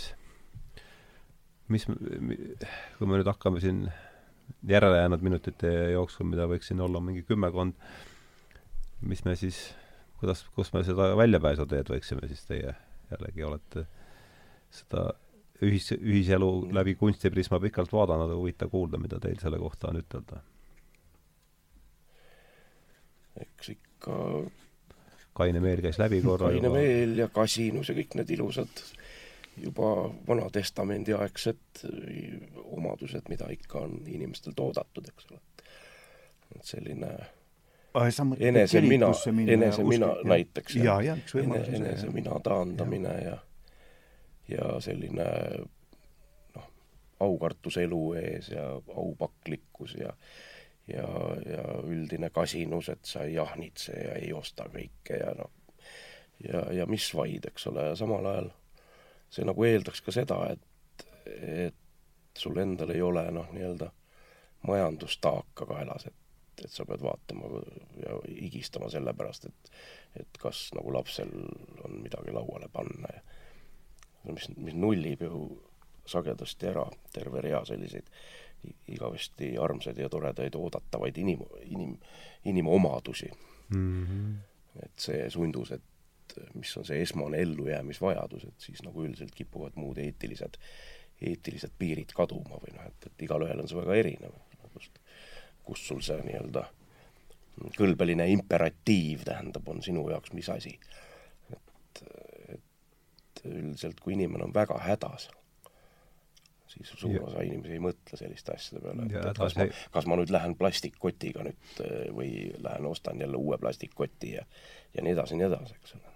mis, kui me nüüd hakkame siin järelejäänud minutite jooksul, mida võiks siin olla mingi kümmekond, mis me siis, kuidas, kus me seda väljapääsuteed võiksime siis teie jällegi olete seda ühis, ühiselu läbi kunstiprisma pikalt vaadanud, huvitav kuulda, mida teil selle kohta on ütelda. eks ikka kaine meel käis läbi korra kaine meel ja kasinus ja kõik need ilusad juba Vana-testamendi aegsed omadused, mida ikka on inimestelt oodatud, eks ole. et selline enese mina, enese mina näiteks ja, ja üks ene, võimalus. enese mina taandamine ja selline noh, aukartus elu ees ja aupaklikkus ja ja, ja üldine kasinus, et sa ei jahnitse ja ei osta kõike ja noh, ja, ja mis vaid, eks ole, ja samal ajal see nagu eeldaks ka seda, et, et sul endal ei ole noh, nii-öelda majandustaaka kaelas, et et sa pead vaatama ja higistama selle pärast, et et kas nagu lapsel on midagi lauale panna ja mis, mis nullib ju sagedasti ära terve rea selliseid igavesti armsaid ja toredaid oodatavaid inim, inim, inimomadusi. mm. -hmm. et see sundus, et mis on see esmane ellujäämisvajadus, et siis nagu üldiselt kipuvad muud eetilised, eetilised piirid kaduma või noh, et, et igalühel on see väga erinev, kust, kust sul see nii-öelda kõlbeline imperatiiv tähendab, on sinu jaoks mis asi. et, et üldiselt, kui inimene on väga hädas, siis suur Ja- osa inimesi ei mõtle selliste asjade peale, et, Ja et kas ma kas ma nüüd lähen plastikkotiga nüüd äh, või lähen ostan jälle uue plastikkoti ja ja nii edasi ja nii edasi, eks ole.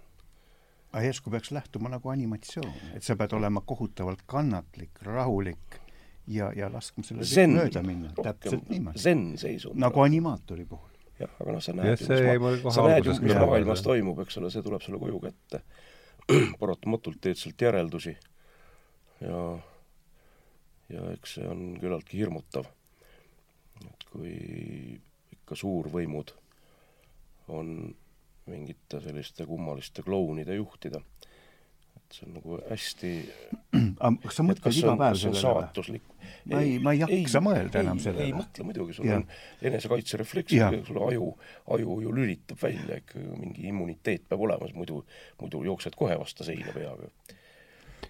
aga järsku peaks lähtuma nagu animatsioon, et sa pead olema kohutavalt kannatlik, rahulik ja, ja laskma sellel Zen, mööda minna, täpselt niimoodi. zen-seisund. nagu animaatori puhul. jah, aga noh, sa näed ju, see jäi mul mis, ma, sa näed ju, mis maailmas toimub, eks ole, see tuleb sulle koju kätte. paratamatult teed sealt järeldusi ja, ja eks see on küllaltki hirmutav. et kui ikka suurvõimud on mingite selliste kummaliste klounide juhtida, et see on nagu hästi kas sa mõtled iga päev sellele või? saatuslik? Ma ei- ma ei jaksa mõelda enam sellele. ei mõtle muidugi, sul Jah. on enesekaitserefleks, sul aju, aju ju lülitab välja ikka mingi immuniteet peab olema, muidu, muidu jooksed kohe vastu seina peaga.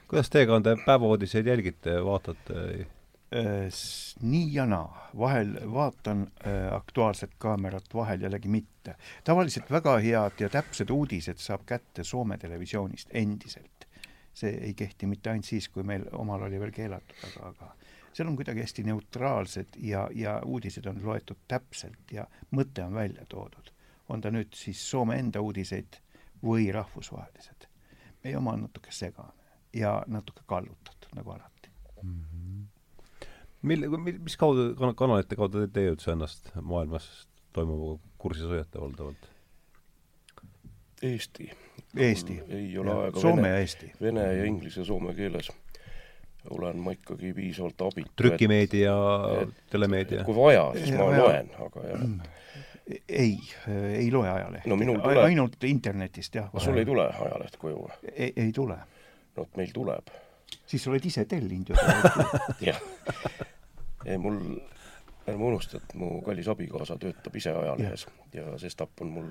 kuidas teekande päevauudiseid jälgite, vaatate? Äh, nii ja naa, vahel vaatan äh, Aktuaalset Kaamerat, vahel jällegi mitte. tavaliselt väga head ja täpsed uudised saab kätte Soome televisioonist endiselt. see ei kehti mitte ainult siis, kui meil omal oli veel keelatud, aga, aga seal on kuidagi hästi neutraalsed ja, ja uudised on loetud täpselt ja mõte on välja toodud. on ta nüüd siis Soome enda uudiseid või rahvusvahelised. meie oma on natuke segane ja natuke kallutatud, nagu alati. mille, mis kaudu, kanalite kaudu te teie üldse ennast maailmas toimuvaga kursis hoiate valdavalt? Eesti. Eesti. ei ole aega Soome vene, ja Eesti. vene ja inglise ja soome keeles olen ma ikkagi piisavalt abitu. trükimeedia telemeedia? kui vaja, siis Ja ma vaja. loen, aga jah. ei, ei loe ajalehti No ainult internetist jah. sul ei tule ajaleht koju või? ei, ei tule. no vot meil tuleb. siis sa oled ise tellinud ju. jah. mul, ärme unusta, et mu kallis abikaasa töötab ise ajalehes ja, ja sestap on mul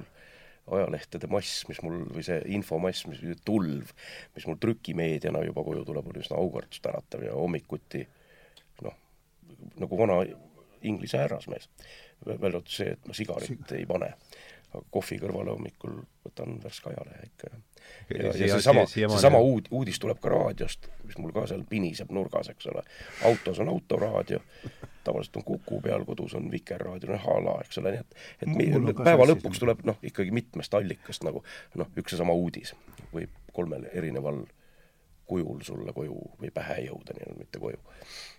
ajalehtede mass, mis mul, või see infomass, mis, tulv, mis mul trükimeediana juba koju tuleb, on üsna aukartust äratav ja hommikuti noh, nagu vana Inglise härrasmees. välja arvatud see, et ma sigarit ei pane. aga kohvi kõrvale hommikul võtan värske ajalehe ikka ja ja, ja seesama, seesama uud-, uudis tuleb ka raadiost, mis mul ka seal piniseb nurgas, eks ole. autos on autoraadio, tavaliselt on Kuku peal, kodus on Vikerraadio, noh a la, eks ole, nii et et ka päeva lõpuks sama. tuleb noh, ikkagi mitmest allikast nagu noh, üks ja sama uudis võib kolmel erineval kujul sulle koju või pähe jõuda, nii-öelda mitte koju.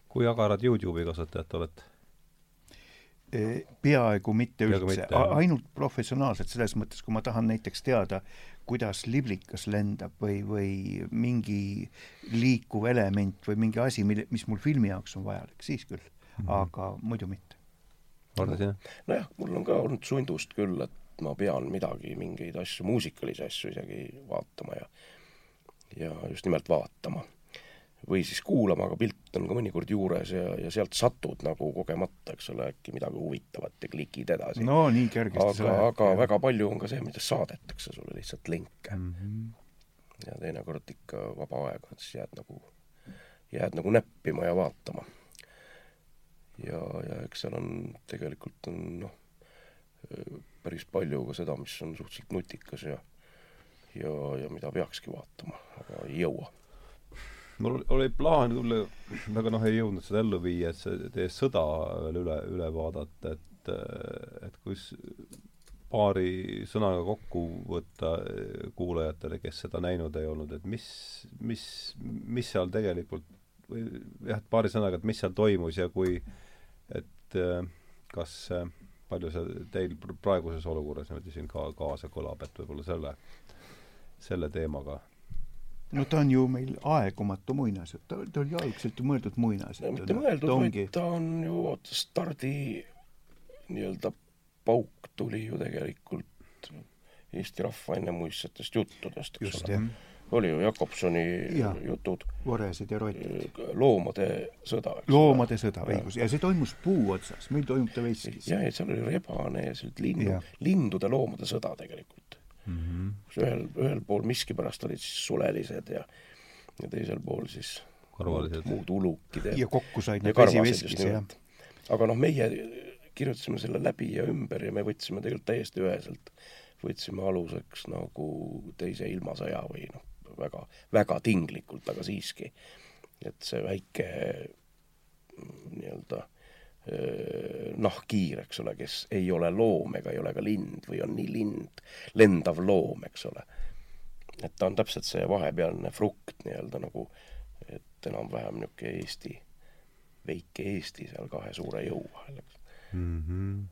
kui agarad Youtube'i kasutajad te olete? peaaegu mitte Peaaegu üldse ainult professionaalselt, selles mõttes, kui ma tahan näiteks teada, kuidas liblikas lendab või, või mingi liikuv element või mingi asi, mille, mis mul filmi jaoks on vajalik, siis küll mm. -hmm. aga muidu mitte. Arne, sina? nojah, mul on ka olnud sundust küll, et ma pean midagi, mingeid asju, muusikalisi asju isegi vaatama ja ja just nimelt vaatama. Või siis kuulama, aga pilt on ka mõnikord juures ja, ja sealt satud nagu kogemata, eks ole, äkki midagi huvitavat ja klikid edasi no,. nii kergesti aga, aga läheb. väga palju on ka see, mida saadetakse sulle lihtsalt linke mm. -hmm. ja teinekord ikka vaba aega, siis jääd nagu, jääd nagu näppima ja vaatama. ja, ja eks seal on, tegelikult on noh, päris palju ka seda, mis on suhteliselt nutikas ja ja, ja mida peakski vaatama, aga ei jõua. Mul oli plaan küll, aga noh, ei jõudnud seda ellu viia, et see teie sõda veel üle, üle vaadata, et et kui s- paari sõnaga kokku võtta kuulajatele, kes seda näinud ei olnud, et mis, mis, mis seal tegelikult või jah, et paari sõnaga, et mis seal toimus ja kui et kas palju see teil pr- praeguses olukorras niimoodi siin ka kaasa kõlab, et võib-olla selle, selle teemaga no ta on ju meil aegumatu muinasjutt, ta, ta oli algselt ju mõeldud muinasjutt. mitte mõeldud, vaid ta on ju, oota, stardi nii-öelda pauk tuli ju tegelikult Eesti rahva ennemuistsetest juttudest, eks ole. oli ju Jakobsoni Jah. jutud, Voresed ja rotid. loomade sõda, loomade sõda, õigus, ja see toimus puu otsas, meil toimub ta veskis. jah, et seal oli rebane ja sealt linnu Jah., lindude-loomade sõda tegelikult. mm. -hmm. kus ühel, ühel pool miskipärast olid siis sulelised ja ja teisel pool siis Karvalised. muud, ulukid ja, kokku said karvased vesiveskis jah. aga noh, meie kirjutasime selle läbi ja ümber ja me võtsime tegelikult täiesti üheselt, võtsime aluseks nagu teise ilmasõja või noh, väga, väga tinglikult, aga siiski. et see väike mm, nii-öelda nahkhiir, eks ole, kes ei ole loom ega ei ole ka lind või on nii lind, lendav loom, eks ole. et ta on täpselt see vahepealne frukt nii-öelda nagu, et enam-vähem niisugune Eesti, väike Eesti seal kahe suure jõu vahel, eks. Mm -hmm.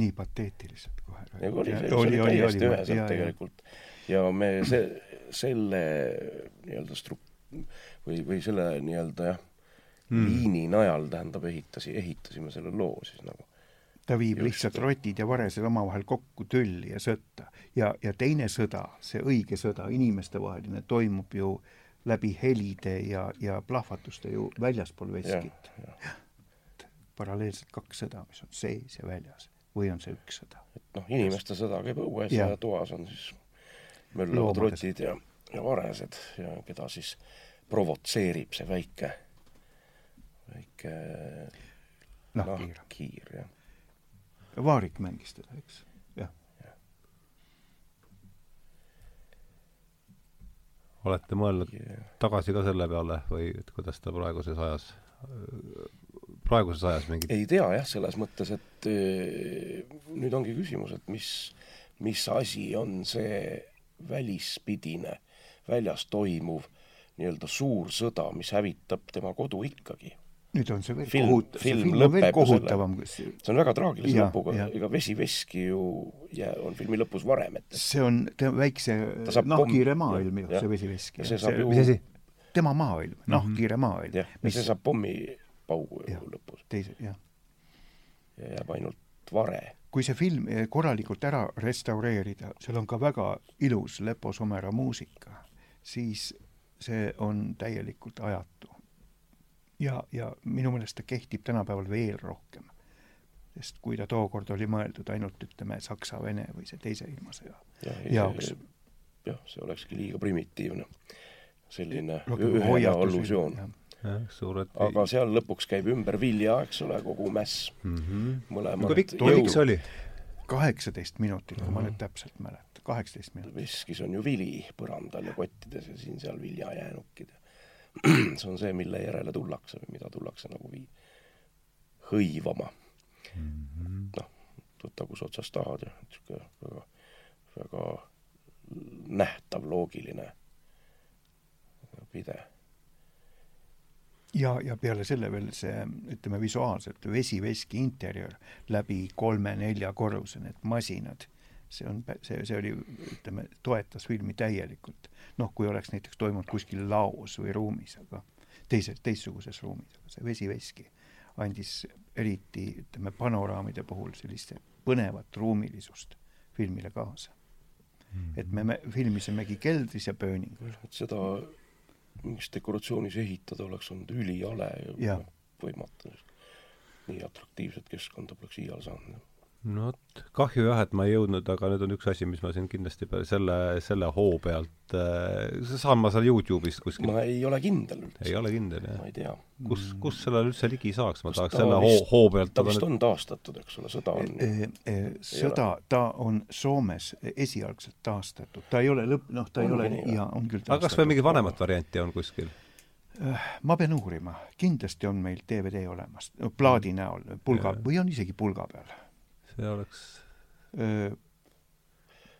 nii pateetiliselt kohe. ja oli, see oli täiesti üheselt. tegelikult. ja me see, selle nii-öelda stru-, või, või selle nii-öelda jah mm., liini najal tähendab, ehitasi, ehitasime selle loo siis nagu. ta viib Just. lihtsalt rotid ja varesed omavahel kokku tülli ja sõtta. ja, ja teine sõda, see õige sõda, inimestevaheline, toimub ju läbi helide ja, ja plahvatuste ju väljaspool veskit. paralleelselt kaks sõda, mis on sees ja väljas või on see üks sõda? et noh, inimeste sõda käib õues Jah. ja toas on siis möllavad rotid ja, ja varesed ja keda siis provotseerib see väike nahkhiir. nahkhiir, jah. Vaarik mängis teda, eks? jah. olete mõelnud Yeah. tagasi ka selle peale või et kuidas ta praeguses ajas, praeguses ajas mingit ei tea jah, selles mõttes, et öö, nüüd ongi küsimus, et mis, mis asi on see välispidine, väljas toimuv nii-öelda suur sõda, mis hävitab tema kodu ikkagi. Nüüd on see veel Film- kohutav, see film film on veel kohutavam, see on väga traagilise Jah, lõpuga ega vesi veski ju jää, on filmi lõpus varem, et see on te- väikse nahkhiire pomm- maailm ju, see vesiveski ja see saab ju mis asi? tema maailm, nahkhiire maailm jah, ja see saab pommipaugu ju lõpus teise, jah. ja jääb ainult vare. kui see film eh, korralikult ära restaureerida, seal on ka väga ilus Lepo Somera muusika, siis see on täielikult ajatu. Ja, ja minu meelest ta kehtib tänapäeval veel rohkem. sest kui ta tookord oli mõeldud ainult ütleme, Saksa-Vene või see Teise ilmasõja jaoks. jah, see olekski liiga primitiivne, selline ühene allusioon. suured aga seal lõpuks käib ümber vilja, eks ole, kogu mäss, mm -hmm. mõlemad kui pikk, kui pikk see oli? kaheksateist minutit, kui ma nüüd täpselt mäletan, kaheksateist minutit. veskis on ju vili põrandal ja kottides ja siin-seal viljajäänukid. see on see, mille järele tullakse või mida tullakse nagu vii-, hõivama. noh, võta kus otsast tahad ja niisugune väga, väga nähtav, loogiline pide. ja, ja peale selle veel see, ütleme visuaalselt vesi-veski interjöör läbi kolme-nelja korruse, need masinad, see on, see, see oli, ütleme, toetas filmi täielikult. noh, kui oleks näiteks toimunud kuskil laos või ruumis, aga teises, teistsuguses ruumis, aga see vesi-veski andis eriti, ütleme, panoraamide puhul sellist põnevat ruumilisust filmile kaasa. et me, me filmisimegi keldris ja pööningul. et seda mingis dekoratsioonis ehitada oleks olnud ülihale ja, ja võimatu. nii atraktiivset keskkonda poleks iial saanud. No vot, kahju jah, et ma ei jõudnud, aga nüüd on üks asi, mis ma siin kindlasti peale selle, selle hoo pealt äh,, saan ma seal Youtube'ist kuskil? ma ei ole kindel üldse ei. ole kindel, jah ma? ei tea. kus, kus sellele üldse ligi saaks, ma Kas tahaks ta selle hoo vist-, hoo pealt ta aga vist nüüd on taastatud, eks ole, sõda on. Eh, sõda, ta on Soomes esialgselt taastatud, ta ei ole lõpp, noh, ta ei Ongi ole nii,, jaa, on küll aga kas veel mingit vanemat varianti on kuskil? ma pean uurima, kindlasti on meil DVD olemas, plaadi näol, pulga või on isegi pulga peal. See oleks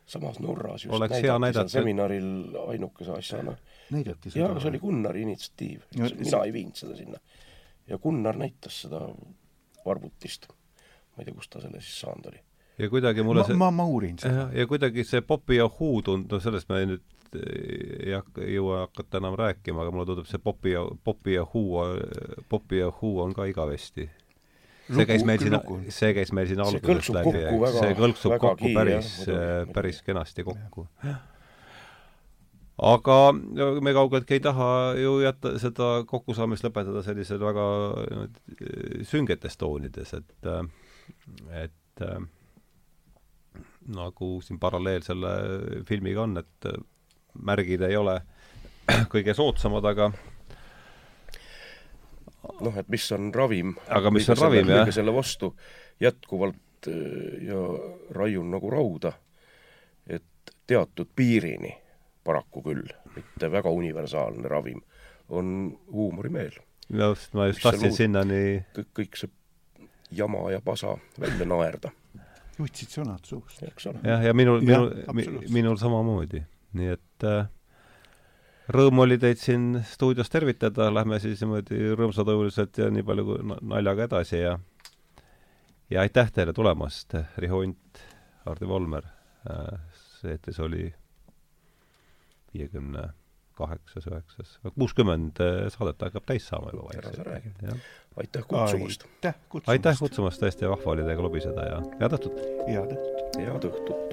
samas Norras just Oleks hea näidati näidata- seal seminaril ainukese asjana. näidati jaa, aga see oli Gunnari initsiatiiv No no,, see- mina ei viinud seda sinna. ja Gunnar näitas seda arvutist. ma ei tea, kust ta selle siis saanud oli. ja kuidagi mulle ma see, ma, ma uurin seda ja kuidagi see Popi ja Who tund-, no sellest me nüüd ei hakka, ei jõua hakata enam rääkima, aga mulle tundub see Popi ja, Popi ja Who, Popi ja Who on ka igavesti. See käis meil siin see käis meil siin algusest läbi see kõlksub väga kokku kiire, päris muidugi. päris kenasti kokku. aga me kaugeltki ei taha ju jätta seda kokkusaamist lõpetada sellisel väga äh, süngetes toonides, et et äh, nagu siin paralleel selle filmiga on, et äh, märgid ei ole kõige soodsamad, aga noh, et mis on ravim. Aga mis on ravim, jah. selle vastu jätkuvalt äh, ja raiun nagu rauda, et teatud piirini paraku küll, mitte väga universaalne ravim, on huumorimeel. minu arust ma just tahtsin sinnani kõik, kõik see jama ja pasa välja naerda, võtsid sõnad suust. jah, ja minul, minul, minul samamoodi, nii et äh, rõõm oli teid siin stuudios tervitada, lähme siis niimoodi rõõmsatujuliselt ja nii palju kui na- naljaga edasi ja ja aitäh teile tulemast, Riho Unt, Hardi Volmer see eetris oli viiekümne kaheksas, üheksas, kuuskümmend saadet hakkab täis saama juba kutsumast, aitäh kutsumast. aitäh kutsumast, tõesti vahva oli teiega lobiseda ja head õhtut! head õhtut. head õhtut!